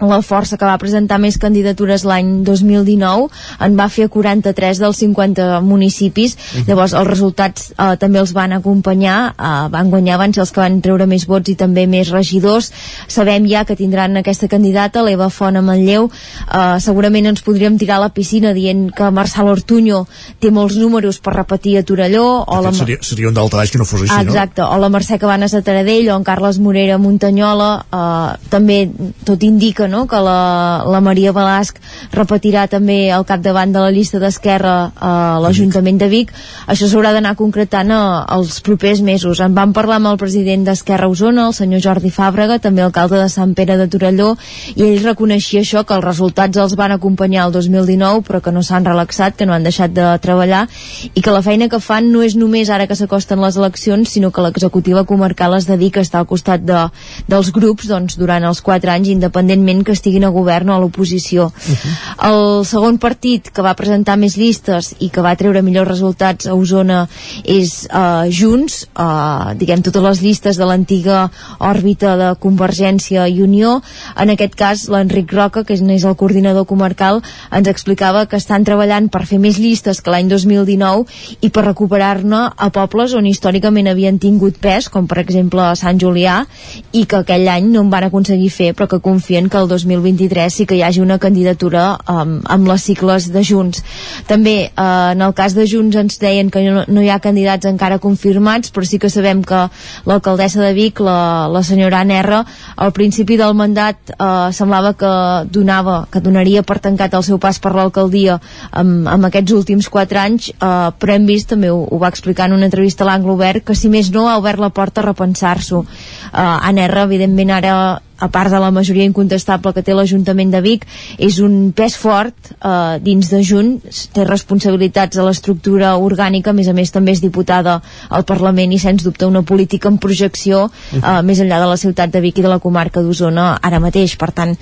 la força que va presentar més candidatures l'any 2019 en va fer 43 dels 50 municipis. Uh -huh. llavors els resultats eh, també els van acompanyar eh, van guanyar, van ser els que van treure més vots i també més regidors. Sabem ja que tindran aquesta candidata l'Eva Font a Manlleu. Eh, segurament ens podríem tirar a la piscina dient que Marçal Ortuño té molts números per repetir a Torelló o la... seria, seria un d'alta baix que no fos així, exacte, no? o la Mercè Cabanes a Taradell o en Carles Morera a Muntanyola. Eh, també tot indica no? que la, la Maria Balasc repetirà també al capdavant de la llista d'Esquerra a l'Ajuntament de Vic això s'haurà d'anar concretant a, els propers mesos en vam parlar amb el president d'Esquerra Osona el senyor Jordi Fàbrega, també alcalde de Sant Pere de Torelló i ell reconeixia això que els resultats els van acompanyar el 2019 però que no s'han relaxat, que no han deixat de treballar i que la feina que fan no és només ara que s'acosten les eleccions sinó que l'executiva comarcal es dedica a estar al costat de, dels grups doncs, durant els 4 anys independentment independentment que estiguin a govern o a l'oposició. Uh -huh. El segon partit que va presentar més llistes i que va treure millors resultats a Osona és uh, Junts, uh, diguem totes les llistes de l'antiga òrbita de Convergència i Unió. En aquest cas, l'Enric Roca, que és, és el coordinador comarcal, ens explicava que estan treballant per fer més llistes que l'any 2019 i per recuperar-ne a pobles on històricament havien tingut pes, com per exemple a Sant Julià, i que aquell any no en van aconseguir fer, però que confien que el 2023 sí que hi hagi una candidatura um, amb les cicles de Junts. També, eh, en el cas de Junts ens deien que no, no hi ha candidats encara confirmats, però sí que sabem que l'alcaldessa de Vic, la, la senyora Anerra, al principi del mandat eh, semblava que donava, que donaria per tancat el seu pas per l'alcaldia amb, amb aquests últims quatre anys, eh, però hem vist, també ho, ho va explicar en una entrevista a l'Angle Obert, que si més no ha obert la porta a repensar-s'ho. Eh, Anerra, evidentment, ara a part de la majoria incontestable que té l'Ajuntament de Vic, és un pes fort eh, dins de Junts, té responsabilitats a l'estructura orgànica, a més a més també és diputada al Parlament i sens dubte una política en projecció eh, més enllà de la ciutat de Vic i de la comarca d'Osona ara mateix. Per tant,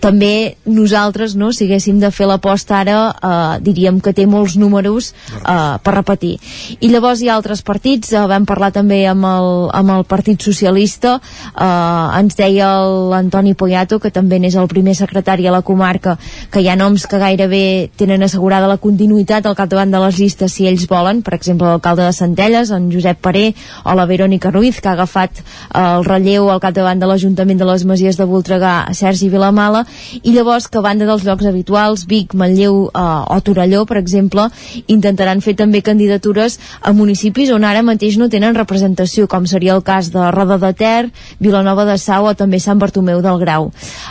també nosaltres, no, si haguéssim de fer l'aposta ara, eh, diríem que té molts números eh, per repetir. I llavors hi ha altres partits, eh, vam parlar també amb el, amb el Partit Socialista, eh, ens deia el l'Antoni Poyato, que també n'és el primer secretari a la comarca, que hi ha noms que gairebé tenen assegurada la continuïtat al capdavant de les llistes si ells volen, per exemple l'alcalde de Centelles, en Josep Paré, o la Verònica Ruiz, que ha agafat eh, el relleu al capdavant de l'Ajuntament de les Masies de Voltregà, Sergi Vilamala, i llavors que a banda dels llocs habituals, Vic, Manlleu eh, o Torelló, per exemple, intentaran fer també candidatures a municipis on ara mateix no tenen representació, com seria el cas de Roda de Ter, Vilanova de Sau o també Sant Bartomeu del Grau.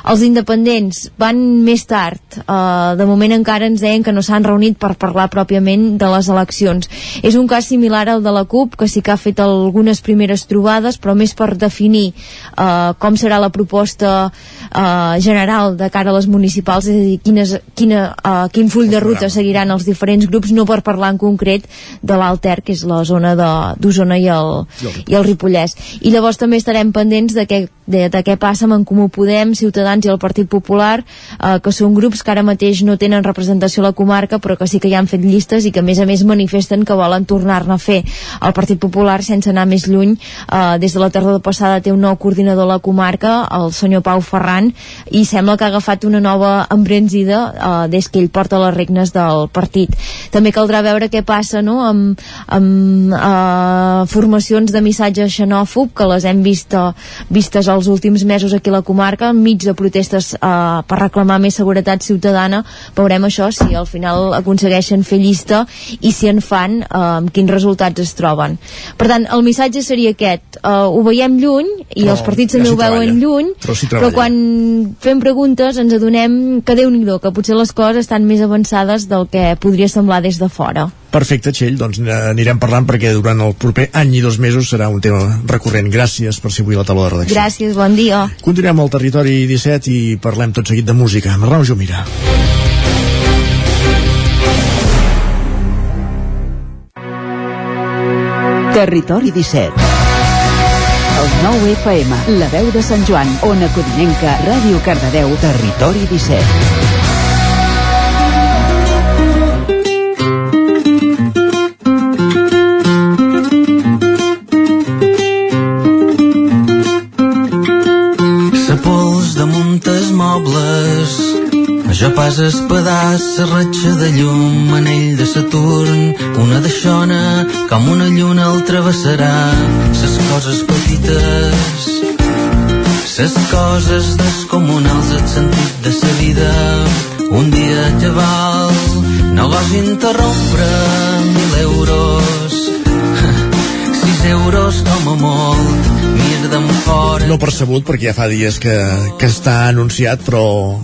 Els independents van més tard, eh, de moment encara ens deien que no s'han reunit per parlar pròpiament de les eleccions. És un cas similar al de la CUP, que sí que ha fet algunes primeres trobades, però més per definir eh, com serà la proposta eh, general de cara a les municipals, és a dir, quines, quina, eh, quin full de ruta seguiran els diferents grups, no per parlar en concret de l'Alter, que és la zona d'Osona i, el, i el Ripollès. I llavors també estarem pendents de què, de, de què passa amb en Comú Podem, Ciutadans i el Partit Popular, eh, que són grups que ara mateix no tenen representació a la comarca, però que sí que ja han fet llistes i que a més a més manifesten que volen tornar-ne a fer. El Partit Popular, sense anar més lluny, eh, des de la tardor passada té un nou coordinador a la comarca, el senyor Pau Ferran, i sembla que ha agafat una nova embranzida eh, des que ell porta les regnes del partit. També caldrà veure què passa no? amb, amb eh, formacions de missatge xenòfob, que les hem vist, vistes els últims mesos aquí a la comarca, enmig de protestes eh, per reclamar més seguretat ciutadana, veurem això, si al final aconsegueixen fer llista i si en fan, eh, amb quins resultats es troben. Per tant, el missatge seria aquest, eh, ho veiem lluny i Però els partits ja també s'hi ho veuen treballa. lluny, Però s'hi però quan fem preguntes ens adonem que déu nhi que potser les coses estan més avançades del que podria semblar des de fora. Perfecte, Txell, doncs eh, anirem parlant perquè durant el proper any i dos mesos serà un tema recurrent. Gràcies per ser avui a la taula de redacció. Gràcies, bon dia. Continuem al territori 17 i parlem tot seguit de música. Amb Arnau Jumira. Territori 17. El 9 FM, la veu de Sant Joan, Ona Codinenca, Ràdio Cardedeu, Territori 17. Jo pas espadàs, sa ratxa de llum, anell de Saturn, una de xona, com una lluna el travessarà, ses coses petites, ses coses descomunals, el sentit de sa vida, un dia xaval, no vols interrompre mil euros, sis euros com a molt, fora. No percebut, perquè ja fa dies que, que està anunciat, però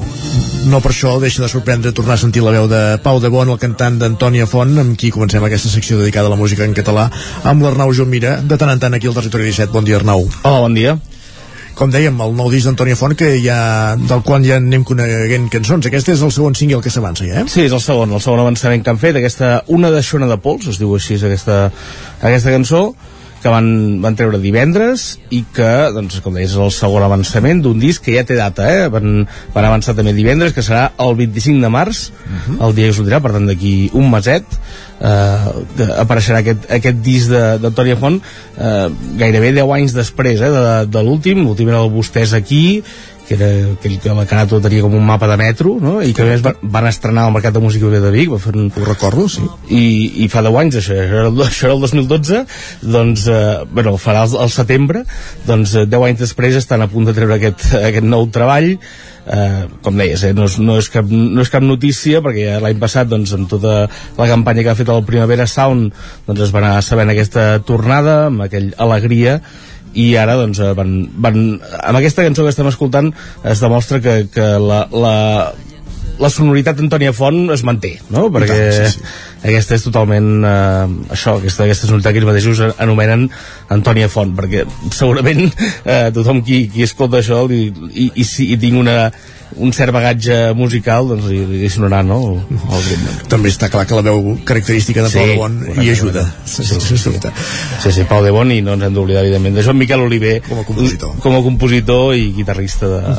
no per això deixa de sorprendre tornar a sentir la veu de Pau de Bon, el cantant d'Antònia Font, amb qui comencem aquesta secció dedicada a la música en català, amb l'Arnau Jomira, de tant en tant aquí al Territori 17. Bon dia, Arnau. Hola, bon dia. Com dèiem, el nou disc d'Antònia Font, que ja, del qual ja anem coneguent cançons. Aquest és el segon single que s'avança, ja, eh? Sí, és el segon, el segon avançament que han fet, aquesta Una deixona de pols, es diu així aquesta, aquesta cançó, que van, van treure divendres i que, doncs, com deies, és el segon avançament d'un disc que ja té data, eh? Van, van avançar també divendres, que serà el 25 de març, uh -huh. el dia que sortirà, per tant, d'aquí un meset, eh, apareixerà aquest, aquest disc d'Antònia Font eh, gairebé 10 anys després eh, de, de l'últim, l'últim era el Vostès aquí que era aquell que la Canato tenia com un mapa de metro, no? i que a més van, estrenar al Mercat de Música de Vic va fer un... ho recordo, sí i, i fa 10 anys, això, això, era, el, això era el 2012 doncs, eh, bueno, farà el, el setembre doncs eh, 10 anys després estan a punt de treure aquest, aquest nou treball eh, com deies, eh, no, és, no, és cap, no és cap notícia perquè ja l'any passat doncs, amb tota la campanya que ha fet el Primavera Sound doncs es va anar sabent aquesta tornada amb aquell alegria i ara doncs eh, van, van, amb aquesta cançó que estem escoltant es demostra que, que la, la, la sonoritat d'Antònia Font es manté, no? Perquè tant, sí, sí. aquesta és totalment eh, això, aquesta, aquesta sonoritat que ells mateixos anomenen Antònia Font, perquè segurament eh, tothom qui, qui escolta això i, i, i, si, i tinc una, un cert bagatge musical doncs li, li sonarà no? el, el també està clar que la veu característica de Sí, Pau de Bon hi ajuda. Sí, sí, sí, sí. sí, sí, Pau de Bon i no ens hem d'oblidar evidentment de Joan Miquel Oliver com a compositor, com a compositor i guitarrista de,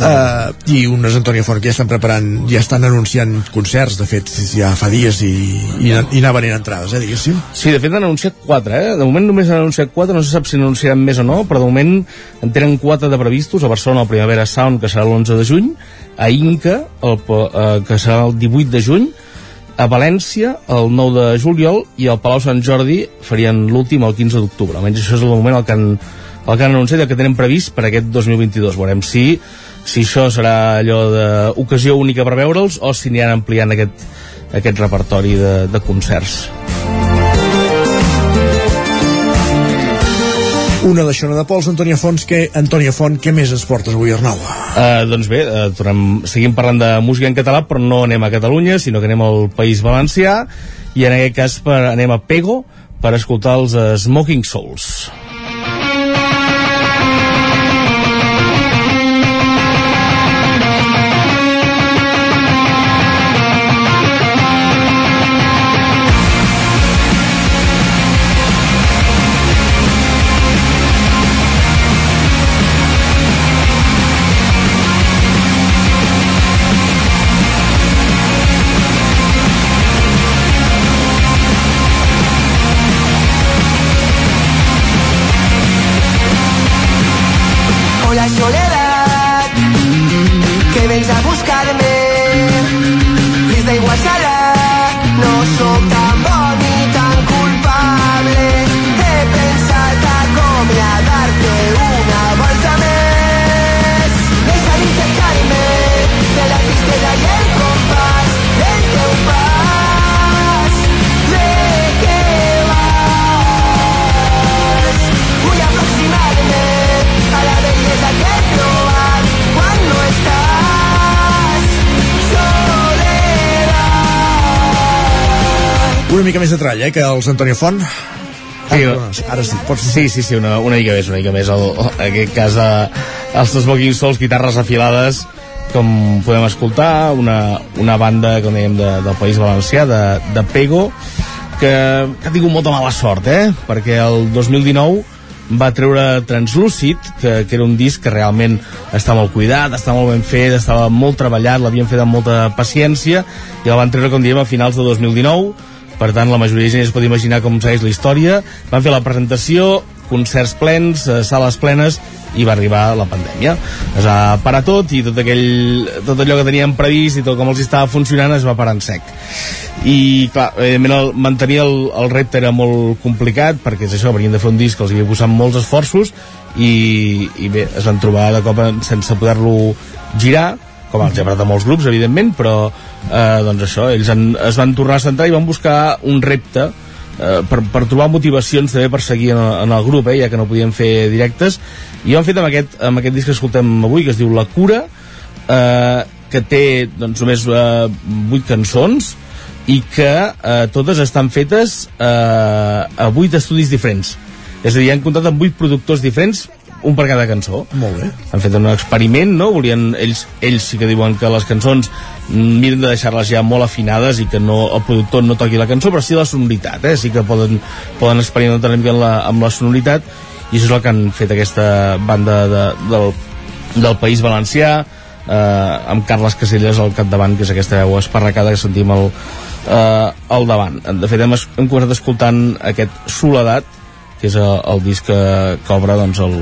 Uh, i unes Antònia Font que ja estan preparant ja estan anunciant concerts de fet ja fa dies i, i, i anaven en entrades eh, diguéssim Sí, de fet han anunciat 4, eh? De moment només han anunciat 4, no se sap si n'anunciaran més o no, però de moment en tenen 4 de previstos, a Barcelona el Primavera Sound, que serà l'11 de juny, a Inca, el, eh, que serà el 18 de juny, a València el 9 de juliol i al Palau Sant Jordi farien l'últim el 15 d'octubre. Almenys això és el moment el que han, el que han anunciat i el que tenen previst per aquest 2022. Veurem si, si això serà allò d'ocasió única per veure'ls o si aniran ampliant aquest, aquest repertori de, de concerts. una d'aixona de pols, Antònia Font que, Antònia Font, què més es portes avui Arnau? Uh, doncs bé, uh, tornem, seguim parlant de música en català, però no anem a Catalunya, sinó que anem al País Valencià, i en aquest cas per, anem a Pego per escoltar els Smoking Souls. Una mica més de tralla, eh, que els Antònia Font. Sí, ara sí, pots... Sí, sí, sí, una, una mica més, una mica més. El, en aquest cas, eh, els Smoking Souls, guitarres afilades, com podem escoltar, una, una banda, com dèiem, de, del País Valencià, de, de Pego, que, que ha tingut molta mala sort, eh? Perquè el 2019 va treure Translúcid, que, que era un disc que realment està molt cuidat, està molt ben fet, estava molt treballat, l'havien fet amb molta paciència, i el van treure, com diem, a finals de 2019, per tant la majoria de gent es pot imaginar com segueix la història. Van fer la presentació, concerts plens eh, sales plenes i va arribar la pandèmia. Es va parar tot i tot, aquell, tot allò que teníem previst i tot com els estava funcionant es va parar en sec. I clar, evidentment el, mantenir el, el repte era molt complicat perquè és això, venien de fer un disc que els havia posat molts esforços i, i bé, es van trobar de cop en- sense poder-lo girar com els ha agradat a molts grups, evidentment, però eh, doncs això, ells han, es van tornar a centrar i van buscar un repte eh, per, per trobar motivacions també per seguir en, en el grup, eh, ja que no podien fer directes, i ho han fet amb aquest, amb aquest disc que escoltem avui, que es diu La Cura, eh, que té doncs, només eh, 8 cançons, i que eh, totes estan fetes eh, a 8 estudis diferents. És a dir, han comptat amb 8 productors diferents, un per cada cançó. Molt bé. Han fet un experiment, no? Volien, ells, ells sí que diuen que les cançons miren de deixar-les ja molt afinades i que no, el productor no toqui la cançó, però sí la sonoritat, eh? Sí que poden, poden experimentar una mica amb la, amb la sonoritat i això és el que han fet aquesta banda de, del, del País Valencià, eh, amb Carles Caselles al capdavant, que és aquesta veu esparracada que sentim al, eh, al davant. De fet, hem, hem començat escoltant aquest Soledat, que és el, el disc que, que obre doncs, el,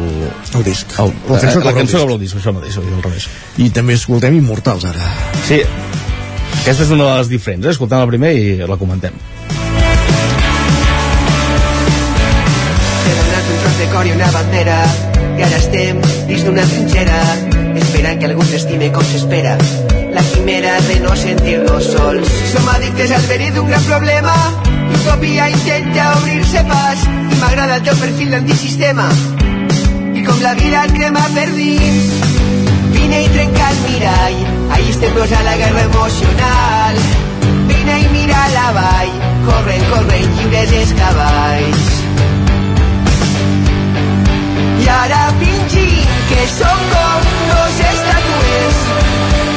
el disc el, La cançó que la cançó que disc. obre el disc, això mateix, al revés. I també escoltem Immortals ara. Sí, aquesta és una de les diferents, eh? escoltem la primer i la comentem. T'he donat un tros de cor i una bandera i ara estem dins d'una trinxera esperant que algú ens estime com s'espera la quimera de no sentir-nos sols som addictes al verí d'un gran problema Utopia intenta obrir-se pas m'agrada el teu perfil d'antisistema. I com la vida et crema per dins vine i trenca el mirall. Ahí estem tots a la guerra emocional. Vine i mira la vall corren, corren lliures els cavalls. I ara fingim que som com dos estatues.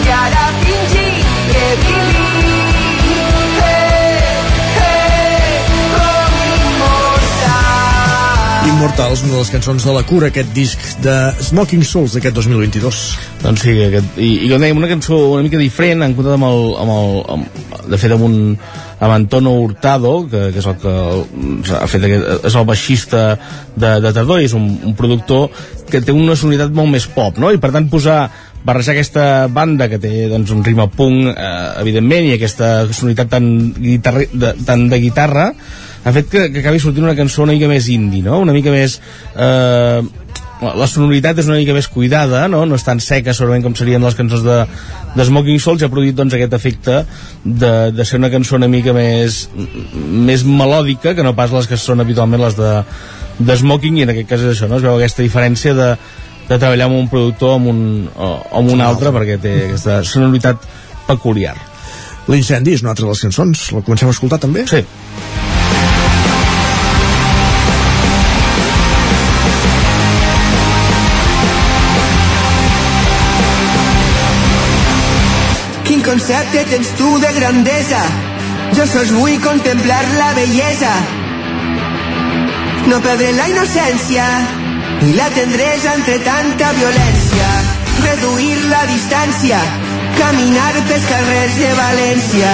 I ara fingim que vivim immortals una de les cançons de la cura, aquest disc de Smoking Souls d'aquest 2022. Doncs sí, aquest, i, i com dèiem, una cançó una mica diferent, han comptat amb el, amb el amb, de fet amb un amb Antonio Hurtado, que, que és el que ha fet aquest, és el baixista de, de Tardor i és un, un productor que té una sonoritat molt més pop, no? I per tant posar barrejar aquesta banda que té doncs, un ritme punk, eh, evidentment, i aquesta sonoritat tan, guitarra, de, tan de guitarra, ha fet que, que acabi sortint una cançó una mica més indie, no? Una mica més... Eh, la sonoritat és una mica més cuidada, no? no és tan seca segurament com serien les cançons de, de Smoking Souls, i ha produït doncs, aquest efecte de, de ser una cançó una mica més, més melòdica que no pas les que són habitualment les de, de Smoking, i en aquest cas és això, no? es veu aquesta diferència de, de treballar amb un productor o amb un, o, o amb un altre, perquè té aquesta sonoritat peculiar. L'incendi és una altra de les cançons. La comencem a escoltar també? Sí. Concepte tens tu de grandesa? Jo sols vull contemplar la bellesa. No perdre la innocència i la tendresa entre tanta violència. Reduir la distància, caminar pels carrers de València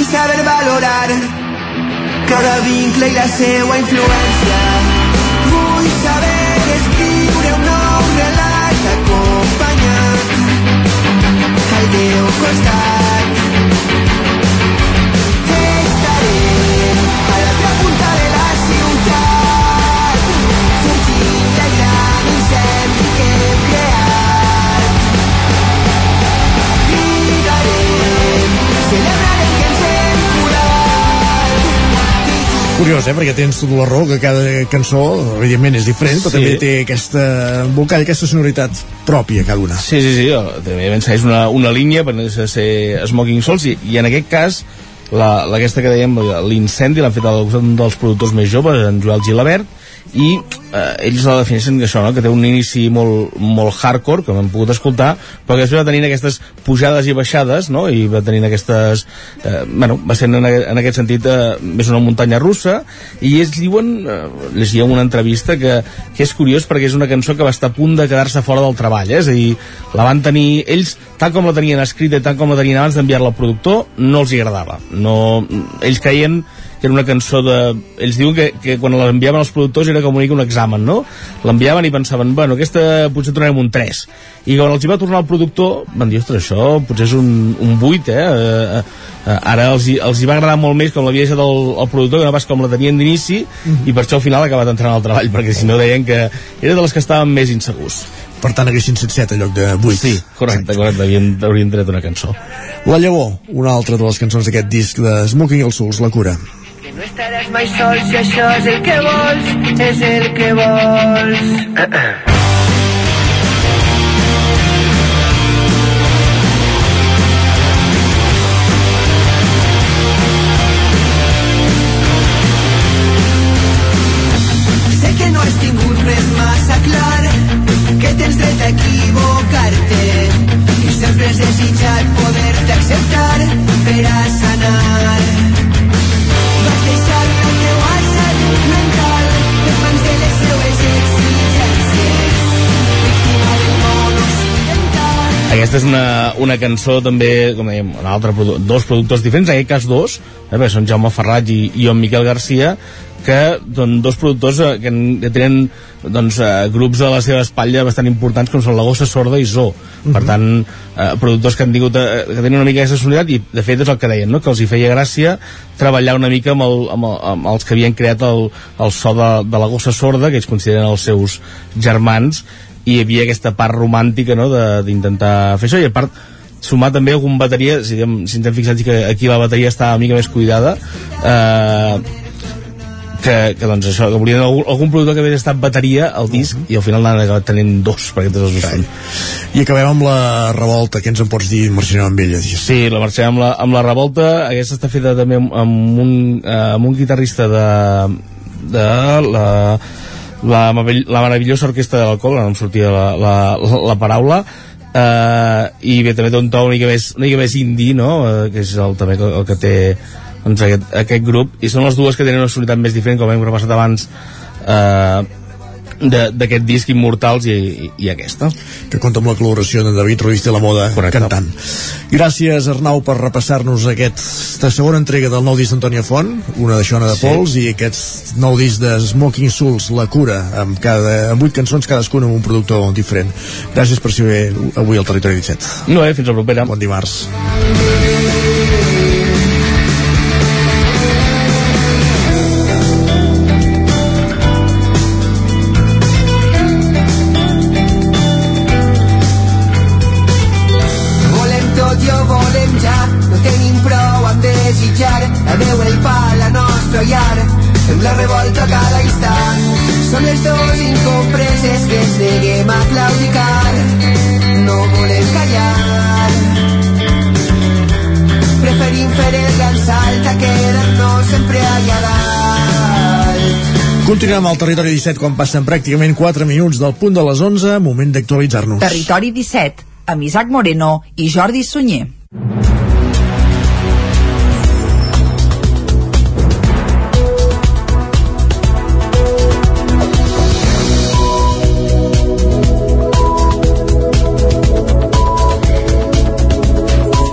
i saber valorar cada vincle i la seua influència. Vull saber escriure al teu Curiós, eh? Perquè tens tota la raó que cada cançó, evidentment, és diferent, però Sí. també té aquesta embolcall, aquesta sonoritat pròpia, cada una. Sí, sí, sí, jo, també segueix una, una línia per ser Smoking Souls i, i en aquest cas la, la aquesta que dèiem, l'incendi l'han fet al costat d'un dels productors més joves, en Joel Gilabert i eh, ells la defineixen que això, no? que té un inici molt, molt hardcore, com hem pogut escoltar, però que després va tenint aquestes pujades i baixades, no? i va tenint aquestes... Eh, bueno, va sent en, en aquest sentit eh, més una muntanya russa, i ells diuen, eh, llegia una entrevista que, que és curiós perquè és una cançó que va estar a punt de quedar-se fora del treball, eh? és a dir, la van tenir ells, tal com la tenien escrita i tal com la tenien abans d'enviar-la al productor, no els hi agradava. No, ells creien que era una cançó de... Ells diuen que, que quan l'enviaven als productors era com una mica un examen, no? L'enviaven i pensaven, bueno, aquesta potser tornarem un 3. I quan els hi va tornar el productor, van dir, ostres, això potser és un, un 8, eh? eh, eh ara els, hi- els hi va agradar molt més com l'havia deixat el, el productor, que no pas com la tenien d'inici, i per això al final ha acabat entrant al treball, perquè si no deien que era de les que estaven més insegurs. Per tant, haguessin set 7 en lloc de 8. Sí, correcte, correcte, havien, haurien tret una cançó. La Llavor, una altra de les cançons d'aquest disc de Smoking els Souls, La Cura. No estaràs mai sol si això és el que vols, és el que vols. sé que no que tens sempre desitjat poder-te acceptar per a sanar aquesta és una, una cançó també, com dèiem, un altre produ dos productors diferents, en aquest cas dos, eh, perquè són Jaume Ferrat i, i en Miquel Garcia, que doncs, dos productors eh, que, que tenen doncs, eh, grups a la seva espatlla bastant importants com són la Gossa Sorda i Zoo Mhm. per tant, eh, productors que han tingut eh, que tenen una mica aquesta sonoritat i de fet és el que deien, no? que els hi feia gràcia treballar una mica amb, el, amb, el, amb els que havien creat el, el so de, de la Gossa Sorda que ells consideren els seus germans i hi havia aquesta part romàntica no? de- d'intentar fer això i a part sumar també algun bateria si, diguem, si ens hem fixat que aquí la bateria està una mica més cuidada eh, que, que doncs això, que volien algun, algun producte que hagués estat bateria al disc i al final n'han acabat tenint dos perquè tots els són I acabem amb la revolta, què ens en pots dir, marxarem amb ella? Digues. Sí, la marxem amb la, amb la revolta aquesta està feta també amb, amb, un, eh, amb un guitarrista de, de la, la, la meravellosa orquestra de l'alcohol, no em sortia la, la, la, la paraula eh, i bé, també té un to una mica més, una mica més indie, no? Eh, que és el, també el, que té doncs, aquest, aquest grup, i són les dues que tenen una sonoritat més diferent, com hem repassat abans eh, d'aquest disc Immortals i, i, i aquesta que compta amb la col·laboració de David Ruiz de la Moda Correcte. cantant. Gràcies Arnau per repassar-nos aquesta segona entrega del nou disc d'Antònia Font, una de Xona de Sí. Pols i aquest nou disc de Smoking Souls, La Cura, amb, cada, amb 8 cançons cadascuna amb un productor diferent. Gràcies per ser avui al Territori 17. No, eh, fins la propera. Bon dimarts. Continuem al Territori 17 quan passen pràcticament 4 minuts del punt de les 11, moment d'actualitzar-nos. Territori 17, amb Isaac Moreno i Jordi Sunyer.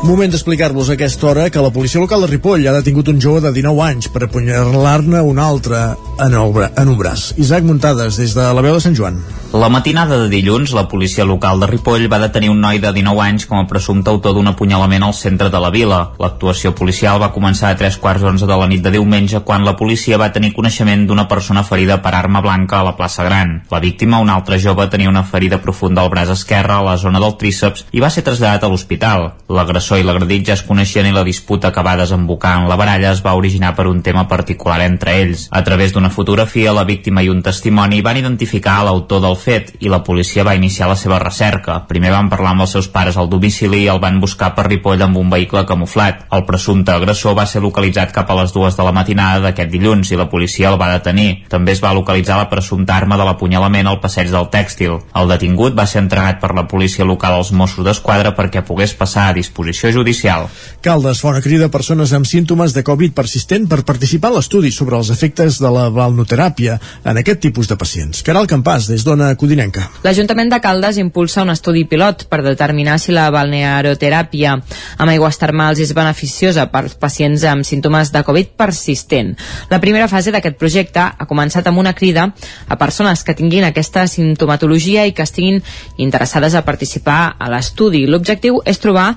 Moment d'explicar-vos aquesta hora que la policia local de Ripoll ha detingut un jove de 19 anys per apunyalar-ne un altre en, el, bra- en un braç. Isaac Muntades, des de la veu de Sant Joan. La matinada de dilluns, la policia local de Ripoll va detenir un noi de 19 anys com a presumpte autor d'un apunyalament al centre de la vila. L'actuació policial va començar a tres quarts d'onze de la nit de diumenge quan la policia va tenir coneixement d'una persona ferida per arma blanca a la plaça Gran. La víctima, un altre jove, tenia una ferida profunda al braç esquerre a la zona del tríceps i va ser traslladat a l'hospital. L'agressor i l'agredit ja es coneixien i la disputa que va desembocar en la baralla es va originar per un tema particular entre ells. A través d'una fotografia, la víctima i un testimoni van identificar l'autor del fet i la policia va iniciar la seva recerca. Primer van parlar amb els seus pares al domicili i el van buscar per Ripoll amb un vehicle camuflat. El presumpte agressor va ser localitzat cap a les dues de la matinada d'aquest dilluns i la policia el va detenir. També es va localitzar la presumpta arma de l'apunyalament al passeig del tèxtil. El detingut va ser entregat per la policia local als Mossos d'Esquadra perquè pogués passar a disposició judicial. Caldes una crida persones amb símptomes de Covid persistent per participar a l'estudi sobre els efectes de la balnoteràpia en aquest tipus de pacients. Caral Campàs, des d'Ona Codinenca. L'Ajuntament de Caldes impulsa un estudi pilot per determinar si la balnearoteràpia amb aigües termals és beneficiosa per pacients amb símptomes de Covid persistent. La primera fase d'aquest projecte ha començat amb una crida a persones que tinguin aquesta simptomatologia i que estiguin interessades a participar a l'estudi. L'objectiu és trobar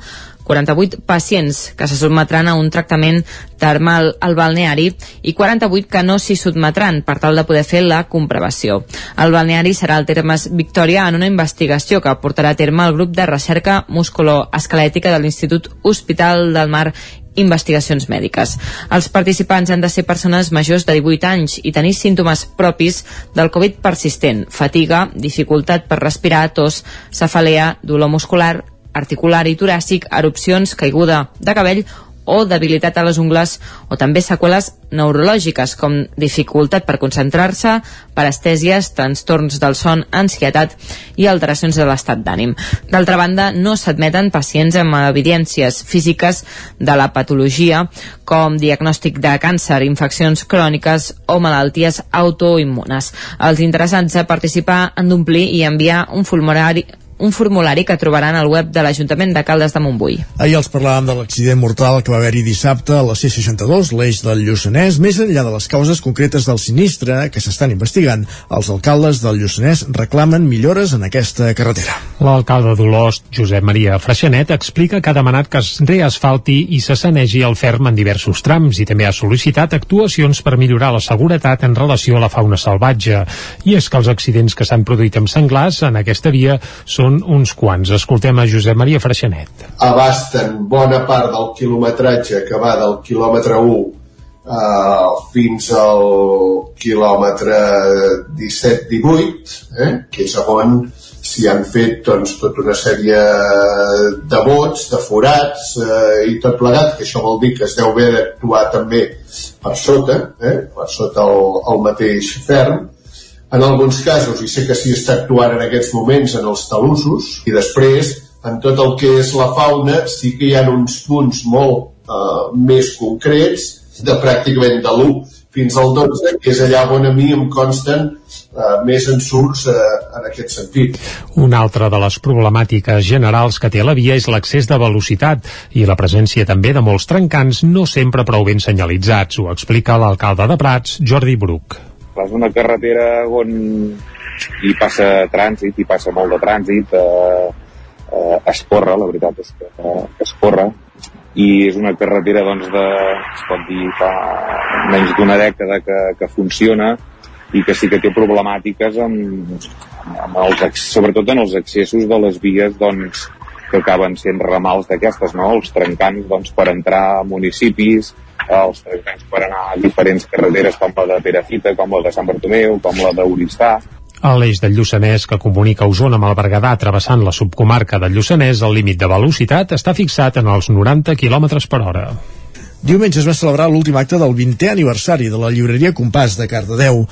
48 pacients que se sotmetran a un tractament termal al balneari i 48 que no s'hi sotmetran per tal de poder fer la comprovació. El balneari serà el Termes Victòria en una investigació que portarà a terme el grup de recerca musculoesquelètica de l'Institut Hospital del Mar investigacions mèdiques. Els participants han de ser persones majors de 18 anys i tenir símptomes propis del Covid persistent, fatiga, dificultat per respirar, tos, cefalea, dolor muscular, articular i toràcic, erupcions, caiguda de cabell o debilitat a les ungles o també seqüeles neurològiques com dificultat per concentrar-se, parestèsies, trastorns del son, ansietat i alteracions de l'estat d'ànim. D'altra banda, no s'admeten pacients amb evidències físiques de la patologia com diagnòstic de càncer, infeccions cròniques o malalties autoimmunes. Els interessats a participar han d'omplir i enviar un formulari un formulari que trobaran al web de l'Ajuntament de Caldes de Montbui. Ahir els parlàvem de l'accident mortal que va haver-hi dissabte a la C62, l'eix del Lluçanès. Més enllà de les causes concretes del sinistre que s'estan investigant, els alcaldes del Lluçanès reclamen millores en aquesta carretera. L'alcalde d'Olost, Josep Maria Freixenet, explica que ha demanat que es reasfalti i se sanegi el ferm en diversos trams i també ha sol·licitat actuacions per millorar la seguretat en relació a la fauna salvatge. I és que els accidents que s'han produït amb senglars en aquesta via són uns quants. Escoltem a Josep Maria Freixenet. abasten bona part del quilometratge que va del quilòmetre 1 eh, fins al quilòmetre 17-18, eh, que és on s'hi han fet doncs, tota una sèrie de vots, de forats eh, i tot plegat, que això vol dir que es deu haver d'actuar també per sota, eh, per sota el, el mateix ferm, en alguns casos, i sé que s'hi està actuant en aquests moments en els talussos, i després, en tot el que és la fauna, sí que hi ha uns punts molt eh, més concrets, de pràcticament de l'1 fins al 12, que és allà on a mi em consten eh, més ensurts eh, en aquest sentit. Una altra de les problemàtiques generals que té la via és l'excés de velocitat i la presència també de molts trencants no sempre prou ben senyalitzats, ho explica l'alcalde de Prats, Jordi Bruc. És una carretera on hi passa trànsit, hi passa molt de trànsit, eh, eh, es corre, la veritat és que eh, es corre, i és una carretera doncs, de, es pot dir fa menys d'una dècada que, que funciona i que sí que té problemàtiques amb, amb els, sobretot en els accessos de les vies doncs, que acaben sent ramals d'aquestes, no? els trencants doncs, per entrar a municipis, els trencants per anar a diferents carreteres com la de Perafita, com la de Sant Bartomeu, com la d'Oristà, A l'eix del Lluçanès que comunica Osona amb el Berguedà travessant la subcomarca del Lluçanès, el límit de velocitat està fixat en els 90 km per hora. Diumenge es va celebrar l'últim acte del 20è aniversari de la llibreria Compàs de Cardedeu.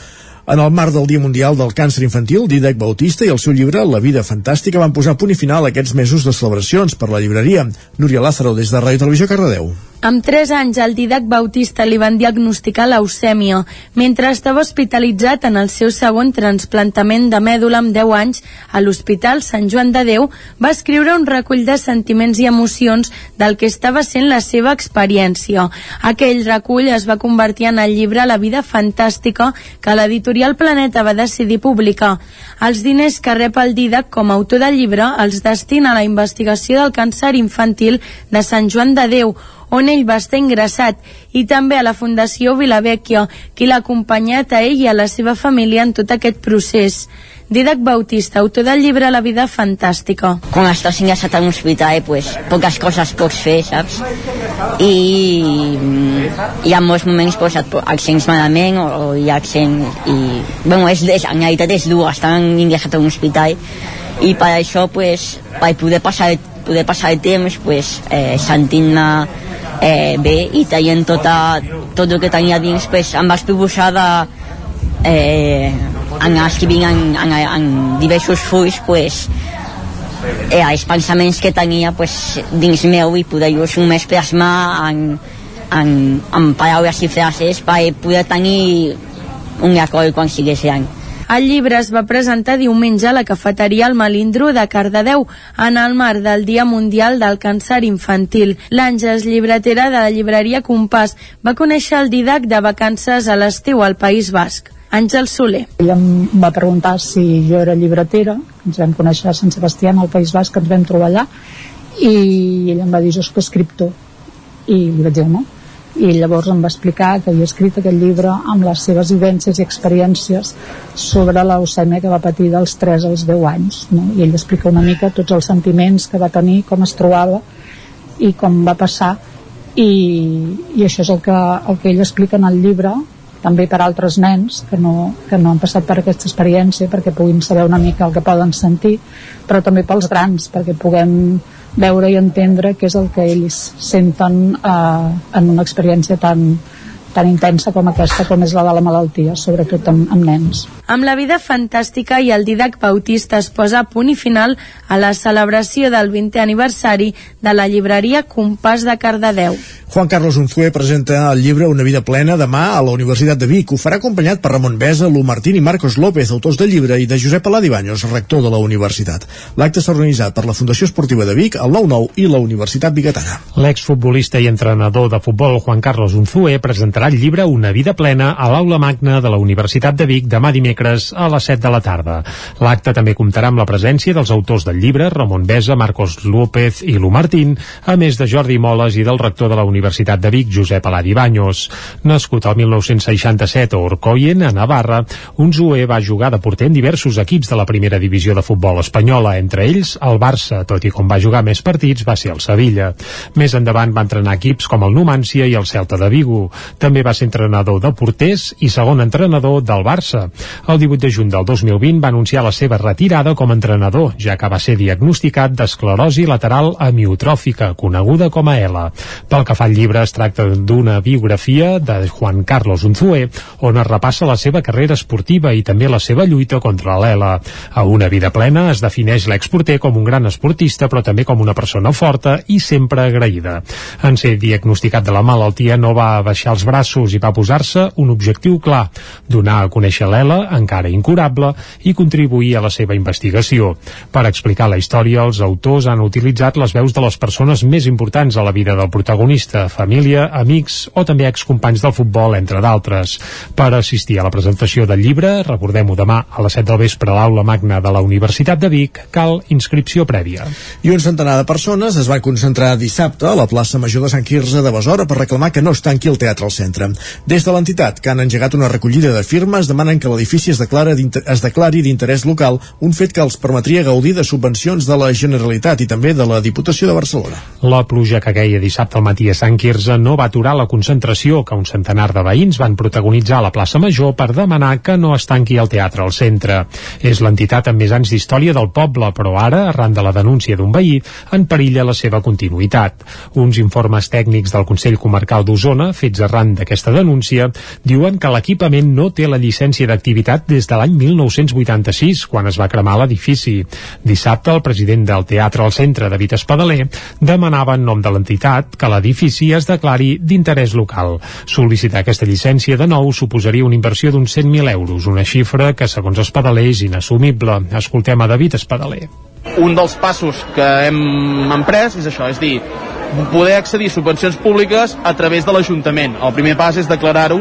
En el marc del Dia Mundial del Càncer Infantil, Dídac Bautista i el seu llibre La vida fantàstica van posar punt i final a aquests mesos de celebracions per la llibreria. Núria Lázaro, des de Ràdio Televisió Cardedeu. Amb 3 anys, al Didac Bautista li van diagnosticar leucèmia. Mentre estava hospitalitzat en el seu segon transplantament de mèdula amb 10 anys, a l'Hospital Sant Joan de Déu, va escriure un recull de sentiments i emocions del que estava sent la seva experiència. Aquell recull es va convertir en el llibre La vida fantàstica que l'editorial Planeta va decidir publicar. Els diners que rep el Didac com a autor del llibre els destina a la investigació del càncer infantil de Sant Joan de Déu, on ell va estar ingressat, i també a la Fundació Vilavecchia, qui l'ha acompanyat a ell i a la seva família en tot aquest procés. Didac Bautista, autor del llibre La vida fantàstica. quan estàs ingressat a un hospital, pues, poques coses pots fer, saps? I mm, hi ha molts moments pues, et, et sents malament o, o hi ha accent i... Bueno, és, és, en realitat és dur estar ingressat a un hospital i per això, pues, per poder passar, poder passar el temps, pues, eh, sentint-me eh, bé i traient tota, tot el que tenia dins, pues, em vaig proposar de eh, anar escrivint en, en, en diversos fulls pues, eh, els pensaments que tenia pues, dins meu i poder-los només plasmar en, en, en paraules i frases per poder tenir un acord quan sigués gran. El llibre es va presentar diumenge a la cafeteria El Malindro de Cardedeu en el marc del Dia Mundial del Càncer Infantil. L'Àngels, llibretera de la llibreria Compàs, va conèixer el Didac de vacances a l'estiu al País Basc. Àngel Soler. Ella em va preguntar si jo era llibretera, ens vam conèixer a Sant Sebastià, al País Basc, ens vam trobar allà, i ella em va dir, jo soc escriptor. I li vaig dir, no? I llavors em va explicar que havia escrit aquest llibre amb les seves vivències i experiències sobre leucèmia que va patir dels 3 als 10 anys. No? I ell explica una mica tots els sentiments que va tenir, com es trobava i com va passar i, i això és el que, el que ell explica en el llibre també per altres nens que no, que no han passat per aquesta experiència perquè puguin saber una mica el que poden sentir però també pels grans perquè puguem veure i entendre què és el que ells senten eh, en una experiència tan, tan intensa com aquesta, com és la de la malaltia, sobretot amb, amb nens. Amb la vida fantàstica i el Didac Bautista es posa a punt i final a la celebració del 20è aniversari de la llibreria Compàs de Cardedeu. Juan Carlos Unzué presenta el llibre Una vida plena demà a la Universitat de Vic. Ho farà acompanyat per Ramon Besa, Lu Martín i Marcos López, autors del llibre, i de Josep Aladi Baños, rector de la universitat. L'acte s'ha organitzat per la Fundació Esportiva de Vic, el 9-9 i la Universitat Bigatana. L'exfutbolista i entrenador de futbol Juan Carlos Unzué presentarà el llibre Una vida plena a l'aula magna de la Universitat de Vic demà dimecres a les 7 de la tarda. L'acte també comptarà amb la presència dels autors del llibre, Ramon Besa, Marcos López i Lu Martín, a més de Jordi Moles i del rector de la Universitat de Vic, Josep Aladi Baños. Nascut al 1967 a Orcoien, a Navarra, Unzué va jugar de porter en diversos equips de la primera divisió de futbol espanyola, entre ells el Barça, tot i com va jugar més partits va ser el Sevilla. Més endavant va entrenar equips com el Numància i el Celta de Vigo. També va ser entrenador de porters i segon entrenador del Barça. El 18 de juny del 2020 va anunciar la seva retirada com a entrenador, ja que va ser diagnosticat d'esclerosi lateral amiotròfica, coneguda com a ELA. Pel que fa al llibre, es tracta d'una biografia de Juan Carlos Unzué, on es repassa la seva carrera esportiva i també la seva lluita contra l'ELA. A una vida plena es defineix l'exporter com un gran esportista, però també com una persona forta i sempre agraïda. En ser diagnosticat de la malaltia no va baixar els braços i va posar-se un objectiu clar, donar a conèixer l'ELA, encara incurable, i contribuir a la seva investigació. Per explicar la història, els autors han utilitzat les veus de les persones més importants a la vida del protagonista, família, amics o també excompanys del futbol, entre d'altres. Per assistir a la presentació del llibre, recordem-ho demà a les 7 del vespre a l'aula magna de la Universitat de Vic, cal inscripció prèvia. I un centenar de persones es van concentrar dissabte a la plaça Major de Sant Quirze de Besora per reclamar que no es tanqui el teatre al centre. Des de l'entitat, que han engegat una recollida de firmes, demanen que l'edifici es, es declari d'interès local, un fet que els permetria gaudir de subvencions de la Generalitat i també de la Diputació de Barcelona. La pluja que queia dissabte al matí a Sant Quirze no va aturar la concentració que un centenar de veïns van protagonitzar a la plaça Major per demanar que no es tanqui el teatre al centre. És l'entitat amb més anys d'història del poble, però ara, arran de la denúncia d'un veí, en perilla la seva continuïtat. Uns informes tècnics del Consell Comarcal d'Osona, fets arran d'aquesta denúncia, diuen que l'equipament no té la llicència d'activitat des de l'any 1986, quan es va cremar l'edifici. Dissabte, el president del Teatre al Centre, David Espadaler, demanava en nom de l'entitat que l'edifici es declari d'interès local. Sol·licitar aquesta llicència de nou suposaria una inversió d'uns 100.000 euros, una xifra que, segons Espadaler, és inassumible. Escoltem a David Espadaler. Un dels passos que hem emprès és això, és dir, poder accedir a subvencions públiques a través de l'Ajuntament. El primer pas és declarar-ho,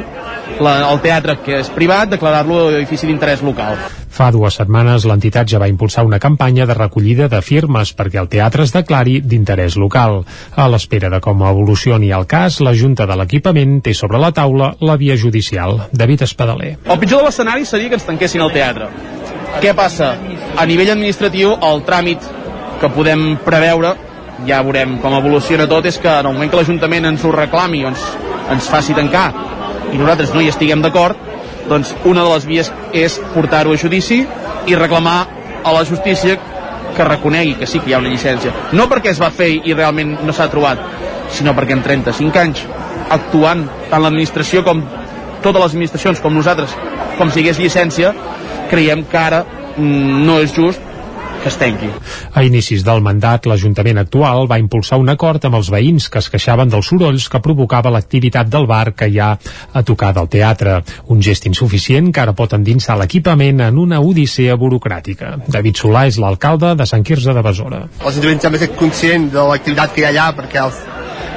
el teatre que és privat, declarar-lo edifici d'interès local. Fa dues setmanes l'entitat ja va impulsar una campanya de recollida de firmes perquè el teatre es declari d'interès local. A l'espera de com evolucioni el cas, la Junta de l'Equipament té sobre la taula la via judicial. David Espadaler. El pitjor de l'escenari seria que ens tanquessin el teatre. Què passa? A nivell administratiu, el tràmit que podem preveure ja veurem com evoluciona tot. És que en el moment que l'Ajuntament ens ho reclami o ens, ens faci tancar i nosaltres no hi estiguem d'acord doncs una de les vies és portar-ho a judici i reclamar a la justícia que reconegui que sí que hi ha una llicència. No perquè es va fer i realment no s'ha trobat sinó perquè en 35 anys actuant tant l'administració com totes les administracions com nosaltres com si hi hagués llicència creiem que ara mm, no és just que es tanqui. A inicis del mandat, l'Ajuntament actual va impulsar un acord amb els veïns que es queixaven dels sorolls que provocava l'activitat del bar que hi ha a tocar del teatre. Un gest insuficient que ara pot endinsar l'equipament en una odissea burocràtica. David Solà és l'alcalde de Sant Quirze de Besora. L'Ajuntament també és conscient de l'activitat que hi ha allà perquè els,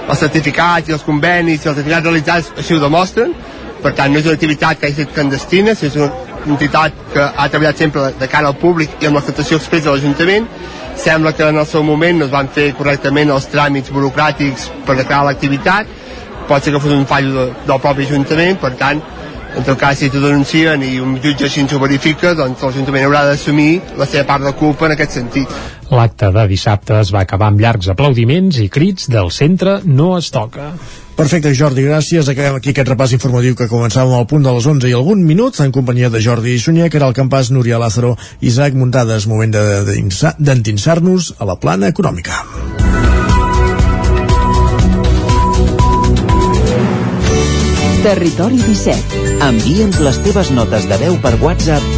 els certificats i els convenis i els certificats realitzats així ho demostren. Per tant, no és una activitat que hagi estat clandestina, és una entitat que ha treballat sempre de cara al públic i amb l'acceptació expressa de l'Ajuntament. Sembla que en el seu moment no es van fer correctament els tràmits burocràtics per declarar l'activitat. Pot ser que fos un fallo de, del propi Ajuntament, per tant, en tot cas, si t'ho denuncien i un jutge així ens ho verifica, doncs l'Ajuntament haurà d'assumir la seva part de culpa en aquest sentit. L'acte de dissabte es va acabar amb llargs aplaudiments i crits del centre no es toca. Perfecte, Jordi, gràcies. Acabem aquí aquest repàs informatiu que començàvem al punt de les 11 i algun minut en companyia de Jordi Sunyer, que era el campàs Núria Lázaro, Isaac Muntades, moment d'endinsar-nos a la plana econòmica. Territori 17. Envia'ns les teves notes de veu per WhatsApp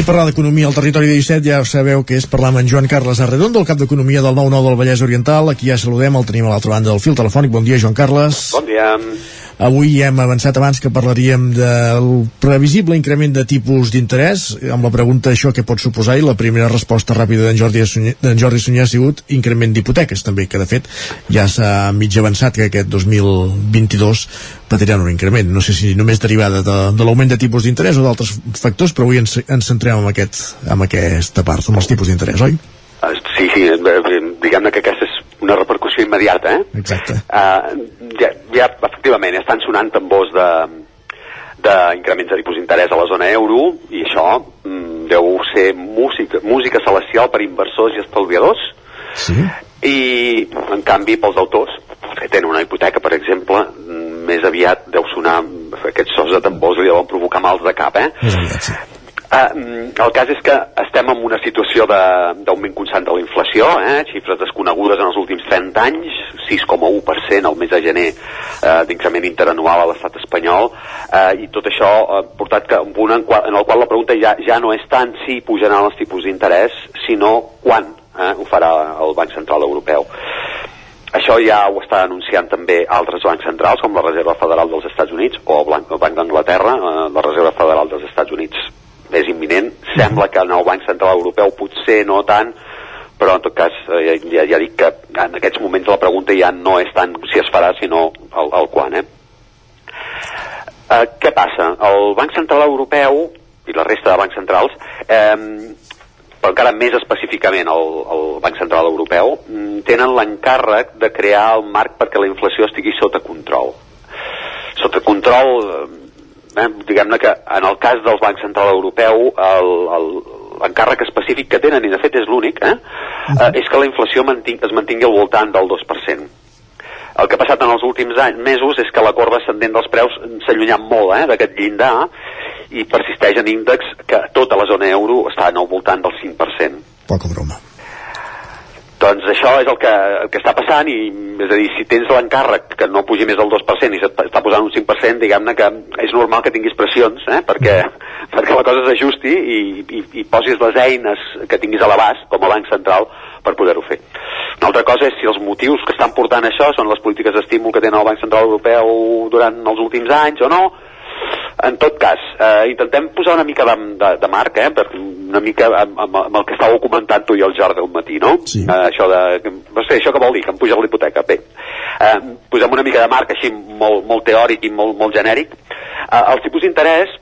I parlar d'economia al territori de 17 ja sabeu que és parlar amb en Joan Carles Arredondo, el cap d'economia del 9-9 del Vallès Oriental. Aquí ja saludem, el tenim a l'altra banda del fil telefònic. Bon dia, Joan Carles. Bon dia. Avui ja hem avançat abans que parlaríem del previsible increment de tipus d'interès, amb la pregunta això què pot suposar, i la primera resposta ràpida d'en Jordi, Sunyer, Jordi Sunyer ha sigut increment d'hipoteques, també, que de fet ja s'ha mig avançat que aquest 2022 patiran un increment. No sé si només derivada de, de l'augment de tipus d'interès o d'altres factors, però avui ens, ens centrem en, aquest, en aquesta part, en els tipus d'interès, oi? Uh, sí, sí, diguem-ne que aquesta és repercussió immediata, eh? Exacte. Uh, ja, ja, efectivament, estan sonant tambors de d'increments de tipus d'interès a la zona euro i això mm, deu ser música, música celestial per inversors i estalviadors sí. i en canvi pels autors que tenen una hipoteca per exemple mm, més aviat deu sonar aquests sos de tambors li deuen provocar mals de cap eh? Aviat, sí. Uh, el cas és que estem en una situació d'augment constant de la inflació, eh? xifres desconegudes en els últims 30 anys, 6,1% al mes de gener uh, d'increment interanual a l'estat espanyol, uh, i tot això ha portat que un punt en, qual, en el qual la pregunta ja, ja no és tant si pujaran els tipus d'interès, sinó quan eh? ho farà el Banc Central Europeu. Això ja ho està anunciant també altres bancs centrals, com la Reserva Federal dels Estats Units o el Banc d'Anglaterra, eh, la Reserva Federal dels Estats Units és imminent. Sembla que en el Banc Central Europeu potser no tant, però en tot cas eh, ja, ja dic que en aquests moments la pregunta ja no és tant si es farà, sinó el, el quan. Eh? Eh, què passa? El Banc Central Europeu i la resta de bancs centrals eh, però encara més específicament el, el Banc Central Europeu, mm, tenen l'encàrrec de crear el marc perquè la inflació estigui sota control. Sota control, eh, diguem-ne que en el cas del Banc Central Europeu l'encàrrec específic que tenen, i de fet és l'únic, eh, eh, és que la inflació manting, es mantingui al voltant del 2%. El que ha passat en els últims anys, mesos és que la corba ascendent dels preus s'ha allunyat molt eh, d'aquest llindar i persisteix en índex que tota la zona euro està al voltant del 5%. Poca broma. Doncs això és el que, el que està passant i, és a dir, si tens l'encàrrec que no pugi més del 2% i s'està posant un 5%, diguem-ne que és normal que tinguis pressions, eh? perquè, perquè la cosa s'ajusti i, i, i posis les eines que tinguis a l'abast com a banc central per poder-ho fer. Una altra cosa és si els motius que estan portant això són les polítiques d'estímul que tenen el Banc Central Europeu durant els últims anys o no, en tot cas, eh, intentem posar una mica de, de, de marc, eh, per una mica amb, amb, amb el que estàveu comentant tu i el Jordi al matí, no? Sí. Eh, això de... No sé, això què vol dir? Que em puja l'hipoteca? Bé, eh, posem una mica de marc així molt, molt teòric i molt, molt genèric. Eh, els tipus d'interès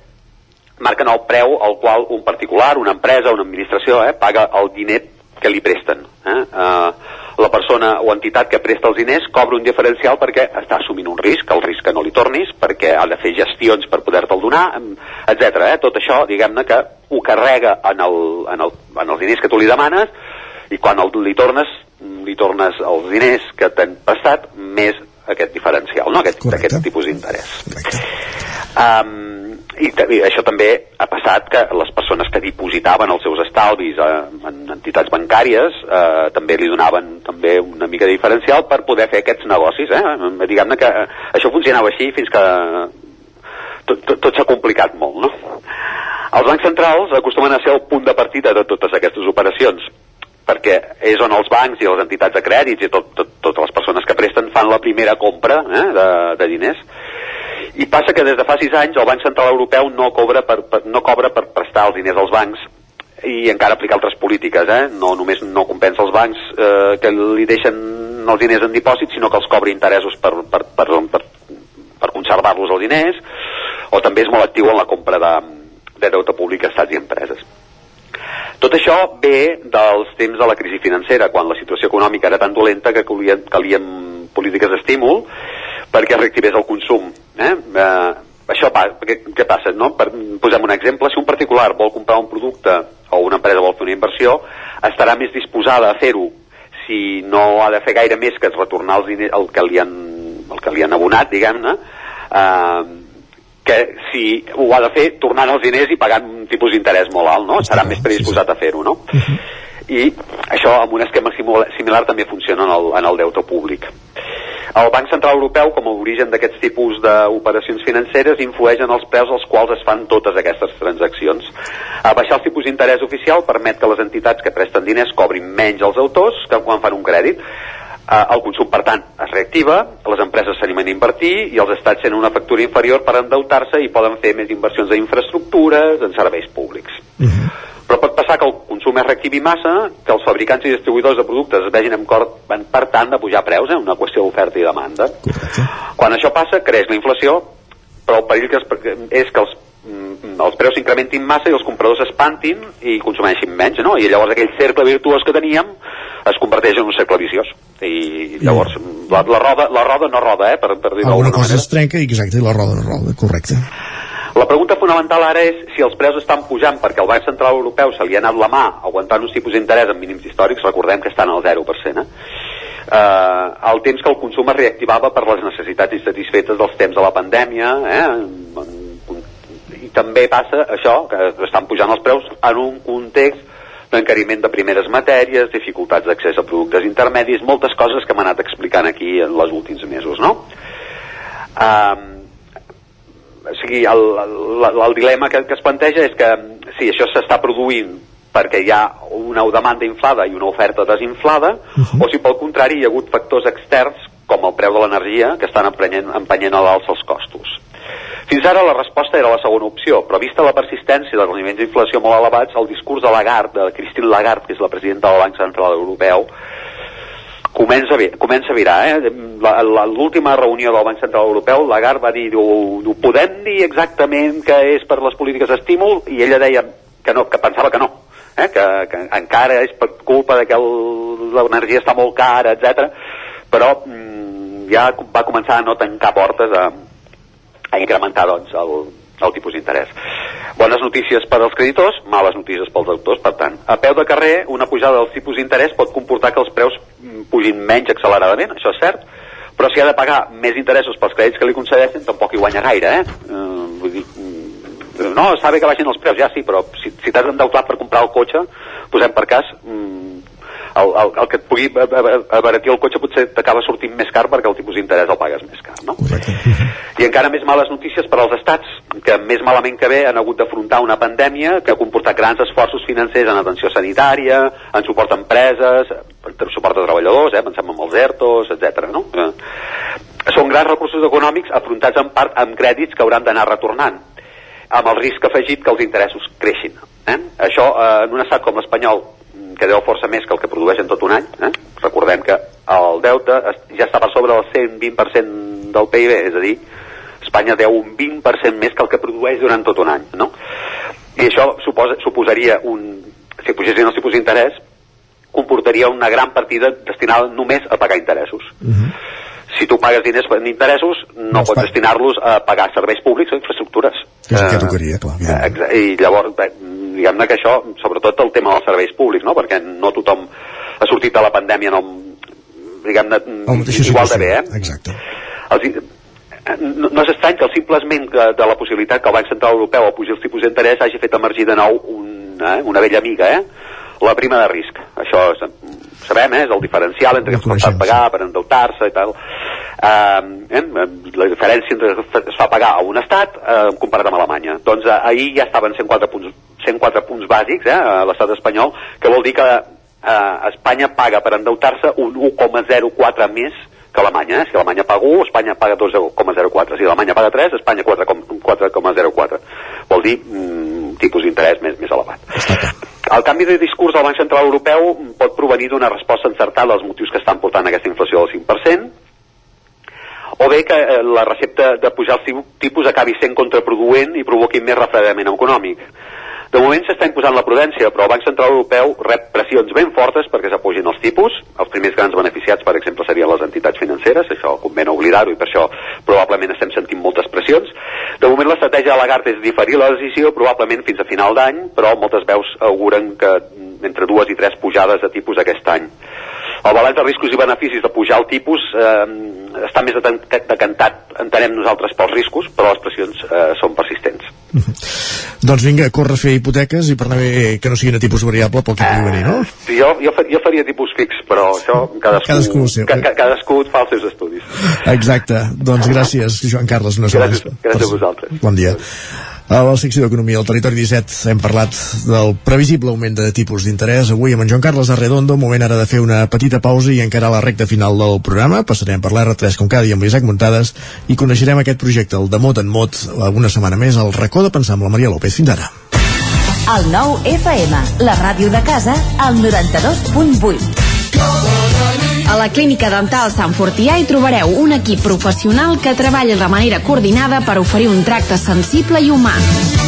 marquen el preu al qual un particular, una empresa, una administració, eh, paga el diner que li presten. Eh? Eh, la persona o entitat que presta els diners cobra un diferencial perquè està assumint un risc, el risc que no li tornis, perquè ha de fer gestions per poder-te'l donar, etc. Eh? Tot això, diguem-ne que ho carrega en, el, en, el, en els diners que tu li demanes i quan el, li tornes li tornes els diners que t'han prestat més aquest diferencial, no? aquest, aquest tipus d'interès. Um, i, i això també ha passat que les persones que dipositaven els seus estalvis eh, en entitats bancàries eh, també li donaven també una mica de diferencial per poder fer aquests negocis eh? diguem-ne que eh, això funcionava així fins que tot, tot, tot s'ha complicat molt no? els bancs centrals acostumen a ser el punt de partida de totes aquestes operacions perquè és on els bancs i les entitats de crèdits i tot, tot, totes les persones que presten fan la primera compra eh, de, de diners i passa que des de fa sis anys el Banc Central Europeu no cobra per, per, no cobra per prestar els diners als bancs i encara aplica altres polítiques, eh? no només no compensa els bancs eh, que li deixen els diners en dipòsit, sinó que els cobra interessos per, per, per, per, per conservar-los els diners, o també és molt actiu en la compra de, de deute públic a estats i empreses. Tot això ve dels temps de la crisi financera, quan la situació econòmica era tan dolenta que calien, calien polítiques d'estímul perquè reactivés el consum. Eh? Eh, això pa, què, què passa? No? Per, posem un exemple, si un particular vol comprar un producte o una empresa vol fer una inversió, estarà més disposada a fer-ho si no ha de fer gaire més que retornar els diners, el que li han, el que li han abonat, diguem-ne, eh, que si ho ha de fer tornant els diners i pagant un tipus d'interès molt alt, no? Serà més predisposat a fer-ho, no? I això amb un esquema similar també funciona en el, en el deute públic. El Banc Central Europeu, com a origen d'aquests tipus d'operacions financeres, influeix en els preus als quals es fan totes aquestes transaccions. A baixar el tipus d'interès oficial permet que les entitats que presten diners cobrin menys als autors que quan fan un crèdit. Eh, el consum, per tant, es reactiva, les empreses s'animen a invertir i els estats tenen una factura inferior per endeutar-se i poden fer més inversions en infraestructures, en serveis públics. Però pot passar que el consum es reactivi massa, que els fabricants i distribuïdors de productes es vegin amb cor, per tant, de pujar preus, eh? una qüestió d'oferta i demanda. Quan això passa, creix la inflació, però el perill que es, és que els, els preus s'incrementin massa i els compradors espantin i consumeixin menys, no? I llavors aquell cercle virtuós que teníem es converteix en un cercle viciós. I llavors la, la, roda, la roda no roda, eh? Per, per dir-ho Alguna cosa manera. es trenca i exacte, i la roda no roda, correcte. La pregunta fonamental ara és si els preus estan pujant perquè el Banc Central Europeu se li ha anat la mà aguantant uns tipus d'interès en mínims històrics, recordem que estan al 0%, eh? Uh, el temps que el consum es reactivava per les necessitats insatisfetes dels temps de la pandèmia eh? I també passa això, que estan pujant els preus en un context d'encariment de primeres matèries, dificultats d'accés a productes intermedis, moltes coses que m'ha anat explicant aquí en els últims mesos, no? Um, o sigui, el, el, el dilema que, que es planteja és que sí, això s'està produint perquè hi ha una demanda inflada i una oferta desinflada, uh -huh. o si pel contrari hi ha hagut factors externs com el preu de l'energia que estan empenyent, empenyent a l'alça els costos. Fins ara la resposta era la segona opció, però vista la persistència dels nivells d'inflació molt elevats, el discurs de Lagarde, de Christine Lagarde, que és la presidenta del Banc Central Europeu, comença a, comença a virar. Eh? L'última reunió del Banc Central Europeu, Lagarde va dir, diu, podem dir exactament que és per les polítiques d'estímul? I ella deia que no, que pensava que no, eh? que, que encara és per culpa de que l'energia està molt cara, etc. però mm, ja va començar a no tancar portes a, a incrementar doncs, el, el tipus d'interès. Bones notícies per als creditors, males notícies pels autors, per tant. A peu de carrer, una pujada dels tipus d'interès pot comportar que els preus mm, pugin menys acceleradament, això és cert, però si ha de pagar més interessos pels crèdits que li concedeixen, tampoc hi guanya gaire, eh? eh vull dir, mm, no, està bé que baixin els preus, ja sí, però si, si t'has endeutat per comprar el cotxe, posem per cas, mm, el, el, el que et pugui abaratir el cotxe potser t'acaba sortint més car perquè el tipus d'interès el pagues més car, no? I encara més males notícies per als estats, que més malament que bé han hagut d'afrontar una pandèmia que ha comportat grans esforços financers en atenció sanitària, en suport a empreses, en suport a treballadors, eh, pensem en els ERTOs, etc. No? Eh, són grans recursos econòmics afrontats en part amb crèdits que hauran d'anar retornant, amb el risc afegit que els interessos creixin. Eh? Això, eh, en un estat com l'espanyol, que deu força més que el que produeix en tot un any, eh? recordem que el deute ja està per sobre del 120% del PIB, és a dir, Espanya deu un 20% més que el que produeix durant tot un any, no? I això suposa, suposaria un... Si pugessin els tipus d'interès, comportaria una gran partida destinada només a pagar interessos. Si tu pagues diners en interessos, no pots destinar-los a pagar serveis públics o infraestructures. És el que Eh, tocaria, clar. Eh, I llavors, diguem-ne que això, sobretot el tema dels serveis públics, no? perquè no tothom ha sortit de la pandèmia no, diguem-ne, igual de bé, eh? Exacte. Els, eh, no, no és estrany que el simplement que, de la possibilitat que el Banc Central Europeu apugi els tipus d'interès hagi fet emergir de nou un, eh, una vella amiga, eh? la prima de risc. Això és, sabem, eh? és el diferencial entre que es pot pagar per endeutar-se i tal. Uh, eh? La diferència entre es fa pagar a un estat uh, comparat amb Alemanya. Doncs uh, ahir ja estaven 104 punts, 104 punts bàsics eh, a l'estat espanyol, que vol dir que uh, Espanya paga per endeutar-se un 1,04 més que Alemanya. Eh? Si Alemanya paga 1, Espanya paga 2,04. Si Alemanya paga 3, Espanya 4,04. Vol dir mm, tipus d'interès més, més elevat. El canvi de discurs del Banc Central Europeu pot provenir d'una resposta encertada als motius que estan portant aquesta inflació del 5%, o bé que eh, la recepta de pujar els tipus acabi sent contraproduent i provoqui més refredament econòmic. De moment s'està imposant la prudència, però el Banc Central Europeu rep pressions ben fortes perquè s'apugin els tipus. Els primers grans beneficiats, per exemple, serien les entitats financeres, això convé no oblidar-ho, i per això probablement estem sentint moltes pressions. De moment l'estratègia de Lagarde és diferir la decisió probablement fins a final d'any, però moltes veus auguren que entre dues i tres pujades de tipus aquest any. El balanç de riscos i beneficis de pujar el tipus eh, està més decantat, entenem nosaltres, pels riscos, però les pressions eh, són persistents. Doncs vinga, corre a fer hipoteques i per anar bé que no siguin a tipus variable pel que pugui venir, no? Sí, jo, jo, jo faria tipus fix, però això cadascú, Cadascú seu. ca, ca, cadascú fa els seus estudis. Exacte. Doncs gràcies, Joan Carles. Sé Gràcies, gràcies a vosaltres. Bon dia. A la secció d'Economia del Territori 17 hem parlat del previsible augment de tipus d'interès. Avui amb en Joan Carles Arredondo, moment ara de fer una petita pausa i encara a la recta final del programa. Passarem per l'R3 com cada dia amb l'Isaac Muntades i coneixerem aquest projecte, el de mot en mot, una setmana més, al racó de pensar amb la Maria López. Fins ara. El nou FM, la ràdio de casa, al 92.8. A la Clínica Dental Sant Fortià hi trobareu un equip professional que treballa de manera coordinada per oferir un tracte sensible i humà.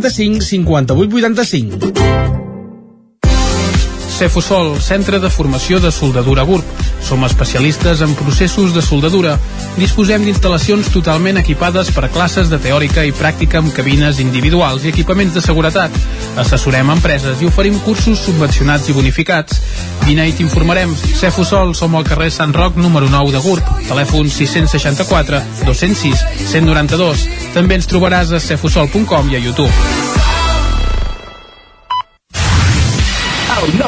135 58 85. Cefusol, centre de formació de soldadura GURB. Som especialistes en processos de soldadura. Disposem d'instal·lacions totalment equipades per a classes de teòrica i pràctica amb cabines individuals i equipaments de seguretat. Assessorem empreses i oferim cursos subvencionats i bonificats. Vine i t'informarem. Cefusol, som al carrer Sant Roc, número 9 de GURB. Telèfon 664 206 192. També ens trobaràs a cefusol.com i a YouTube.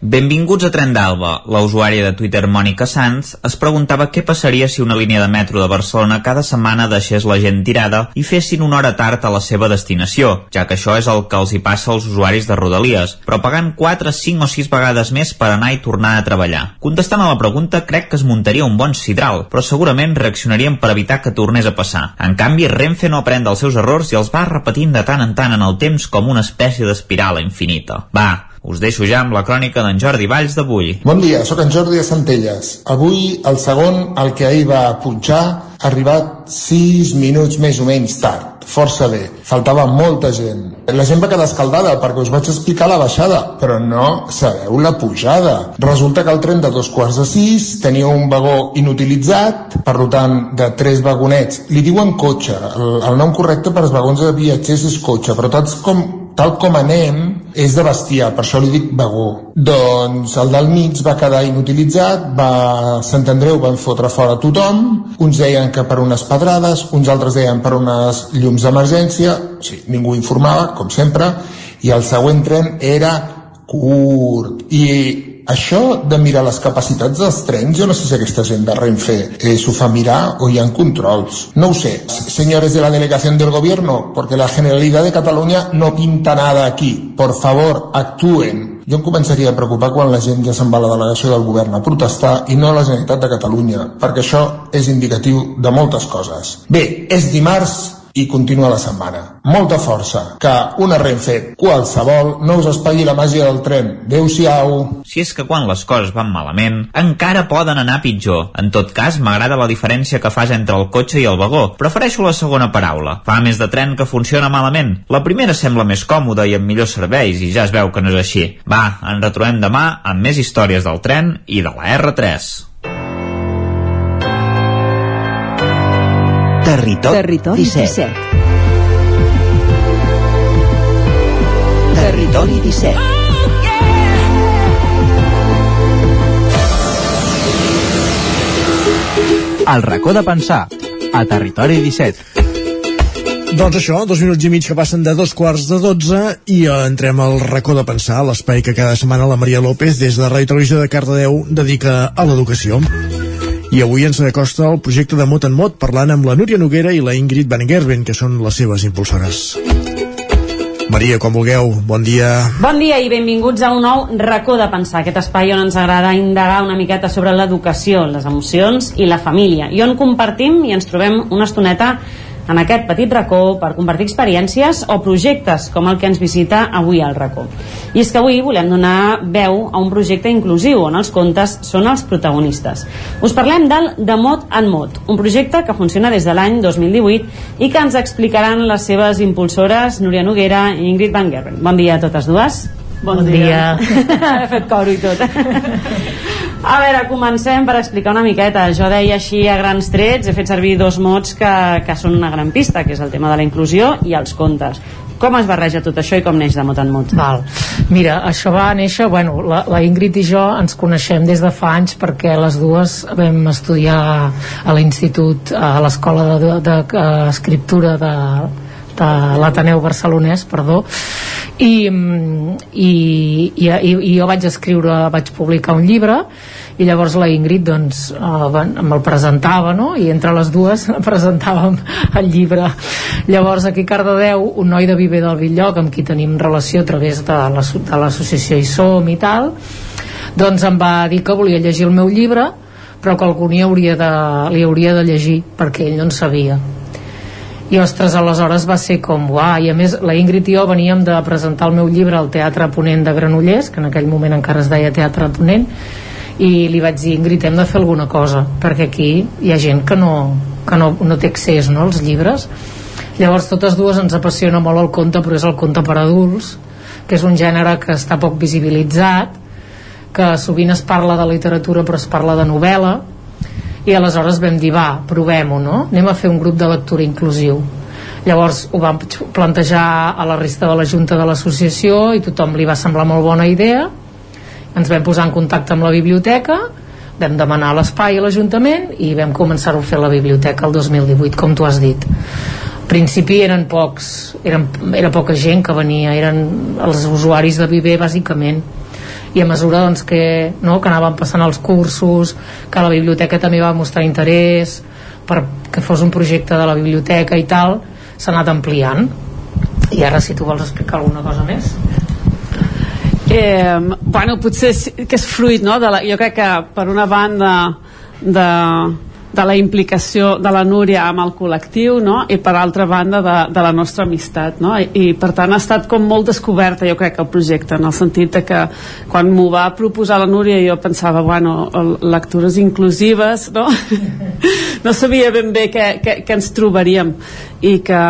Benvinguts a Tren d'Alba. La usuària de Twitter Mònica Sanz es preguntava què passaria si una línia de metro de Barcelona cada setmana deixés la gent tirada i fessin una hora tard a la seva destinació, ja que això és el que els hi passa als usuaris de Rodalies, però pagant 4, 5 o 6 vegades més per anar i tornar a treballar. Contestant a la pregunta, crec que es muntaria un bon sidral, però segurament reaccionarien per evitar que tornés a passar. En canvi, Renfe no aprèn dels seus errors i els va repetint de tant en tant en el temps com una espècie d'espiral infinita. Va, Us deixo ja amb la crònica d'en Jordi Valls d'avui. Bon dia, sóc en Jordi de Centelles. Avui el segon, el que ahir va punxar, ha arribat 6 minuts més o menys tard. Força bé. Faltava molta gent. La gent va quedar escaldada perquè us vaig explicar la baixada, però no sabeu la pujada. Resulta que el tren de dos quarts de sis tenia un vagó inutilitzat, per tant, de tres vagonets. Li diuen cotxe. El, el nom correcte per als vagons de viatgers és cotxe, però tots com, tal com anem és de bestiar, per això li dic vagó. Doncs el del mig va quedar inutilitzat, va, Sant Andreu van fotre fora tothom, uns deien que per unes pedrades, uns altres deien per unes llums d'emergència, o sigui, ningú informava, com sempre, i el següent tren era curt. I això de mirar les capacitats dels trens, jo no sé si aquesta gent de Renfe eh, s'ho fa mirar o hi ha controls. No ho sé. Señores de la delegación del gobierno, porque la Generalidad de Cataluña no pinta nada aquí. Por favor, actúen. Jo em començaria a preocupar quan la gent ja se'n va a la delegació del govern a protestar i no a la Generalitat de Catalunya, perquè això és indicatiu de moltes coses. Bé, és dimarts, i continua la setmana. Molta força, que una Renfe qualsevol no us espatlli la màgia del tren. Adéu-siau. Si és que quan les coses van malament, encara poden anar pitjor. En tot cas, m'agrada la diferència que fas entre el cotxe i el vagó. Prefereixo la segona paraula. Fa més de tren que funciona malament. La primera sembla més còmoda i amb millors serveis, i ja es veu que no és així. Va, ens retrobem demà amb més històries del tren i de la R3. Territori, Territori 17. 17. Territori 17. El racó de pensar, a Territori 17. Doncs això, dos minuts i mig que passen de dos quarts de dotze i entrem al racó de pensar, l'espai que cada setmana la Maria López des de Ràdio Televisió de Cardedeu dedica a l'educació. I avui ens acosta el projecte de Mot en Mot parlant amb la Núria Noguera i la Ingrid Van Gerben, que són les seves impulsores. Maria, com vulgueu, bon dia. Bon dia i benvinguts a un nou racó de pensar, aquest espai on ens agrada indagar una miqueta sobre l'educació, les emocions i la família, i on compartim i ens trobem una estoneta en aquest petit racó per compartir experiències o projectes com el que ens visita avui al racó. I és que avui volem donar veu a un projecte inclusiu on els contes són els protagonistes. Us parlem del De Mot en Mot, un projecte que funciona des de l'any 2018 i que ens explicaran les seves impulsores Núria Noguera i Ingrid Van Gerben. Bon dia a totes dues. Bon dia. He fet coro i tot. A veure, comencem per explicar una miqueta. Jo deia així a grans trets, he fet servir dos mots que, que són una gran pista, que és el tema de la inclusió i els contes. Com es barreja tot això i com neix de mot en mot? Val. Mira, això va néixer, bueno, la, la Ingrid i jo ens coneixem des de fa anys perquè les dues vam estudiar a l'institut, a l'escola d'escriptura de, de, de l'Ateneu Barcelonès, perdó, i, i, i, i jo vaig escriure, vaig publicar un llibre i llavors la Ingrid doncs eh, me'l presentava no? i entre les dues presentàvem el llibre llavors aquí a Cardedeu un noi de Viver del Villoc amb qui tenim relació a través de l'associació la, I Som i tal doncs em va dir que volia llegir el meu llibre però que algú li hauria de, li hauria de llegir perquè ell no en sabia i ostres, aleshores va ser com uah, i a més la Ingrid i jo veníem de presentar el meu llibre al Teatre Ponent de Granollers que en aquell moment encara es deia Teatre Ponent i li vaig dir Ingrid hem de fer alguna cosa perquè aquí hi ha gent que no, que no, no té accés no, als llibres. Llavors totes dues ens apassiona molt el conte però és el conte per adults que és un gènere que està poc visibilitzat que sovint es parla de literatura però es parla de novel·la i aleshores vam dir, va, provem-ho, no? Anem a fer un grup de lectura inclusiu. Llavors ho vam plantejar a la resta de la Junta de l'Associació i tothom li va semblar molt bona idea. Ens vam posar en contacte amb la biblioteca, vam demanar l'espai a l'Ajuntament i vam començar a fer la biblioteca el 2018, com tu has dit. Principi eren pocs, eren, era poca gent que venia, eren els usuaris de Viver bàsicament i a mesura doncs, que, no, que anaven passant els cursos que la biblioteca també va mostrar interès per que fos un projecte de la biblioteca i tal s'ha anat ampliant i ara si tu vols explicar alguna cosa més eh, bueno, potser que és fruit no? de la, jo crec que per una banda de, de la implicació de la Núria amb el col·lectiu no? i per altra banda de, de la nostra amistat no? I, i per tant ha estat com molt descoberta jo crec el projecte en el sentit que quan m'ho va proposar la Núria jo pensava bueno, lectures inclusives no, no sabia ben bé què, què, què ens trobaríem i que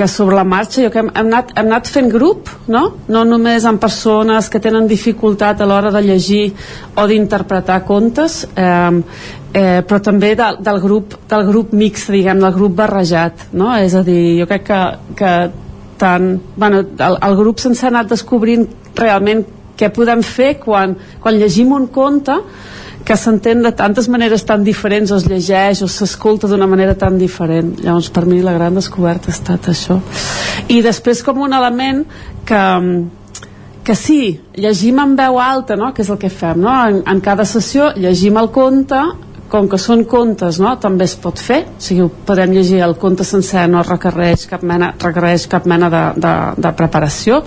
que sobre la marxa jo que hem, hem, anat, hem anat fent grup no? no només amb persones que tenen dificultat a l'hora de llegir o d'interpretar contes eh, eh, però també de, del, grup, del grup mix diguem, del grup barrejat no? és a dir, jo crec que, que tant, bueno, el, el grup sense ha anat descobrint realment què podem fer quan, quan llegim un conte que s'entén de tantes maneres tan diferents o es llegeix o s'escolta d'una manera tan diferent llavors per mi la gran descoberta ha estat això i després com un element que, que sí, llegim en veu alta no? que és el que fem no? en, en cada sessió llegim el conte com que són contes no? també es pot fer o sigui, podem llegir el conte sencer no requereix cap mena, requereix cap mena de, de, de preparació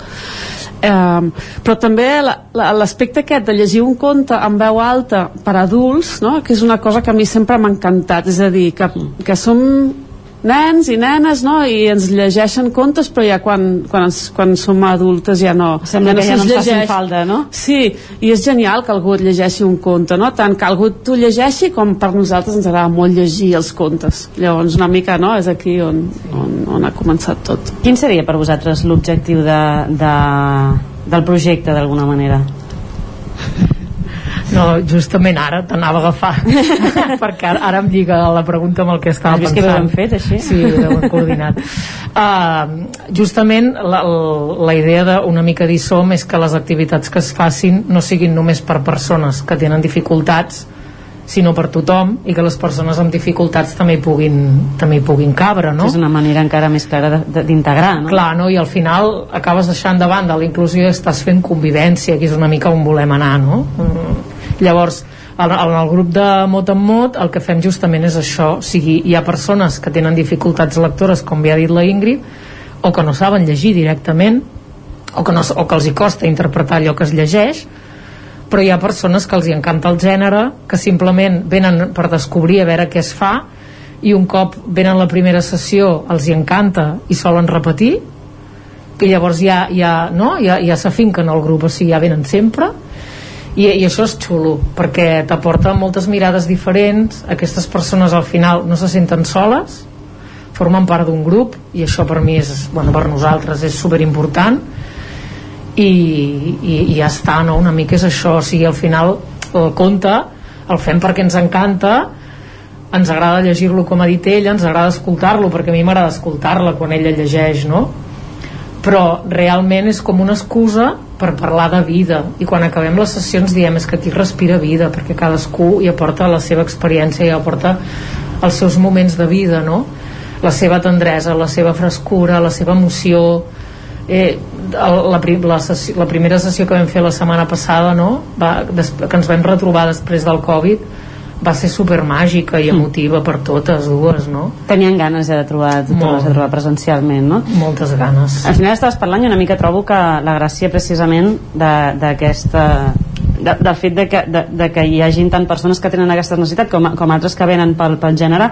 eh, però també l'aspecte aquest de llegir un conte en veu alta per adults no? que és una cosa que a mi sempre m'ha encantat és a dir, que, que som nens i nenes no? i ens llegeixen contes però ja quan, quan, ens, quan som adultes ja no sembla ja no que ja no ens llegeix. falta no? sí, i és genial que algú et llegeixi un conte no? tant que algú t'ho llegeixi com per nosaltres ens agrada molt llegir els contes llavors una mica no? és aquí on, on, on ha començat tot quin seria per vosaltres l'objectiu de, de, del projecte d'alguna manera? No, justament ara t'anava a agafar perquè ara, ara em lliga la pregunta amb el que estava pensant. que ho fet així? Sí, ho hem coordinat. Uh, justament la, la idea d'una mica d'ISOM és que les activitats que es facin no siguin només per persones que tenen dificultats sinó per tothom i que les persones amb dificultats també hi puguin, també hi puguin cabre no? és una manera encara més clara d'integrar no? clar, no? i al final acabes deixant de banda la inclusió i estàs fent convivència que és una mica on volem anar no? Mm llavors en, el grup de mot en mot el que fem justament és això o sigui, hi ha persones que tenen dificultats lectores com ja ha dit la Ingrid o que no saben llegir directament o que, no, o que els hi costa interpretar allò que es llegeix però hi ha persones que els hi encanta el gènere que simplement venen per descobrir a veure què es fa i un cop venen la primera sessió els hi encanta i solen repetir que llavors ja, ja, no? ja, ja s'afinquen al grup o sigui, ja venen sempre i, i això és xulo perquè t'aporta moltes mirades diferents aquestes persones al final no se senten soles formen part d'un grup i això per mi és, bueno, per nosaltres és superimportant i, i, i ja està, no? una mica és això o sigui, al final el conte el fem perquè ens encanta ens agrada llegir-lo com ha dit ella, ens agrada escoltar-lo perquè a mi m'agrada escoltar-la quan ella llegeix no? però realment és com una excusa per parlar de vida i quan acabem les sessions diem és que aquí respira vida perquè cadascú hi aporta la seva experiència i aporta els seus moments de vida no? la seva tendresa, la seva frescura la seva emoció eh, la, la, sessió, la primera sessió que vam fer la setmana passada no? Va, des, que ens vam retrobar després del Covid va ser super màgica i emotiva per totes dues, no? Tenien ganes ja de trobar, de, de trobar presencialment, no? Moltes ganes. Al final estaves parlant i una mica trobo que la gràcia precisament d'aquesta de, del fet de que, de, de que hi hagin tant persones que tenen aquesta necessitat com, com altres que venen pel, pel gènere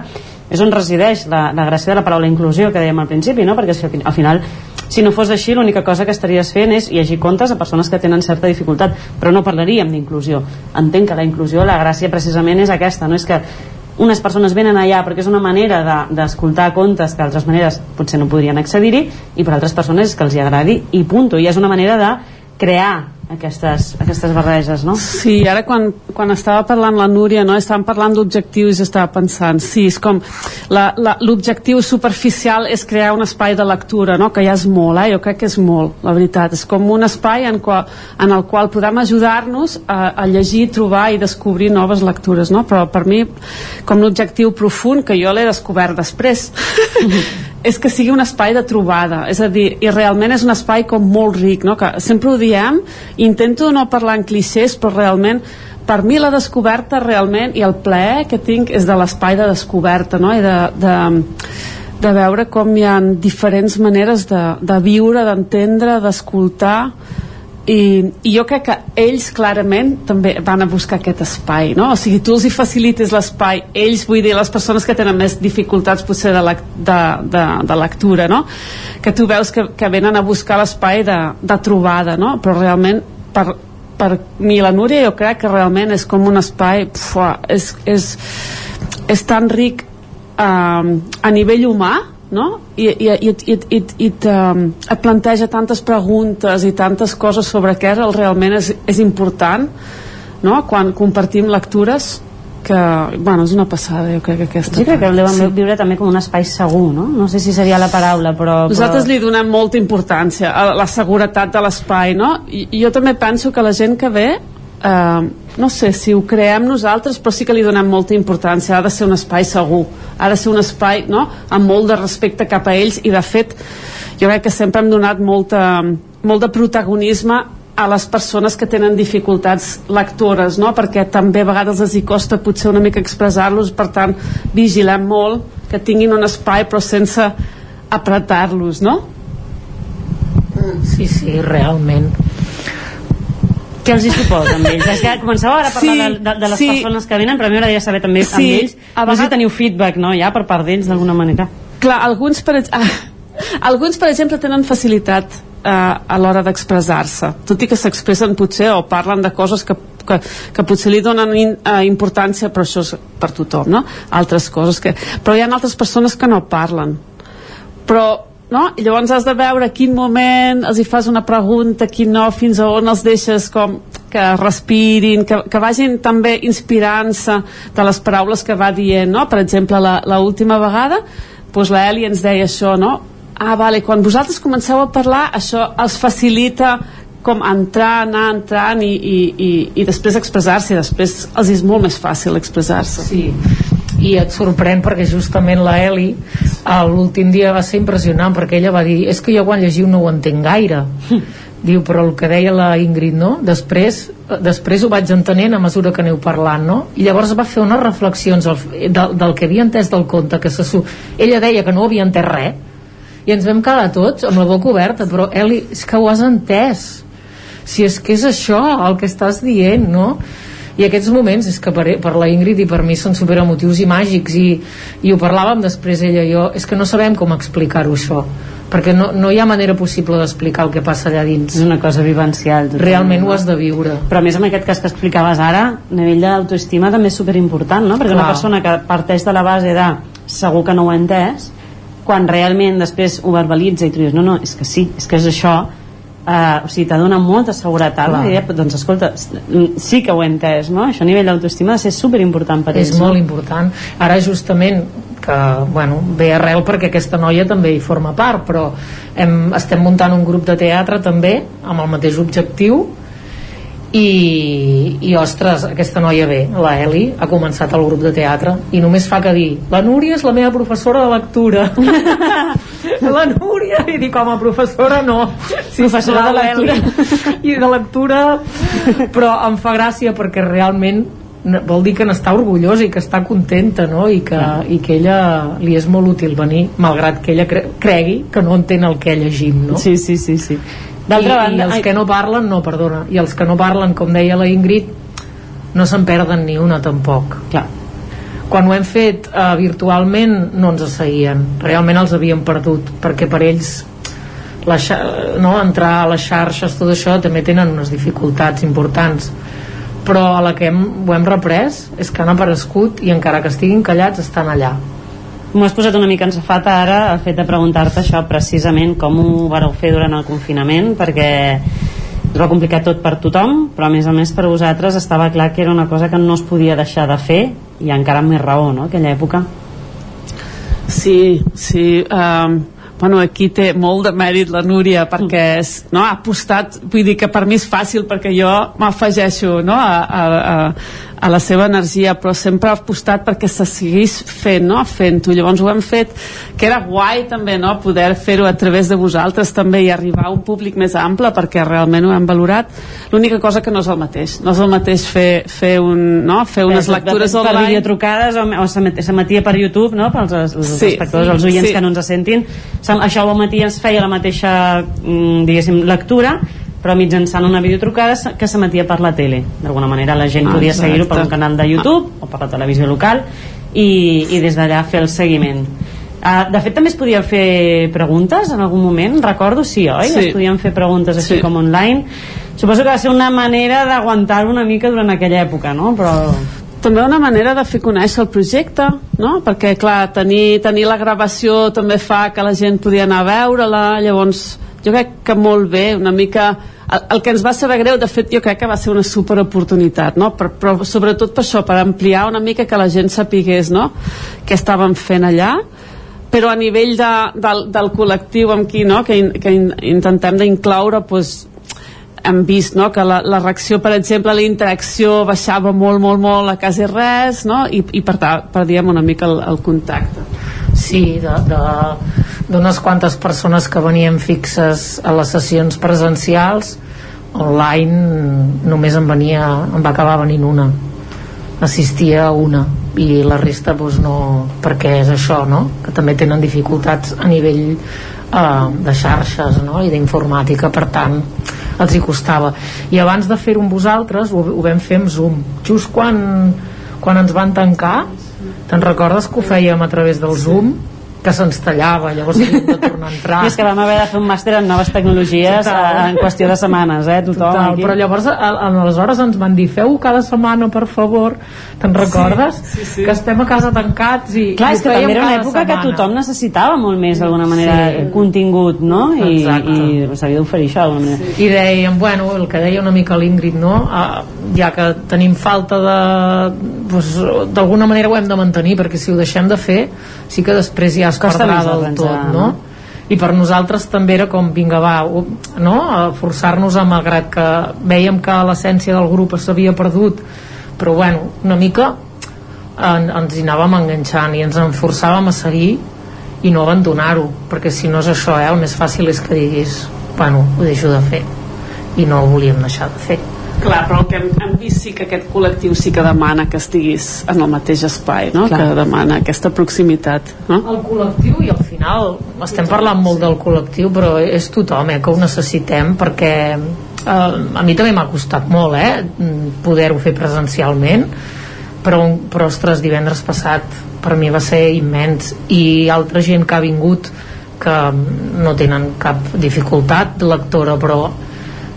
és on resideix la, la gràcia de la paraula inclusió que dèiem al principi, no? perquè si, al final si no fos així l'única cosa que estaries fent és llegir contes a persones que tenen certa dificultat però no parlaríem d'inclusió. Entenc que la inclusió, la gràcia precisament és aquesta no? És que unes persones venen allà perquè és una manera d'escoltar de, contes que d'altres maneres potser no podrien accedir-hi i per altres persones que els hi agradi i punto, i és una manera de crear aquestes, aquestes barreges, no? Sí, ara quan, quan estava parlant la Núria, no, estàvem parlant d'objectius i estava pensant, sí, és com l'objectiu superficial és crear un espai de lectura, no? que ja és molt, eh? jo crec que és molt, la veritat, és com un espai en, qual, en el qual podem ajudar-nos a, a llegir, trobar i descobrir noves lectures, no? però per mi com l'objectiu profund, que jo l'he descobert després, és que sigui un espai de trobada és a dir, i realment és un espai com molt ric no? que sempre ho diem intento no parlar en clixés però realment per mi la descoberta realment i el plaer que tinc és de l'espai de descoberta no? i de, de, de veure com hi ha diferents maneres de, de viure, d'entendre, d'escoltar i, i jo crec que ells clarament també van a buscar aquest espai no? o sigui, tu els hi facilites l'espai ells, vull dir, les persones que tenen més dificultats potser de, lec de, de, de lectura no? que tu veus que, que venen a buscar l'espai de, de trobada no? però realment per, per mi la Núria jo crec que realment és com un espai pua, és, és, és tan ric eh, a nivell humà no? I, i, i, i, i, i et, um, et planteja tantes preguntes i tantes coses sobre què realment és, és important no? quan compartim lectures que, bueno, és una passada, jo crec que aquesta. Sí, crec que el sí. viure també com un espai segur, no? No sé si seria la paraula, però... Nosaltres però... li donem molta importància a la seguretat de l'espai, no? I jo també penso que la gent que ve eh, no sé si ho creem nosaltres però sí que li donem molta importància ha de ser un espai segur ha de ser un espai no? amb molt de respecte cap a ells i de fet jo crec que sempre hem donat molta, molt de protagonisme a les persones que tenen dificultats lectores, no? perquè també a vegades els hi costa potser una mica expressar-los, per tant vigilem molt que tinguin un espai però sense apretar-los, no? Sí, sí, realment què els hi suposa amb ells? És que començàveu ara a parlar sí, de, de, de les sí. persones que venen, però a mi m'agradaria saber també sí, amb ells, a vegades... no sé si teniu feedback, no?, ja, per part d'ells, d'alguna manera. Clar, alguns, per, ah, alguns, per exemple, tenen facilitat eh, a l'hora d'expressar-se, tot i que s'expressen potser o parlen de coses que, que, que potser li donen in, uh, importància, però això és per tothom, no? Altres coses que... Però hi ha altres persones que no parlen. Però no? I llavors has de veure quin moment els hi fas una pregunta, quin no, fins a on els deixes com que respirin, que, que vagin també inspirant-se de les paraules que va dient, no? Per exemple, la, la última vegada, doncs la ens deia això, no? Ah, vale, quan vosaltres comenceu a parlar, això els facilita com entrar, anar entrant i, i, i, i després expressar-se, després els és molt més fàcil expressar-se. Sí, i et sorprèn perquè justament la Eli l'últim dia va ser impressionant perquè ella va dir, és que jo quan llegiu no ho entenc gaire diu, però el que deia la Ingrid, no? Després, després ho vaig entenent a mesura que aneu parlant, no? I llavors va fer unes reflexions del, del, del que havia entès del conte, que se, ella deia que no havia entès res, i ens vam quedar tots amb la boca oberta, però Eli, és que ho has entès. Si és que és això el que estàs dient, no? I aquests moments és que per, per la Ingrid i per mi són super emotius i màgics i, i ho parlàvem després ella i jo és que no sabem com explicar-ho això perquè no, no hi ha manera possible d'explicar el que passa allà dins és una cosa vivencial totalment. realment ho has de viure però a més en aquest cas que explicaves ara a nivell d'autoestima també és superimportant no? perquè Clar. una persona que parteix de la base de segur que no ho ha entès quan realment després ho verbalitza i tu dius no, no, és que sí, és que és això Uh, o sigui, t'ha donat molta seguretat la idea, doncs escolta, sí que ho he entès no? això a nivell d'autoestima ha de ser superimportant per és ells, molt no? important ara justament que bueno, ve arrel perquè aquesta noia també hi forma part però hem, estem muntant un grup de teatre també amb el mateix objectiu i, i ostres, aquesta noia ve la Eli ha començat el grup de teatre i només fa que dir, la Núria és la meva professora de lectura. La Núria, i dic com a professora no. Sí, professora de lectura. I de lectura però em fa gràcia perquè realment vol dir que n'està orgullosa i que està contenta no? I, que, i que ella li és molt útil venir malgrat que ella cre cregui que no entén el que llegim no? sí, sí, sí, sí d'altra banda... I els ai... que no parlen, no, perdona, i els que no parlen, com deia la Ingrid, no se'n perden ni una tampoc. Clar. Quan ho hem fet uh, virtualment no ens seguien, realment els havíem perdut, perquè per ells la no, entrar a les xarxes, tot això, també tenen unes dificultats importants però a la que hem, ho hem reprès és que han aparegut i encara que estiguin callats estan allà M'ho has posat una mica en safata ara el fet de preguntar-te això precisament com ho vareu fer durant el confinament perquè es va complicar tot per tothom però a més a més per vosaltres estava clar que era una cosa que no es podia deixar de fer i encara amb més raó, no?, aquella època Sí, sí um, bueno, aquí té molt de mèrit la Núria perquè és, no, ha apostat vull dir que per mi és fàcil perquè jo m'afegeixo no, a, a, a, a la seva energia, però sempre ha apostat perquè se seguís fent, no? fent-ho. Llavors ho hem fet, que era guai també, no? poder fer-ho a través de vosaltres també i arribar a un públic més ample perquè realment ho hem valorat. L'única cosa que no és el mateix. No és el mateix fer, fer, un, no? fer unes Bé, lectures online... Per videotrucades o, o s'emetia per YouTube, no? pels els, els sí, espectadors, sí, els oients sí. que no ens sentin. Això al matí es feia la mateixa, mm, diguéssim, lectura però mitjançant una videotrucada que s'emetia per la tele d'alguna manera la gent Ah, podia seguir-ho per un canal de YouTube o per la televisió local i, i des d'allà fer el seguiment Uh, de fet també es podien fer preguntes en algun moment, recordo, sí, oi? Sí. Es podien fer preguntes així Sí. com online suposo que va ser una manera d'aguantar una mica durant aquella època, no? Però també una manera de fer conèixer el projecte, no? Perquè, clar, tenir, tenir la gravació també fa que la gent podia anar a veure-la, llavors jo crec que molt bé, una mica... El, el que ens va saber greu, de fet, jo crec que va ser una superoportunitat, no? Per, però sobretot per això, per ampliar una mica que la gent sapigués, no?, què estàvem fent allà, però a nivell de, del, del col·lectiu amb qui, no?, que, in, que in, intentem d'incloure, doncs, hem vist no, que la, la reacció, per exemple, la interacció baixava molt, molt, molt a quasi res, no? I, i per tant, perdíem una mica el, el contacte. Sí, d'unes quantes persones que venien fixes a les sessions presencials online només en venia en va acabar venint una assistia a una i la resta doncs no perquè és això no? que també tenen dificultats a nivell eh, de xarxes no? i d'informàtica per tant els hi costava. I abans de fer-ho amb vosaltres ho, ho vam fer amb Zoom. Just quan, quan ens van tancar te'n recordes que ho fèiem a través del Zoom que se'ns tallava, llavors havíem de tornar a entrar. I és que vam haver de fer un màster en noves tecnologies Total. eh, en qüestió de setmanes, eh? Tothom Total, aquí. però llavors a- aleshores ens van dir feu cada setmana per favor te'n recordes? Sí, sí, sí. que estem a casa tancats i, Clar, i és que també era una època que setmana. tothom necessitava molt més d'alguna manera Sí. contingut, no? I, Exacte. i s'havia d'oferir això d'alguna manera. i dèiem, bueno, el que deia una mica l'Ingrid no? Ah, ja que tenim falta de doncs, d'alguna manera ho hem de mantenir perquè si ho deixem de fer sí que després ja es Costa perdrà del arrencar, tot no? no? i per nosaltres també era com vinga va, no? forçar-nos a malgrat que veiem que l'essència del grup s'havia perdut però bueno, una mica en, ens hi anàvem enganxant i ens en forçàvem a seguir i no abandonar-ho perquè si no és això, eh, el més fàcil és que diguis bueno, ho deixo de fer i no ho volíem deixar de fer Clar, però el que hem, hem vist sí que aquest col·lectiu sí que demana que estiguis en el mateix espai, no? Clar. Que demana aquesta proximitat, no? El col·lectiu i al final estem parlant molt del col·lectiu però és tothom eh, que ho necessitem perquè eh, a mi també m'ha costat molt eh, poder-ho fer presencialment però, però ostres, divendres passat per mi va ser immens i altra gent que ha vingut que no tenen cap dificultat lectora però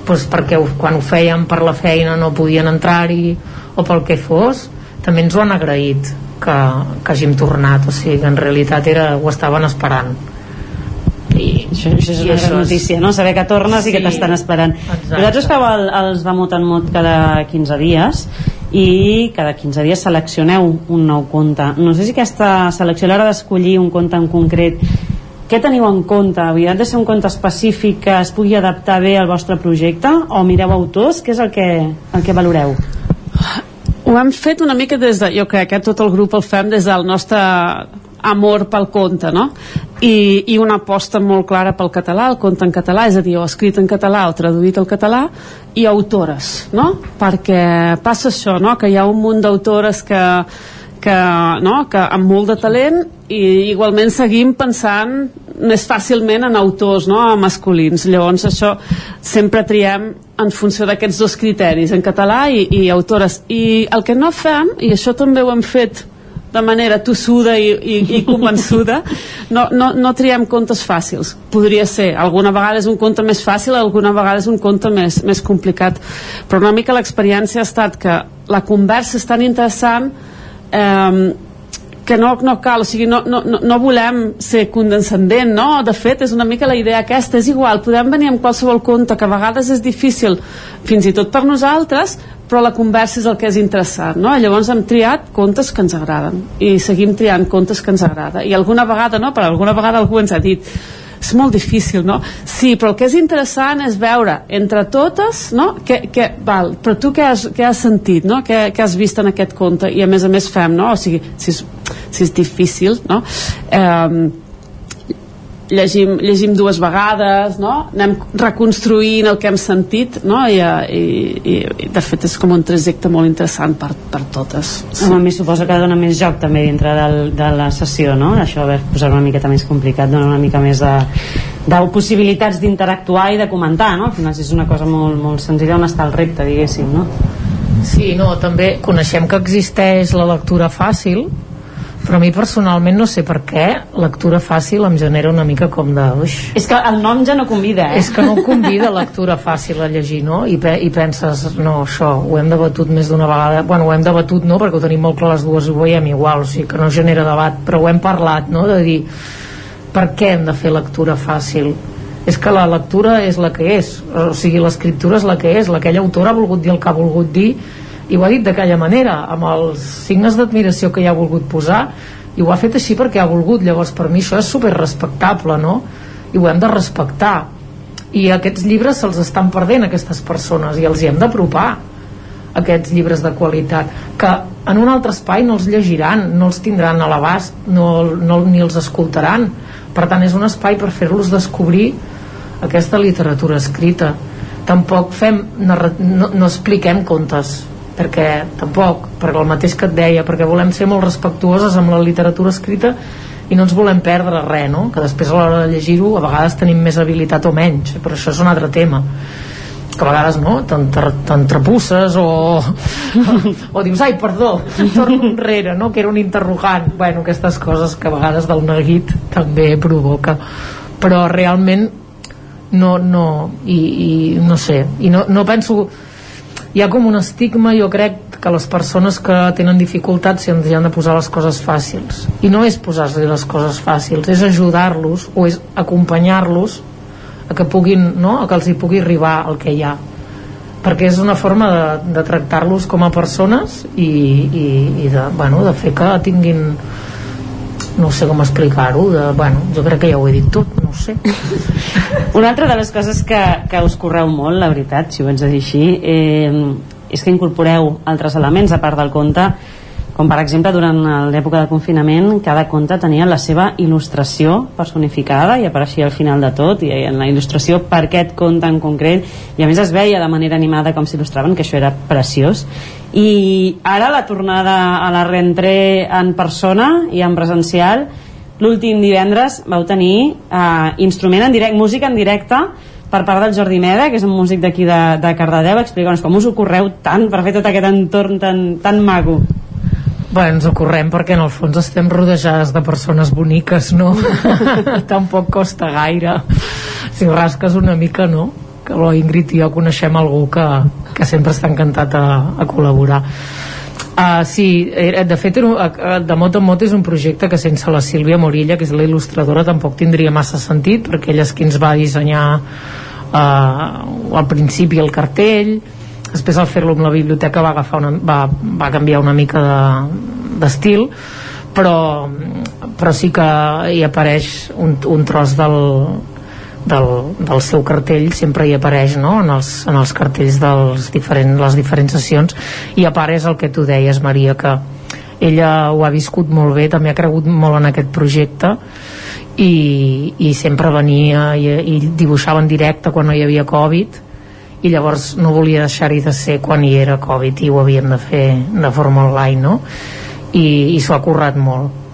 doncs perquè quan ho fèiem per la feina no podien entrar-hi o pel que fos també ens ho han agraït que, que hàgim tornat o sigui que en realitat era, ho estaven esperant i això, això és i una això gran notícia, no? Saber que tornes sí. i que t'estan esperant. Exacte. Vosaltres feu el, els de mot en mot cada 15 dies i cada 15 dies seleccioneu un nou conte. No sé si aquesta selecció, a l'hora d'escollir un conte en concret, què teniu en compte? Havia de ser un conte específic que es pugui adaptar bé al vostre projecte o mireu autors? Què és el que, el que valoreu? Ho hem fet una mica des de, jo crec que tot el grup el fem des del nostre amor pel conte, no? I, i una aposta molt clara pel català, el conte en català, és a dir, o escrit en català o traduït al català, i autores, no? Perquè passa això, no? Que hi ha un munt d'autores que, que, no? que amb molt de talent i igualment seguim pensant més fàcilment en autors no? masculins llavors això sempre triem en funció d'aquests dos criteris en català i, i autores i el que no fem, i això també ho hem fet de manera tossuda i, i, i convençuda no, no, no triem contes fàcils podria ser, alguna vegada és un conte més fàcil alguna vegada és un conte més, més complicat però una mica l'experiència ha estat que la conversa és tan interessant eh, que no, no cal, o sigui, no, no, no- volem ser condescendent, no? De fet, és una mica la idea aquesta, és igual, podem venir amb qualsevol conte, que a vegades és difícil, fins i tot per nosaltres, però la conversa és el que és interessant, no? Llavors hem triat contes que ens agraden, i seguim triant contes que ens agrada, i alguna vegada, no? Per alguna vegada algú ens ha dit, és molt difícil, no? Sí, però el que és interessant és veure entre totes, no? Que, que, val, però tu què has, què has sentit, no? Què, què has vist en aquest conte? I a més a més fem, no? O sigui, si és, si és difícil, no? Eh, llegim, llegim dues vegades, no? Anem reconstruint el que hem sentit, no? I, i, i de fet és com un trajecte molt interessant per, per totes. Sí. A mi suposo que dona més joc també dintre del, de la sessió, no? Això, a veure, posar una miqueta més complicat, dona una mica més de, de possibilitats d'interactuar i de comentar, no? Al final és una cosa molt, molt senzilla on està el repte, diguéssim, no? Sí, no, també coneixem que existeix la lectura fàcil, però a mi personalment no sé per què lectura fàcil em genera una mica com de... Uix. És que el nom ja no convida, eh? És que no convida lectura fàcil a llegir, no? I, pe i penses, no, això, ho hem debatut més d'una vegada. Bueno, ho hem debatut, no?, perquè ho tenim molt clar les dues ho veiem igual, o sigui que no genera debat, però ho hem parlat, no?, de dir per què hem de fer lectura fàcil? És que la lectura és la que és, o sigui, l'escriptura és la que és, l'aquell autor ha volgut dir el que ha volgut dir i ho ha dit d'aquella manera, amb els signes d'admiració que hi ha volgut posar, i ho ha fet així perquè ha volgut, llavors per mi això és super respectable, no? I ho hem de respectar. I aquests llibres se'ls estan perdent aquestes persones i els hi hem d'apropar aquests llibres de qualitat que en un altre espai no els llegiran no els tindran a l'abast no, no, ni els escoltaran per tant és un espai per fer-los descobrir aquesta literatura escrita tampoc fem no, no expliquem contes perquè tampoc, perquè el mateix que et deia perquè volem ser molt respectuoses amb la literatura escrita i no ens volem perdre res no? que després a l'hora de llegir-ho a vegades tenim més habilitat o menys però això és un altre tema que a vegades no, t'entrepusses o, o dius ai perdó, torno enrere no? que era un interrogant bueno, aquestes coses que a vegades del neguit també provoca però realment no, no i, i no sé i no, no penso hi ha com un estigma jo crec que les persones que tenen dificultats si han de posar les coses fàcils i no és posar-li les coses fàcils és ajudar-los o és acompanyar-los a que puguin, no? a que els hi pugui arribar el que hi ha perquè és una forma de, de tractar-los com a persones i, i, i de, bueno, de fer que tinguin no sé com explicar-ho bueno, jo crec que ja ho he dit tot no sé. Una altra de les coses que, que us correu molt la veritat, si ho ets a dir així eh, és que incorporeu altres elements a part del conte com per exemple durant l'època de confinament cada conte tenia la seva il·lustració personificada i apareixia al final de tot i en la il·lustració per aquest conte en concret i a més es veia de manera animada com s'il·lustraven que això era preciós. I ara la tornada a la rentré en persona i en presencial l'últim divendres vau tenir eh, instrument en directe, música en directe per part del Jordi Meda, que és un músic d'aquí de, de Cardedeu, explica'ns com us ho correu tant per fer tot aquest entorn tan, tan maco. Bé, ens ho correm perquè en el fons estem rodejades de persones boniques, no? Tampoc costa gaire. Si rasques una mica, no? Que la Ingrid i jo coneixem algú que, que sempre està encantat a, a col·laborar. Uh, sí, de fet de mot en mot és un projecte que sense la Sílvia Morilla que és la il·lustradora tampoc tindria massa sentit perquè ella és qui ens va dissenyar uh, al principi el cartell després al fer-lo amb la biblioteca va, agafar una, va, va canviar una mica d'estil de, però, però sí que hi apareix un, un tros del, del, del seu cartell sempre hi apareix no? en, els, en els cartells de diferent, les diferents sessions i a part és el que tu deies Maria que ella ho ha viscut molt bé també ha cregut molt en aquest projecte i, i sempre venia i, i dibuixava en directe quan no hi havia Covid i llavors no volia deixar-hi de ser quan hi era Covid i ho havien de fer de forma online no? i, i s'ho ha currat molt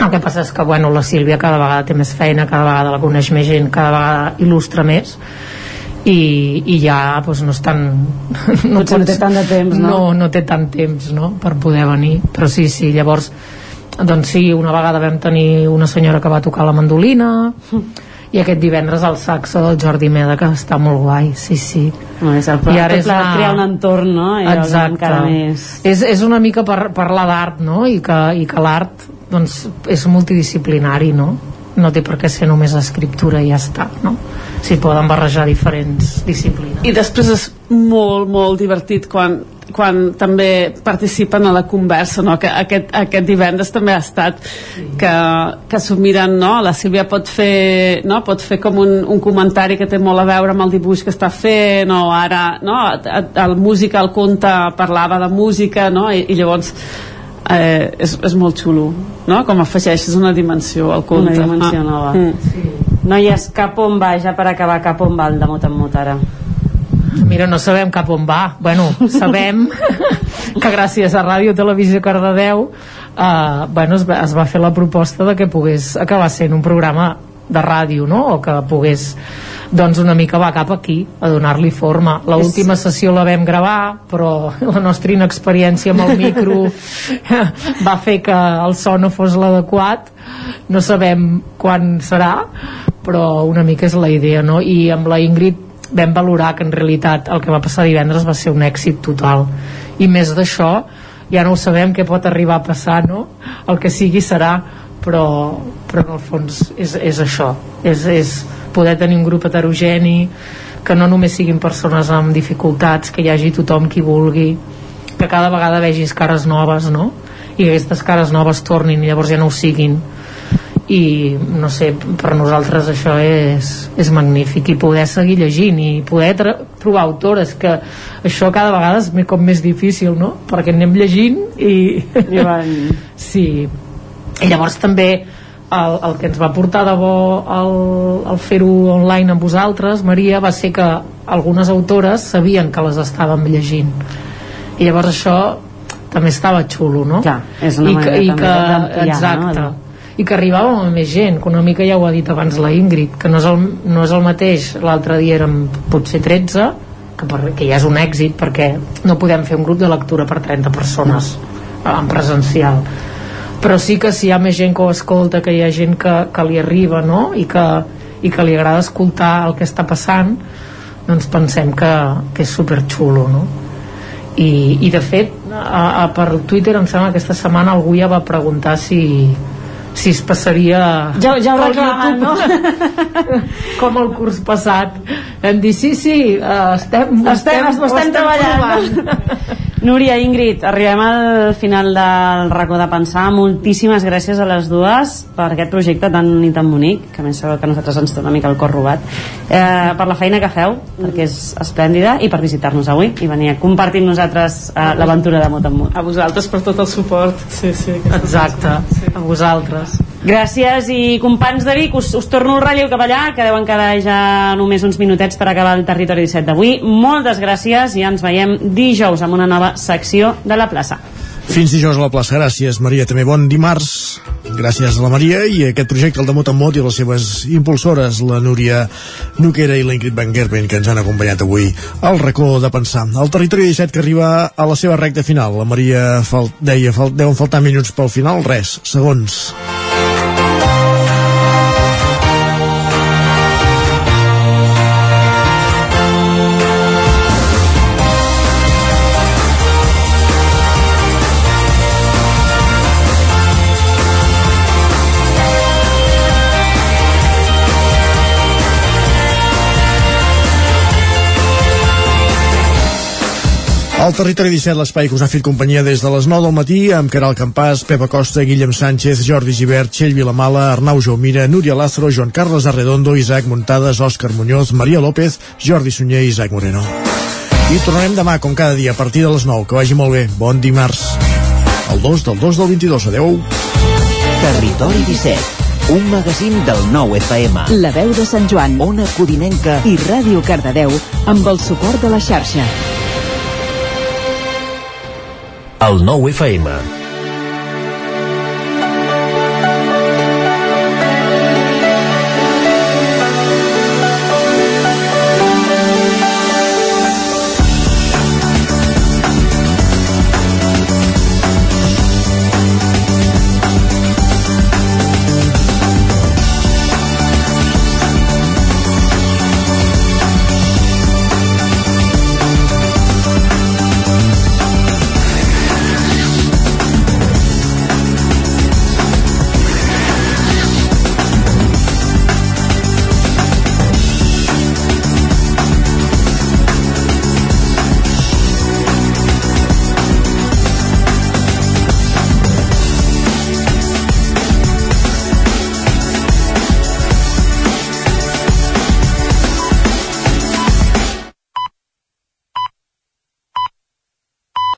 el que passa és que bueno, la Sílvia cada vegada té més feina, cada vegada la coneix més gent, cada vegada il·lustra més i, i ja doncs, no és tan no, pots, no té tant de temps no? no, no té tant temps no? per poder venir però sí, sí, llavors doncs sí, una vegada vam tenir una senyora que va tocar la mandolina i aquest divendres el saxo del Jordi Meda que està molt guai, sí, sí no, és el, i ara és una... crear un entorn no? I exacte més... és, és una mica per, parlar d'art no? i que, i que l'art doncs, és multidisciplinari no? no té per què ser només escriptura i ja està no? s'hi poden barrejar diferents disciplines i després és molt molt divertit quan quan també participen a la conversa no? que aquest, aquest divendres també ha estat que, que s'ho miren no? la Sílvia pot fer, no? pot fer com un, un comentari que té molt a veure amb el dibuix que està fent o ara no? el música, el conte parlava de música no? I, i llavors eh, és, és molt xulo no? com afegeixes una dimensió al conte una dimensió ah. nova mm. sí. noies, cap on va ja per acabar cap on va el de mot en mot ara Mira, no sabem cap on va. Bueno, sabem que gràcies a Ràdio Televisió Cardedeu eh, bueno, es, va, es va fer la proposta de que pogués acabar sent un programa de ràdio no? o que pogués doncs una mica va cap aquí a donar-li forma la última sessió la vam gravar però la nostra inexperiència amb el micro va fer que el so no fos l'adequat no sabem quan serà però una mica és la idea no? i amb la Ingrid vam valorar que en realitat el que va passar divendres va ser un èxit total i més d'això ja no ho sabem què pot arribar a passar no? el que sigui serà però, però en el fons és, és això és, és poder tenir un grup heterogeni que no només siguin persones amb dificultats que hi hagi tothom qui vulgui que cada vegada vegis cares noves no? i que aquestes cares noves tornin i llavors ja no ho siguin i no sé, per nosaltres això és, és magnífic i poder seguir llegint i poder trobar autores que això cada vegada és com més difícil no? perquè anem llegint i, I van... sí i llavors també el, el que ens va portar de bo el, el fer-ho online amb vosaltres Maria, va ser que algunes autores sabien que les estàvem llegint i llavors això també estava xulo, no? Clar, és una I manera que, i també que, exacte, no? i que arribàvem a més gent, que una mica ja ho ha dit abans la Ingrid, que no és el, no és el mateix l'altre dia érem potser 13 que, per, que ja és un èxit perquè no podem fer un grup de lectura per 30 persones en presencial però sí que si hi ha més gent que ho escolta que hi ha gent que, que li arriba no? I, que, i que li agrada escoltar el que està passant doncs pensem que, que és superxulo no? I, i de fet a, a, per Twitter em sembla que aquesta setmana algú ja va preguntar si, si es passaria ja, ja ho reclamen, YouTube. com el curs passat. Hem dit sí, sí, eh, estem, estem, estem, estem, estem treballant Núria, Ingrid, arribem al final del racó de pensar. Moltíssimes gràcies a les dues per aquest projecte tan i tan bonic, que a més sabeu que a nosaltres ens té una mica el cor robat, eh, per la feina que feu, perquè és esplèndida, i per visitar-nos avui i venir a compartir amb nosaltres eh, l'aventura de Mot en Mot. A vosaltres per tot el suport. Sí, sí, Exacte, sí. a vosaltres. Gràcies i companys de Vic, us, us torno el relleu cap allà, que deuen quedar ja només uns minutets per acabar el territori 17 d'avui. Moltes gràcies i ens veiem dijous amb una nova secció de la plaça. Fins dijous a la plaça. Gràcies, Maria. També bon dimarts. Gràcies a la Maria i a aquest projecte, el de Mot en Mot, i les seves impulsores, la Núria Nuquera i la Ingrid Van Gerben, que ens han acompanyat avui al racó de pensar. El territori 17 que arriba a la seva recta final. La Maria fal deia, fal deuen faltar minuts pel final. Res, segons. El territori 17, l'espai que us ha fet companyia des de les 9 del matí amb Caral Campàs, Pepa Costa, Guillem Sánchez, Jordi Givert, Txell Vilamala, Arnau Jaumira, Núria Lázaro, Joan Carles Arredondo, Isaac Muntades, Òscar Muñoz, Maria López, Jordi Sunyer i Isaac Moreno. I tornarem demà, com cada dia, a partir de les 9. Que vagi molt bé. Bon dimarts. El 2 del 2 del 22. Adeu. Territori 17, un magazín del nou FM. La veu de Sant Joan, Ona Codinenca i Ràdio Cardedeu amb el suport de la xarxa. El nou FM.